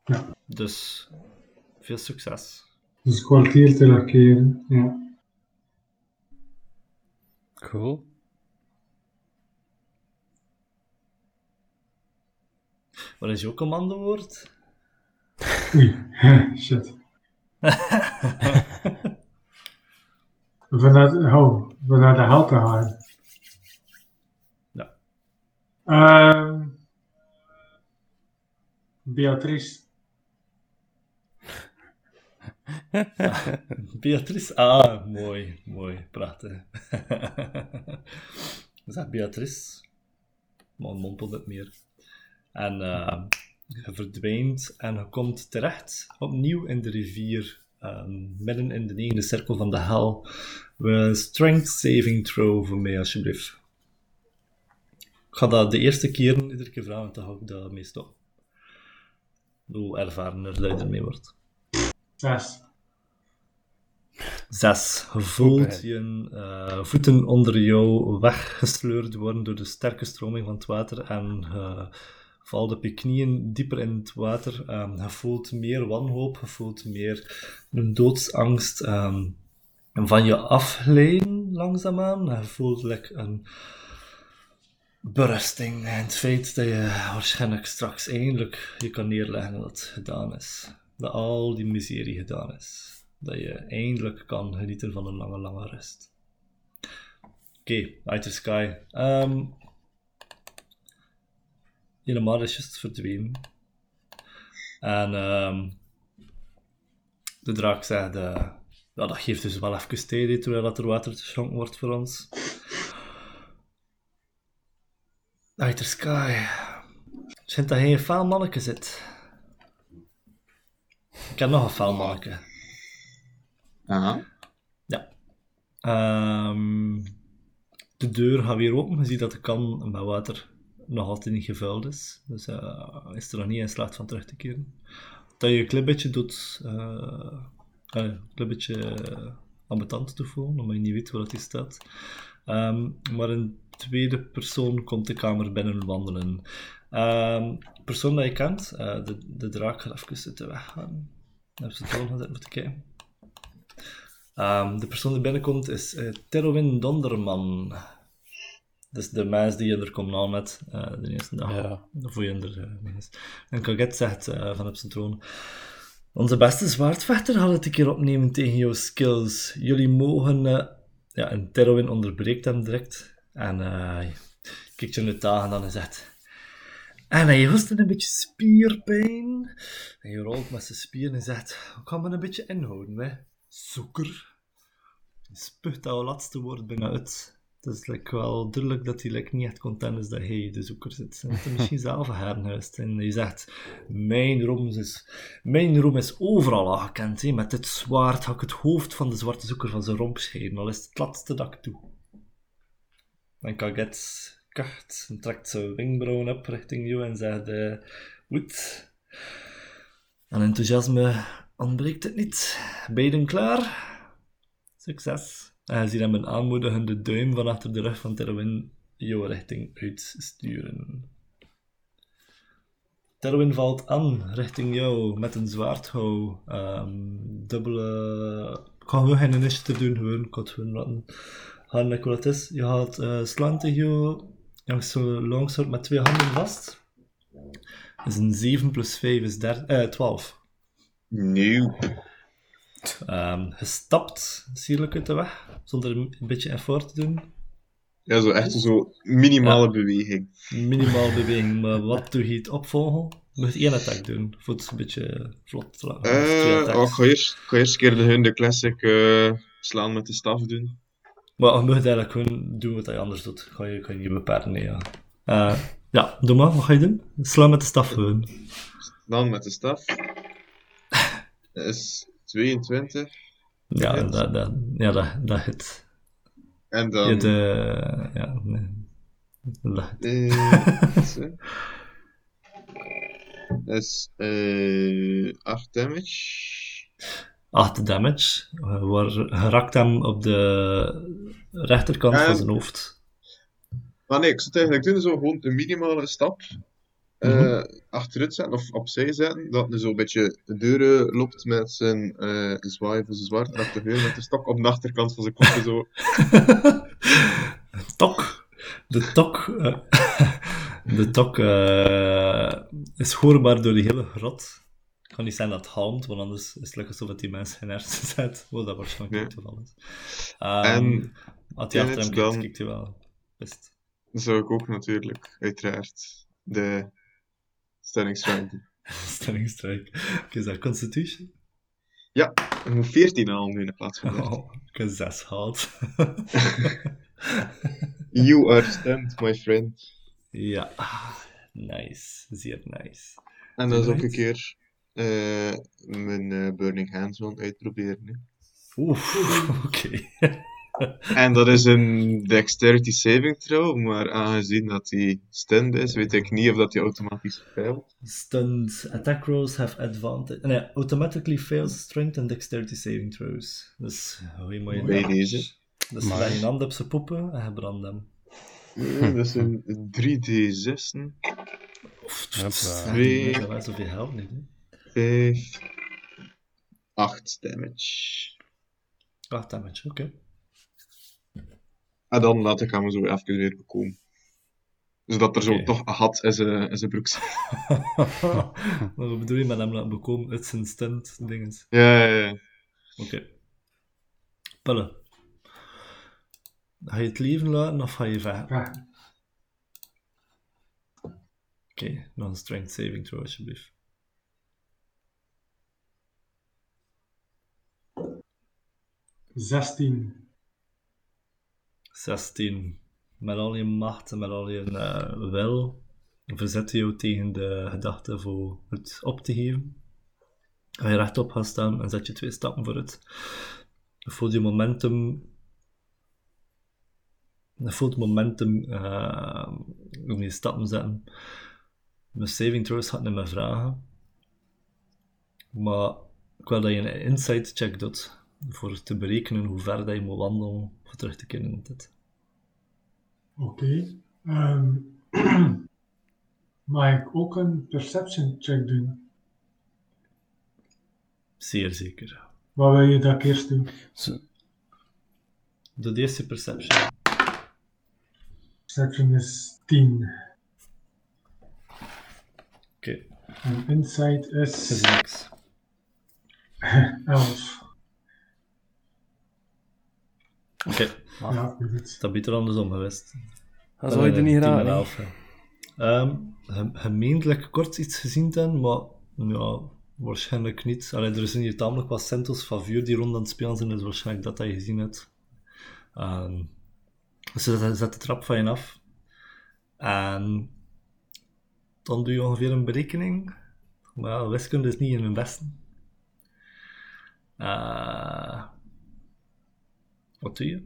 Ja. Dus veel succes. dus kwartier te lakkeren. Ja. Cool. Wat is jouw commandowoord? Oei, shit. Vanuit, oh, vanuit de halen. Ja. Ehm Beatrice. Beatrice. Ah, mooi, mooi, prachtig. Is dat Beatrice? Maar mompelt het meer. En eh, je verdwijnt en je komt terecht opnieuw in de rivier, ehm, midden in de negende cirkel van de hel. Een strength saving throw voor mij, alsjeblieft. Ik ga dat de eerste keer iedere keer vragen, dan hou ik dat meestal. Hoe ervarener dat je ermee wordt. Zes. Zes. Je voelt je eh, voeten onder jou weggesleurd worden door de sterke stroming van het water en je valt op je knieën dieper in het water. Ehm, je voelt meer wanhoop, je voelt meer een doodsangst ehm, van je afglijden langzaamaan. Je voelt like, een berusting en het feit dat je waarschijnlijk straks eindelijk je kan neerleggen dat het gedaan is. Dat al die miserie gedaan is. Dat je eindelijk kan genieten van een lange, lange rust. Oké, Out the Sky. Ehm Helemaal is juist verdwenen. En ehm de draak zegt, ja, dat geeft dus wel even tijd, terwijl dat er water geschonken wordt voor ons. Out the Sky. Schijnt dat hij een faal manneke zit. Ik heb nog een faal manneke. Aha. Ja. Ehm, de deur gaat weer open. Je ziet dat de kan met water nog altijd niet gevuld is. Dus eh is er nog niet in slaagt van terug te keren. Dat je een klein beetje doet... eh, eh, een klein beetje uh, ambetant te voelen, omdat je niet weet waar het is staat. Maar een tweede persoon komt de kamer binnen wandelen. Ehm persoon dat je kent, eh, de, de draak gaat even zitten weggaan. Dan heb ze het zitten moeten kijken. Ehm, de persoon die binnenkomt is eh Terwin Donderman. Is de mens die je er komt aan met eh, de eerste dag. Ja. Of hoe je er mee is. En Kaget zegt eh, van op zijn troon... Onze beste zwaardvechter gaat het een keer opnemen tegen jouw skills. Jullie mogen... eh, Ja, en Terwin onderbreekt hem direct. En kijkt je in de dagen dan en zegt... En hij hoest een beetje spierpijn. En je rolt met zijn spieren en zegt... Ik kan me een beetje inhouden, hè. Zoeker. Spuugt dat laatste woord bijna uit. Het is like, wel duidelijk dat hij like, niet echt content is dat hij de zoeker zit. En dat misschien zelf hernuist. En hij zegt, mijn roem is, mijn roem is overal al gekend. Hè. Met dit zwaard ga ik het hoofd van de zwarte zoeker van zijn romp scheiden. Al is het het laatste dat ik doe. En Kaget kucht en trekt zijn wenkbrauwen op richting jou en zegt: eh, Goed. Aan enthousiasme ontbreekt het niet. Beiden klaar? Succes. En je ziet hem een aanmoedigende duim van achter de rug van Terwin jouw richting uitsturen. Terwin valt aan richting jou met een zwaardhouw. Ehm dubbele. Ik ga gewoon geen initiative doen, gewoon. Ik het gewoon laten gaan is. Je gaat eh slaan tegen jou. Hangt zo longsword met twee handen vast. Dus een 7 plus 5 is der, eh, 12. Nieuw. Ehm je stapt sierlijk uit de weg, zonder een beetje effort te doen. Ja, zo echt zo minimale beweging. Minimaal beweging, maar wat doe je het opvolgen? Je moet één attack doen, voor het een beetje vlot te laten. Eh, oh, ik ga eerst, ik ga eerst een keer de, hun de classic eh, slaan met de staf doen. Maar je moet eigenlijk gewoon doen wat hij anders doet. Ga je, ga je niet beperken, nee, ja. Eh, ja, doe maar, wat ga je doen? Slaan met de staf gewoon. Dan met de staf. Is 22. Ja, dat, dat, ja, dat, dat hit. En dan... hebt, eh, ja, nee. Dat hit. eh. Dat is eh 8 damage. 8 damage. Waar, raakt hem op de rechterkant van zijn hoofd. Maar nee, ik zou het eigenlijk doen, zo gewoon een minimale stap. Eh Mhm. achteruit zetten of opzij zetten. Dat hij zo een beetje de deuren loopt met zijn eh zwaai voor zijn zwaard. De met de stok op de achterkant van zijn kop zo. tok. De tok. eh, de tok eh, is hoorbaar door die hele grot. Het kan niet zijn dat het halmt, want anders is het lekker alsof die mensen in hersen zet. Wat dat waarschijnlijk niet het geval is. Um, En als hij achter hem kijkt, kijkt hij wel best. zou ik ook natuurlijk, uiteraard, de stellingsstrike doen. Stellingstrijk. Oké, is dat Constitution? Ja, ik moet 14 al nu in plaats van 13. Oh, ik heb 6 gehaald. You are stunned, my friend. ja, nice. Zeer nice. En dan zou ik een keer eh, mijn eh, Burning Hands wel uitproberen. Oeh, oké. En dat is een dexterity saving throw, maar aangezien dat hij stunned is, weet ik niet of dat hij automatisch faalt. Stunned attack rolls have advantage. Nee, automatically fails strength and dexterity saving throws. Dus, hoe je mooie Bij damage. deze. Dus Maar- je hand op zijn poppen en je brandt hem. Dat is een 3d6'en. Hopla. Twee. Dat was zoveel helpt niet, hè. 5, 8 damage. 8 damage, oké. En dan laat ik hem zo even weer bekomen. Zodat er zo toch een gat in zijn, broek zit. Maar wat bedoel je met hem laten bekomen uit zijn stunt dinges? Ja, ja, ja. Oké. Pelle. Ga je het leven laten of ga je vechten? Ja, Oké, nog een strength saving throw alsjeblieft. zestien. 16. Met al je macht en met al je eh, wil verzet je jou tegen de gedachte voor het op te geven. Ga je rechtop gaan staan en zet je twee stappen vooruit. Je voelt je momentum. Je voelt momentum eh, om je stappen zetten. Mijn saving throws gaat niet meer vragen. Maar ik wil dat je een insight check doet voor te berekenen hoe ver dat je moet wandelen voor terug te keren in dit. Oké. Ehm, mag ik ook een perception check doen? Zeer zeker. Wat wil je dat ik eerst doe? Zo- Doe de eerste perception. Perception is 10. Oké, En insight dat is is niks. 11. Oké, Ja, goed. dat biedt er andersom geweest. Dan zou je er niet Eh, 10 en raden. 11, hè. Ehm, ge- gemeentelijk kort iets gezien hebben, maar ja, waarschijnlijk niet. Allee, er zijn hier tamelijk wat centels van vuur die rond aan het spelen zijn, dus waarschijnlijk dat dat je gezien hebt. Dus je zet, zet de trap van je af. En dan doe je ongeveer een berekening. Maar ja, wiskunde is niet in hun besten. Eh, wat doe je?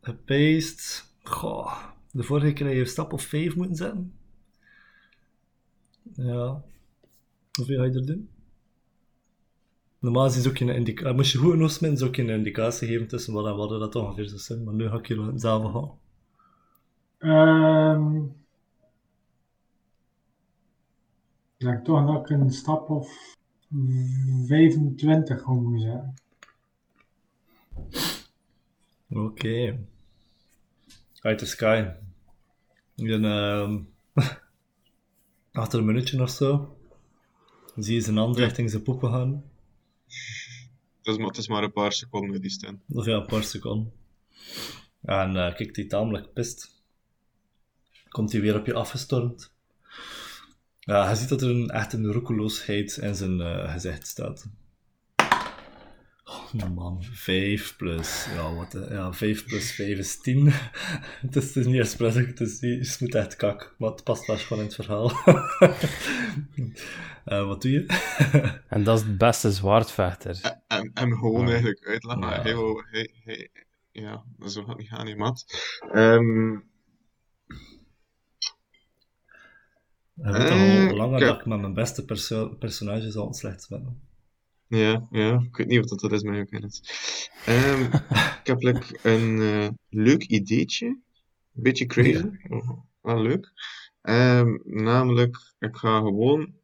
Gepaced. Goh. De vorige keer heb je een stap of 5 moeten zetten. Ja. Hoeveel ga je er doen? Normaal is het ook geen indicatie. Moest je goed genoeg smitten, is ook geen indicatie geven tussen wat en wat dat ongeveer zou zijn. Maar nu ga ik hier wel zelf gaan. Ehm ik denk toch dat ik een stap of 25 om moet zetten. Oké. Uit the sky. Ik ben ehm achter een minuutje of zo. Zie je zijn hand Ja. richting zijn poepen gaan. Het is, maar, het is maar een paar seconden die staan. Of ja, een paar seconden. En eh kijkt hij tamelijk pist. Komt hij weer op je afgestormd. Ja, je ziet dat er een, echt een roekeloosheid in zijn eh, gezicht staat. Oh man, 5 plus. Ja, wat, eh, ja, 5 plus 5 is 10. het, is, het is niet eens het is, niet- je moet echt kak. Maar het past wel gewoon in het verhaal. Eh, wat doe je? En dat is het beste zwaardvechter. En, en gewoon Ja. eigenlijk uitleggen. Ja. Hij wou- hij- hij- ja, zo gaat het niet gaan, hè, maat. Ehm, weet al Eh, langer kijk. dat ik met mijn beste perso personages al slecht ben. Ja, ja, ik weet niet of dat, dat is, maar ken het. Ehm, ik heb like, een eh, leuk ideetje. Een beetje crazy. maar Wel leuk. Ehm, namelijk, ik ga gewoon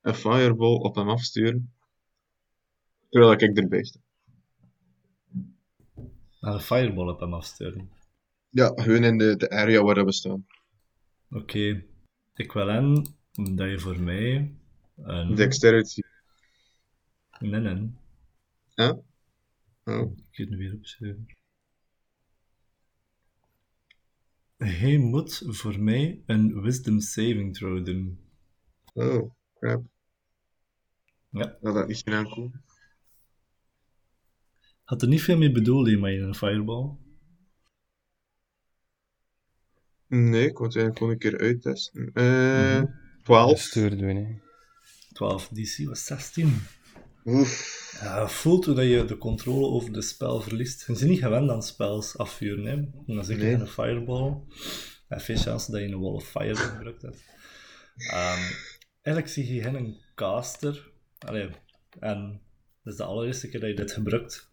een fireball op hem afsturen. Terwijl ik erbij sta. Naar een fireball op hem afsturen. Ja, gewoon in de, de area waar we staan. Oké. Ik wil aan dat je voor mij een... Dexterity. Nee, nee. Ja? Oh. Ik ga het nu weer opschrijven. Hij moet voor mij een wisdom saving throw doen. Oh, crap. Ja. Dat had niet aankomen. Had er niet veel mee bedoeld hè, met een fireball. Nee, ik wou het eigenlijk gewoon een keer uittesten. Eh 12. Stuur doen, hè. 12 DC was 16. Oef. Ja, je voelt hoe dat je de controle over de spel verliest. Je bent niet gewend aan spels afvuren. Hè? En dan zeker Nee. een fireball. En veel chance dat je een wall of fire gebruikt hebt. Ehm, eigenlijk zie je geen een caster. Allee, en dat is de allereerste keer dat je dit gebruikt.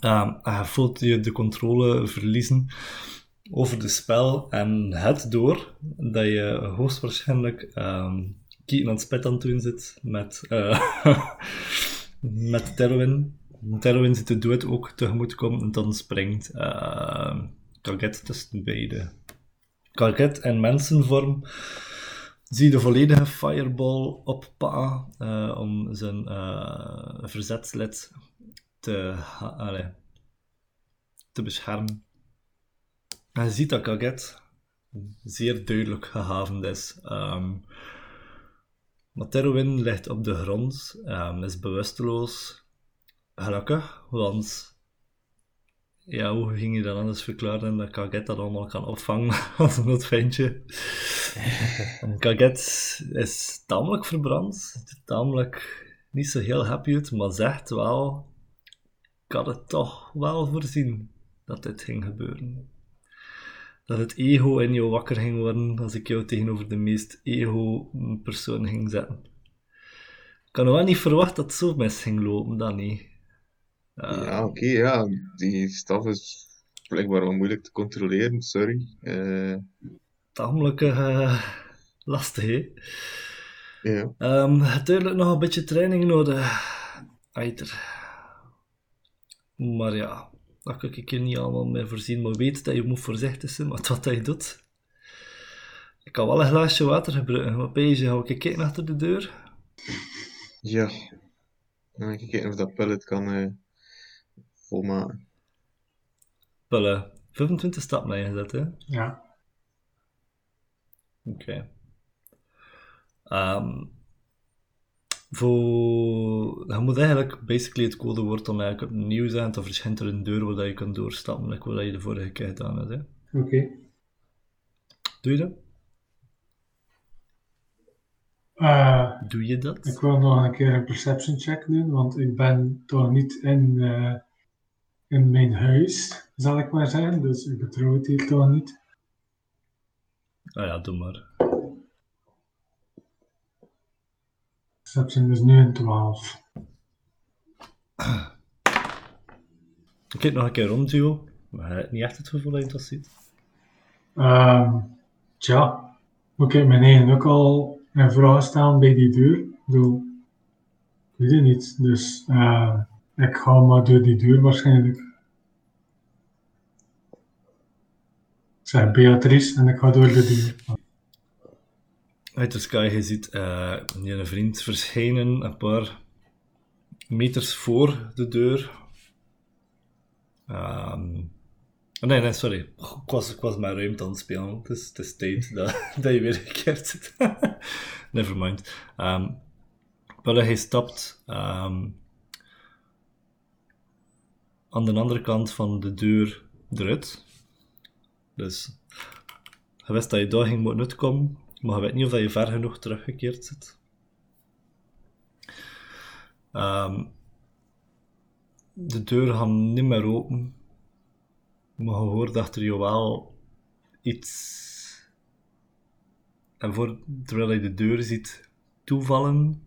Ehm, en je voelt je de controle verliezen over de spel. En het door dat je hoogstwaarschijnlijk ehm het spit aan het doen zit met, eh met Terwin. Terwin zit de dood ook tegemoet komen en dan springt uh, Kaget tussen beide. Kaget in mensenvorm zie je de volledige fireball op Pa eh, om zijn eh, verzetslid te, te beschermen. En je ziet dat Kaget zeer duidelijk gehavend is. Ehm maar Terwin ligt op de grond, ehm, is bewusteloos. Gelukkig, want ja, hoe ging je dat anders verklaren dat Kaget dat allemaal kan opvangen als een noodventje? En Kaget is tamelijk verbrand, er tamelijk niet zo heel happy uit, maar zegt wel, ik had het toch wel voorzien dat dit ging gebeuren. Dat het ego in jou wakker ging worden als ik jou tegenover de meest ego-persoon ging zetten. Ik had wel niet verwacht dat het zo mis ging lopen, dat niet. Eh, Ja, oké, ja. Die staf is blijkbaar wel moeilijk te controleren, sorry. Eh, tamelijk eh, lastig, hè? ja. Ehm, natuurlijk nog een beetje training nodig. Eiter. Maar ja, dat kan ik je niet allemaal mee voorzien. Maar weet dat je moet voorzichtig zijn met wat je doet. Ik kan wel een glaasje water gebruiken. Wat ben je? Ga ik kijken achter de deur? Ja. Dan ga ik kijken of dat pellet kan eh, volmaken. Pullen. 25 stappen naar je gezet, hè? Ja. Oké. Ehm, voor... Je moet eigenlijk basically het codewoord dan eigenlijk opnieuw zijn. Dan verschijnt er een deur waar je kan doorstappen. Ik wil dat je de vorige keer gedaan hebt. Oké. Doe je dat? Eh, Doe je dat? ik wil nog een keer een perception check doen, want ik ben toch niet in, eh, in mijn huis, zal ik maar zeggen. Dus ik betrouw het hier toch niet. Ah ja, doe maar. Perception is nu een 12. Ik kijk nog een keer rond, Duo. Maar niet echt het gevoel dat je dat ziet. Ehm tja, moet ik mijn eigen ook al een vraag stellen bij die deur? Ik bedoel, ik weet het niet. Dus eh, ik ga maar door die deur waarschijnlijk. Ik zeg Beatrice en ik ga door de deur. Uit de sky, je ziet eh je vriend verschijnen een paar meters voor de deur. Ehm, oh nee, nee, sorry. Ik was, mijn ruimte aan het spelen. Het is, het tijd dat, dat je weer gekeerd zit. Nevermind. Ehm wel, hij stapt ehm, aan de andere kant van de deur eruit. Dus je wist dat je daar ging moeten uitkomen, maar je weet niet of je ver genoeg teruggekeerd zit. Ehm, de deur gaat niet meer open, maar je hoort achter je wel iets. En voor, terwijl je de deur ziet toevallen,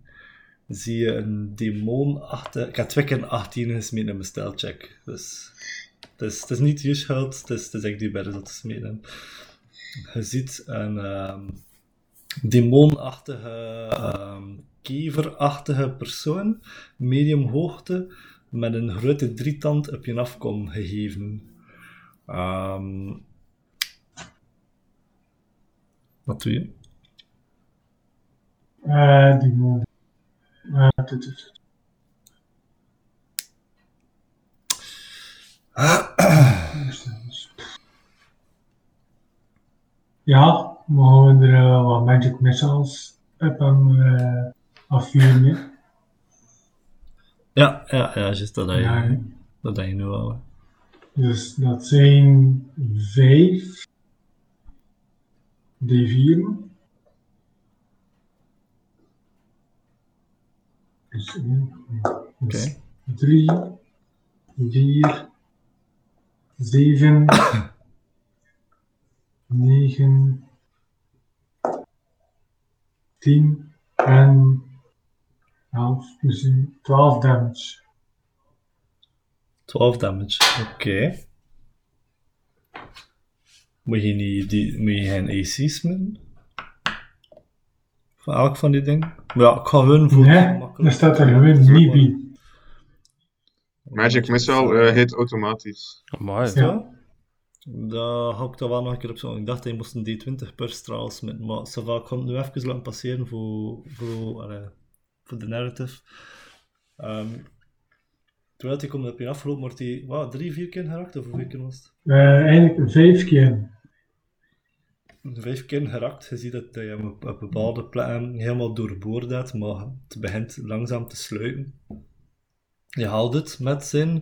zie je een demonachtige... Ik heb twee keer een 18 gesmeten in mijn stijlcheck. Dus het is, is niet je schuld, het is, het echt die bij dat te smeden. Je ziet een ehm, demonachtige, ehm keverachtige persoon, medium hoogte, met een grote drietand op je afkom gegeven. Ehm, wat doe je? Eh, man. Eh, tut, tut. Ja, mogen we er eh, wat magic missiles op hem eh afvuren? Ja, ja, ja, juist dat Ja, hè. dat je nu hè. Dus dat zijn vijf D4. Dus dus Oké. drie, vier, zeven, negen, tien en elf, dus twaalf damage. 12 damage, oké. Moet je niet die, moet je geen AC's doen? Van elk van die dingen? Maar ja, ik ga hun voor Nee, er staat er gewoon niet bij. Magic Missile eh, hit automatisch. Amai. Ja. Daar ga ik daar wel nog een keer op zo. Ik dacht hij moest een D20 per straal smitten, maar ça va, ik kan het nu even laten passeren voor, voor, voor de narrative. Ehm terwijl hij komt op je afgelopen, wordt hij wow, drie, vier keer geraakt, of hoeveel keer was het? Eh, eigenlijk vijf keer. vijf keer geraakt. Je ziet dat hem op, op bepaalde plekken helemaal doorboord hebt, maar het begint langzaam te sluiten. Je haalt het met zijn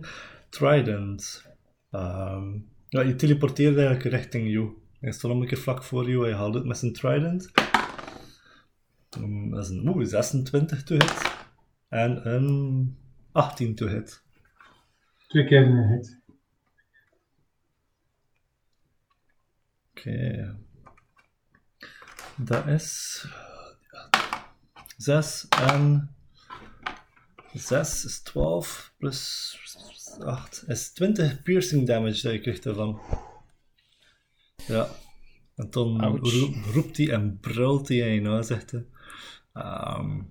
trident. Ehm, ja, je teleporteert eigenlijk richting jou. Hij staat nog een keer vlak voor jou je haalt het met zijn trident. Mm, dat is een oeh, 26 to hit. En een 18 to hit. Twee keer een hit. Oké. Dat is 6 en 6 is 12 plus 8 is 20 piercing damage dat je krijgt ervan. Ja. En dan roep- roept hij en brult hij en nou zegt hij. ehm,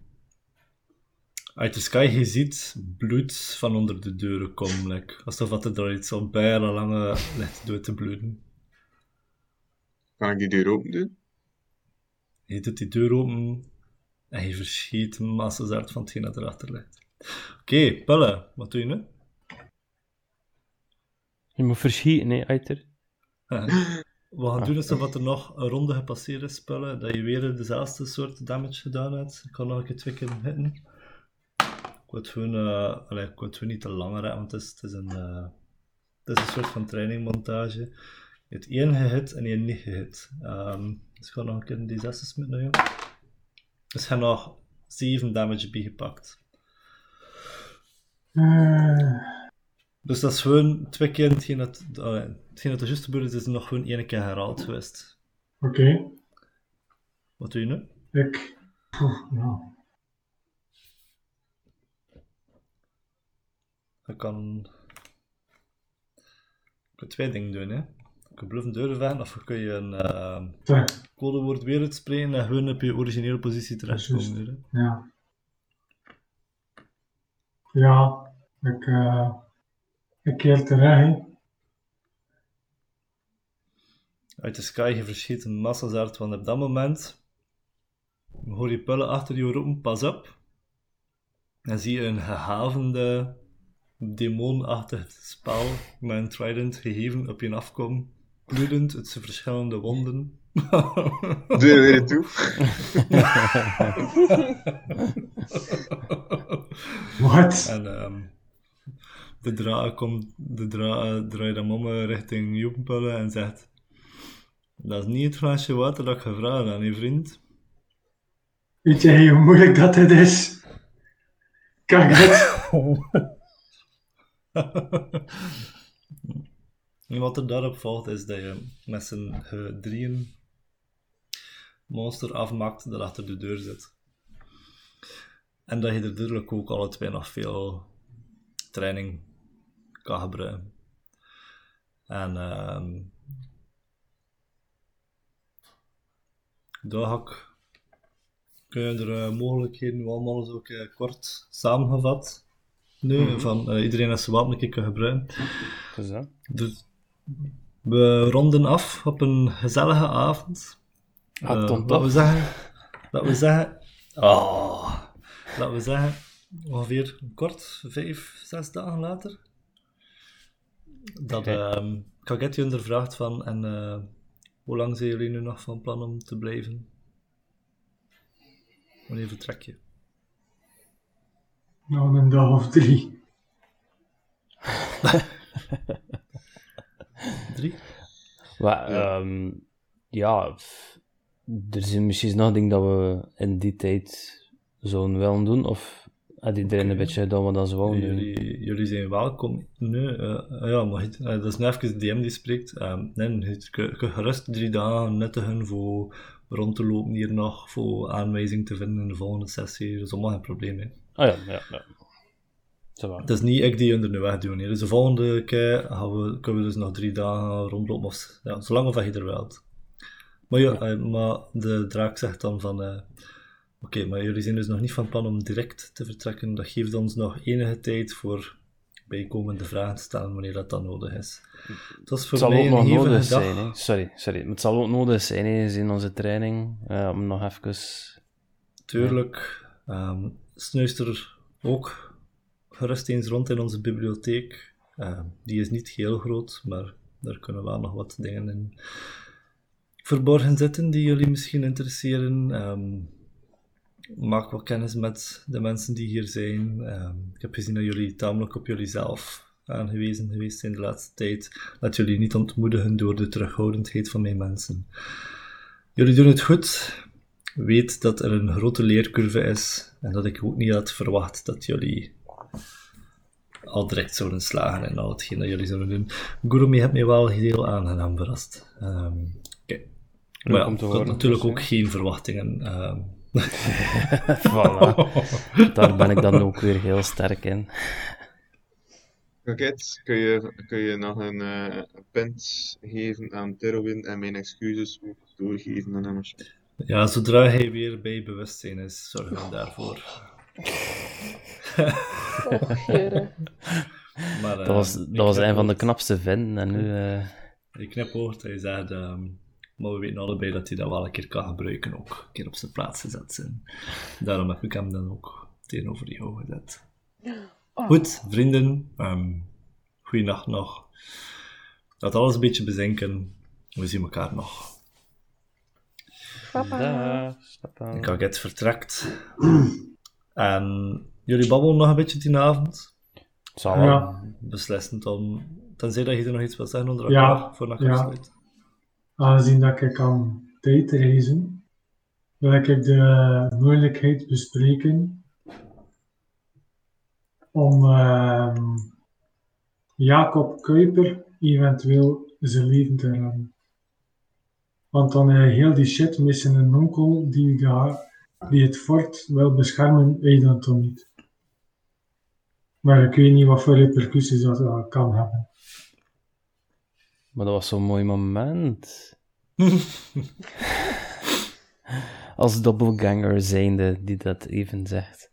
uit de sky, je ziet bloed van onder de deuren komen. Like, alsof dat er daar iets al bijna lange ligt door te bloeden. Kan ik die deur open doen? Je doet die deur open en je verschiet massa's uit van hetgeen dat erachter ligt. Oké, Pelle, wat doe je nu? Je moet verschieten, hè, Eiter. We gaan doen alsof er nog een ronde gepasseerd is, Pelle, dat je weer dezelfde soort damage gedaan hebt. Ik kan nog een keer twee keer hitten. Ik wil het gewoon, eh, allee, ik wil het gewoon niet te lang redden, want het is, het is een, eh, het is een soort van trainingmontage. Je hebt één gehit en één niet gehit. Ehm, dus ik ga nog een keer die zesde met naar jou. Dus je hebt nog 7 damage bijgepakt. Dus dat is gewoon twee keer hetgeen dat, uh, hetgeen dat er juist gebeurd is, is nog gewoon één keer herhaald geweest. Oké. Wat doe je nu? Ik. Ja. Je kan... Je kunt twee dingen doen, hè. Je kunt bluffen doorvechten, of je kun je een uh, codewoord weer uitspreken en gewoon op je originele positie terechtkomen. Ja. Ja, ik, eh ik keer terug. hè. Uit de sky, je verschiet een massazaard, want op dat moment hoor je pullen achter je roepen, pas op. En zie je een gehavende, demonachtig spel met een trident gegeven op je afkomen, bloedend uit zijn verschillende wonden. Doe je weer toe? Wat? En ehm, de draak komt, de draak draait om eh, richting Joepenpullen en zegt: Dat is niet het glaasje water dat ik gevraagd aan je vriend. Weet jij hoe moeilijk dat dit is? Kijk dit. En wat er daarop volgt is dat je met z'n drieën monster afmaakt dat achter de deur zit. En dat je er duidelijk ook alle twee nog veel training kan gebruiken. En ehm daar ga ik, kun je er eh, mogelijkheden allemaal eens ook eh, kort samengevat. Nu, van eh, iedereen als zijn wapen een keer kan gebruiken. Dus dat. Dus we ronden af op een gezellige avond. Ah, tot laten we zeggen, laten we zeggen, oh, laten we zeggen, ongeveer kort, vijf, zes dagen later, dat Oké. ehm Kaget je ondervraagt van, en eh, hoe lang zijn jullie nu nog van plan om te blijven? Wanneer vertrek je? Nou, een dag of drie. Drie? Maar, ehm, ja, er zijn misschien nog dingen dat we in die tijd zouden willen doen, of iedereen Oké. een beetje wat dat ze wouden doen? Jullie, jullie zijn welkom. Nee, eh, ja, maar het- eh, dat is nu even de DM die spreekt. Ehm, nee, je kunt gerust drie dagen nuttigen voor rond te lopen hier nog, voor aanwijzing te vinden in de volgende sessie. Dat is allemaal geen probleem. Hè. Ah ja, ja, ja. Het is niet ik die onder de weg doe. hè. Dus de volgende keer gaan we, kunnen we dus nog drie dagen rondlopen, of, ja, zolang of je er wilt. Maar ja, eh, maar de draak zegt dan van... Oké, maar jullie zijn dus nog niet van plan om direct te vertrekken. Dat geeft ons nog enige tijd voor bijkomende vragen te stellen wanneer dat dan nodig is. Het was voor Het zal mij ook nog nodig dag. zijn, hè. Sorry, sorry. Maar het zal ook nodig zijn, hè, in onze training, eh, om nog even... Tuurlijk. ehm snuister ook gerust eens rond in onze bibliotheek. Ehm, die is niet heel groot, maar daar kunnen wel nog wat dingen in verborgen zitten die jullie misschien interesseren. Ehm, maak wat kennis met de mensen die hier zijn. Ehm, ik heb gezien dat jullie tamelijk op jullie zelf aangewezen geweest zijn de laatste tijd. Laat jullie niet ontmoedigen door de terughoudendheid van mijn mensen. Jullie doen het goed. Weet dat er een grote leercurve is en dat ik ook niet had verwacht dat jullie al direct zouden slagen in al hetgeen dat jullie zouden doen. Gurumi heeft mij wel heel aangenaam verrast. Ehm. Maar ja, ik had natuurlijk ook geen verwachtingen. ehm. voilà. Daar ben ik dan ook weer heel sterk in. Raket, kun je, kun je nog een eh pent geven aan Terwin en mijn excuses ook doorgeven aan hem? ja, zodra hij weer bij bewustzijn is, zorgen we daarvoor. Och, heren. Maar, Dat was, ehm, dat was een van de knip knapste vinden, en nu... eh, Ik knipoog, hij zegt, ehm, maar we weten allebei dat hij dat wel een keer kan gebruiken, ook een keer op zijn plaats gezet zijn. Daarom heb ik hem dan ook tegenover jou gezet. Oh. Goed, vrienden, um, goeienacht nog. Laat alles een beetje bezinken. We zien elkaar nog. Papa. Ik ga het vertrekt. en jullie babbelen nog een beetje die avond. Zal. Ja. Beslissend om, tenzij dat je er nog iets wil zeggen onder Ja, elkaar, voor ik ja. Aangezien dat ik kan tijdreizen, wil ik de moeilijkheid bespreken om ehm, Jacob Kuiper eventueel zijn leven te redden. Want dan hij heel die shit met zijn onkel die, daar, die het fort wil beschermen, hij dan toch niet. Maar ik weet niet wat voor repercussies dat kan hebben. Maar dat was zo'n mooi moment. Als doppelganger zijnde die dat even zegt.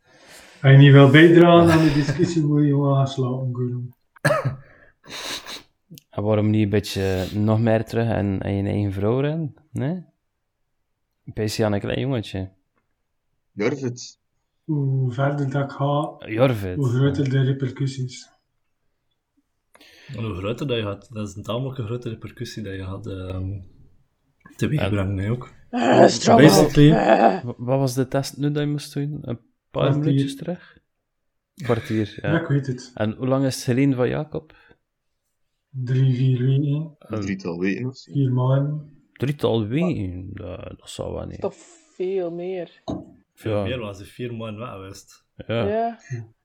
Als je niet wil bijdragen aan de discussie, moet je gewoon gaan slapen, Guru. En waarom niet een beetje nog meer terug en, en je eigen vrouw rennen? Nee? PC aan een klein jongetje. Jorvit. Hoe verder dat ik ga, hoe groter de repercussies. En hoe groter dat je had, dat is een tamelijk grote repercussie dat je had ehm teweeg brengen, hè, ook. Strong. Basically. Wa- Wat was de test nu dat je moest doen? Een paar Kwartier. minuutjes terug? Kwartier, Ja. ja. ik weet het. En hoe lang is het geleden van Jacob? Drie, vier weken, Een drietal weken of vier maanden. Drietal weken? Dat, dat zou wel niet. Toch veel meer. veel Ja. meer was er vier maanden weg geweest. Ja, Ja.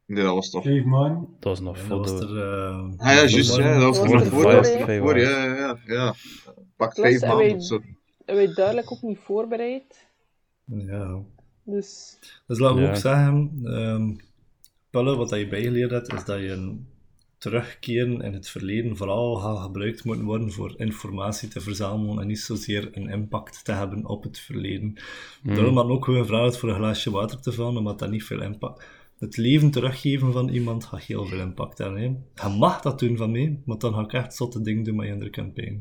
Nee, dat was toch... Dat was nog door. er... eh, Ah ja, juist, ja, dat was nog voor, voor, voor, ja, ja, ja, ja. Pak Plus, vijf en maanden zo. En wij duidelijk ook niet voorbereid. Ja. Dus Dus laten we Ja. ook zeggen, ehm Pelle, wat je bijgeleerd hebt, is dat je een terugkeren in het verleden vooral gaat gebruikt moeten worden voor informatie te verzamelen en niet zozeer een impact te hebben op het verleden. Daarom had ik ook gewoon gevraagd voor een glaasje water te vullen, omdat dat niet veel impact... Het leven teruggeven van iemand gaat heel veel impact hebben. Hè. Je mag dat doen van mij, maar dan ga ik echt zotte dingen doen met je andere campagne.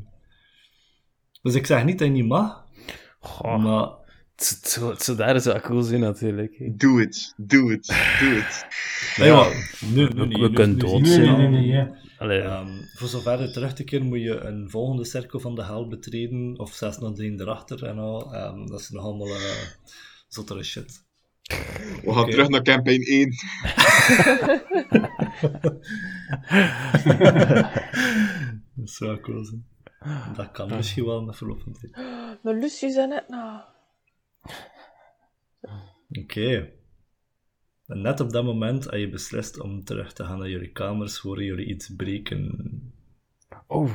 Dus ik zeg niet dat je niet mag, Goh, maar het, het, zou- het daar zo cool zijn natuurlijk. hè. Do it, do it, do it. Nee, maar nu, nu we- niet. we Nu- kunnen nu dood zien Nee, we nee, dan- nee, nee. Ja. Allee, Ehm, voor zover terug te keren moet je een volgende cirkel van de hel betreden, of zelfs nog een erachter en al. Ehm, dat is nog allemaal uh, zottere shit. We gaan terug naar campaign 1. Dat is wel cool zijn. Dat kan misschien wel met verloop van tijd. Maar Lucie zei net nou. Oké. En net op dat moment had je beslist om terug te gaan naar jullie kamers, horen jullie iets breken. oh,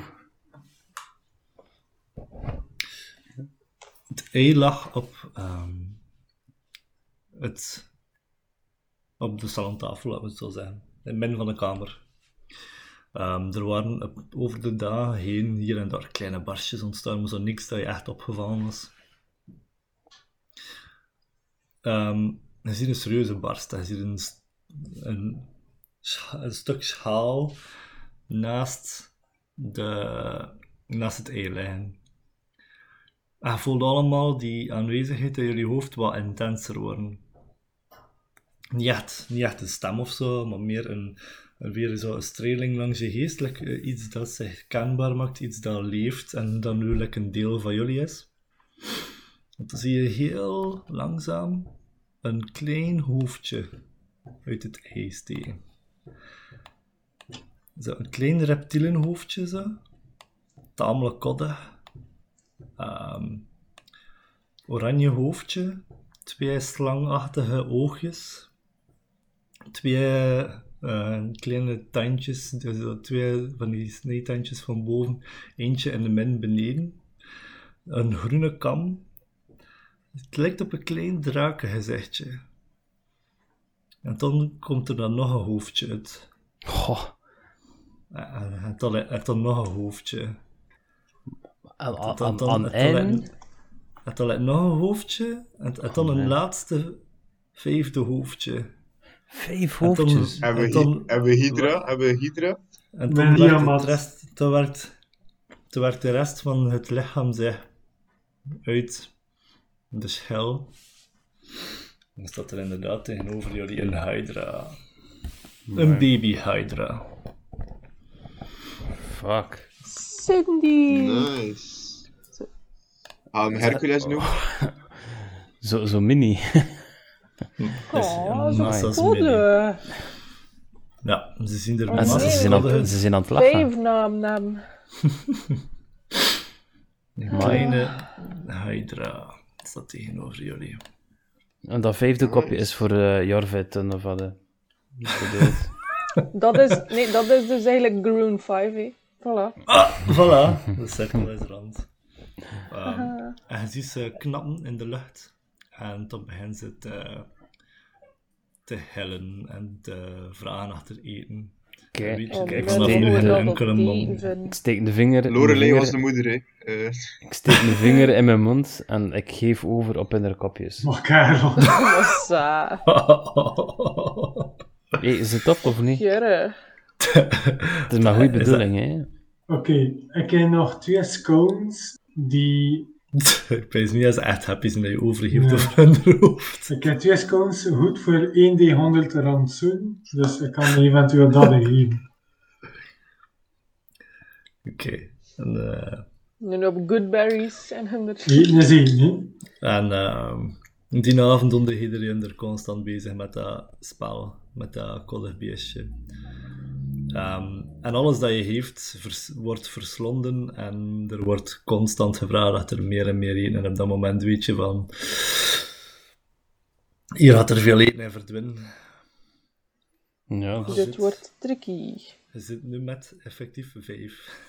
Het ei lag op, ehm, het, op de salontafel, laten we het zo zeggen. In het midden van de kamer. Ehm, er waren over de dagen heen hier en daar kleine barstjes ontstaan, maar zo niks dat je echt opgevallen was. Ehm, je ziet een serieuze barst. Je ziet een, een, stuk schaal naast, de, naast het ei je voelt allemaal die aanwezigheid in jullie hoofd wat intenser worden. Niet echt, niet echt een stem of zo, maar meer een, weer zo een streling langs je geest. eh, iets dat zich kenbaar maakt, iets dat leeft en dat nu een deel van jullie is. Want dan zie je heel langzaam een klein hoofdje uit het ijs steken. Zo, een klein reptielenhoofdje zo. Tamelijk koddig. Ehm, oranje hoofdje, twee slangachtige oogjes, twee eh, kleine tandjes, dus twee van die snijtandjes van boven, eentje in de min beneden, een groene kam. Het lijkt op een klein drakengezichtje. En dan komt er dan nog een hoofdje uit. goh. En, en, dan, en dan nog een hoofdje. Aan, aan, Dan- dan- toilet- Het toilet nog een hoofdje. En, en dan een laatste vijfde hoofdje. Vijf hoofdjes. Hebben en we, dan- Hy- hebben we Hydra? Hebben we Hydra? En toen werd, het rest, toen, werd, toen werd de rest van het lichaam zich uit de schel. Dan staat er inderdaad tegenover jullie een Hydra. Een baby Hydra. Fuck. Cindy! Nice. Gaan we Hercules noemen? Zo, zo mini. Oh, massa's goed. mini. eh. Ja, ze zien er Oh, ze, zijn aan, ze zijn aan het lachen. Vijf naam, naam. Een kleine Hydra staat tegenover jullie. En dat vijfde kopje is voor eh Jorvit en of wat. eh. Dat is, nee, dat is dus eigenlijk Groen 5, hè. Voilà. Voilà, de cirkel is rond. Ehm, en je ziet ze knappen in de lucht. En dan begint ze te, te hellen en te vragen achter eten. Kijk, Oh, men, vanaf nu geen enkele vinden. ik steek de vinger, mijn Lorelei vinger- was de moeder, hè. Eh, ik steek mijn vinger in mijn mond en ik geef over op hun kopjes. Maar Karel, Massa. Hey, is het top of niet? Jurre. Het is maar goede bedoeling, hè? oké, ik heb nog twee scones die... ik weet niet als ze echt happy zijn dat je overgeeft Nee. over hun hoofd. Ik heb twee scones goed voor 1d100 rantsoen, dus ik kan eventueel dat geven. Oké. En, eh, Nu op Goodberries en 100. Eten is één, hè. en ehm, die avond stond iedereen er constant bezig met dat spel, met dat beestje. Ehm, en alles dat je heeft vers- wordt verslonden en er wordt constant gevraagd dat er meer en meer eten. En op dat moment weet je van... Hier gaat er veel eten in verdwinnen. Ja, dat Dit het. wordt tricky. Je zit nu met effectief vijf.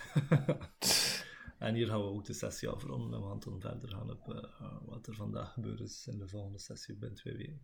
en hier gaan we ook de sessie afronden en we gaan dan verder gaan op eh, wat er vandaag gebeurd is in de volgende sessie binnen twee weken.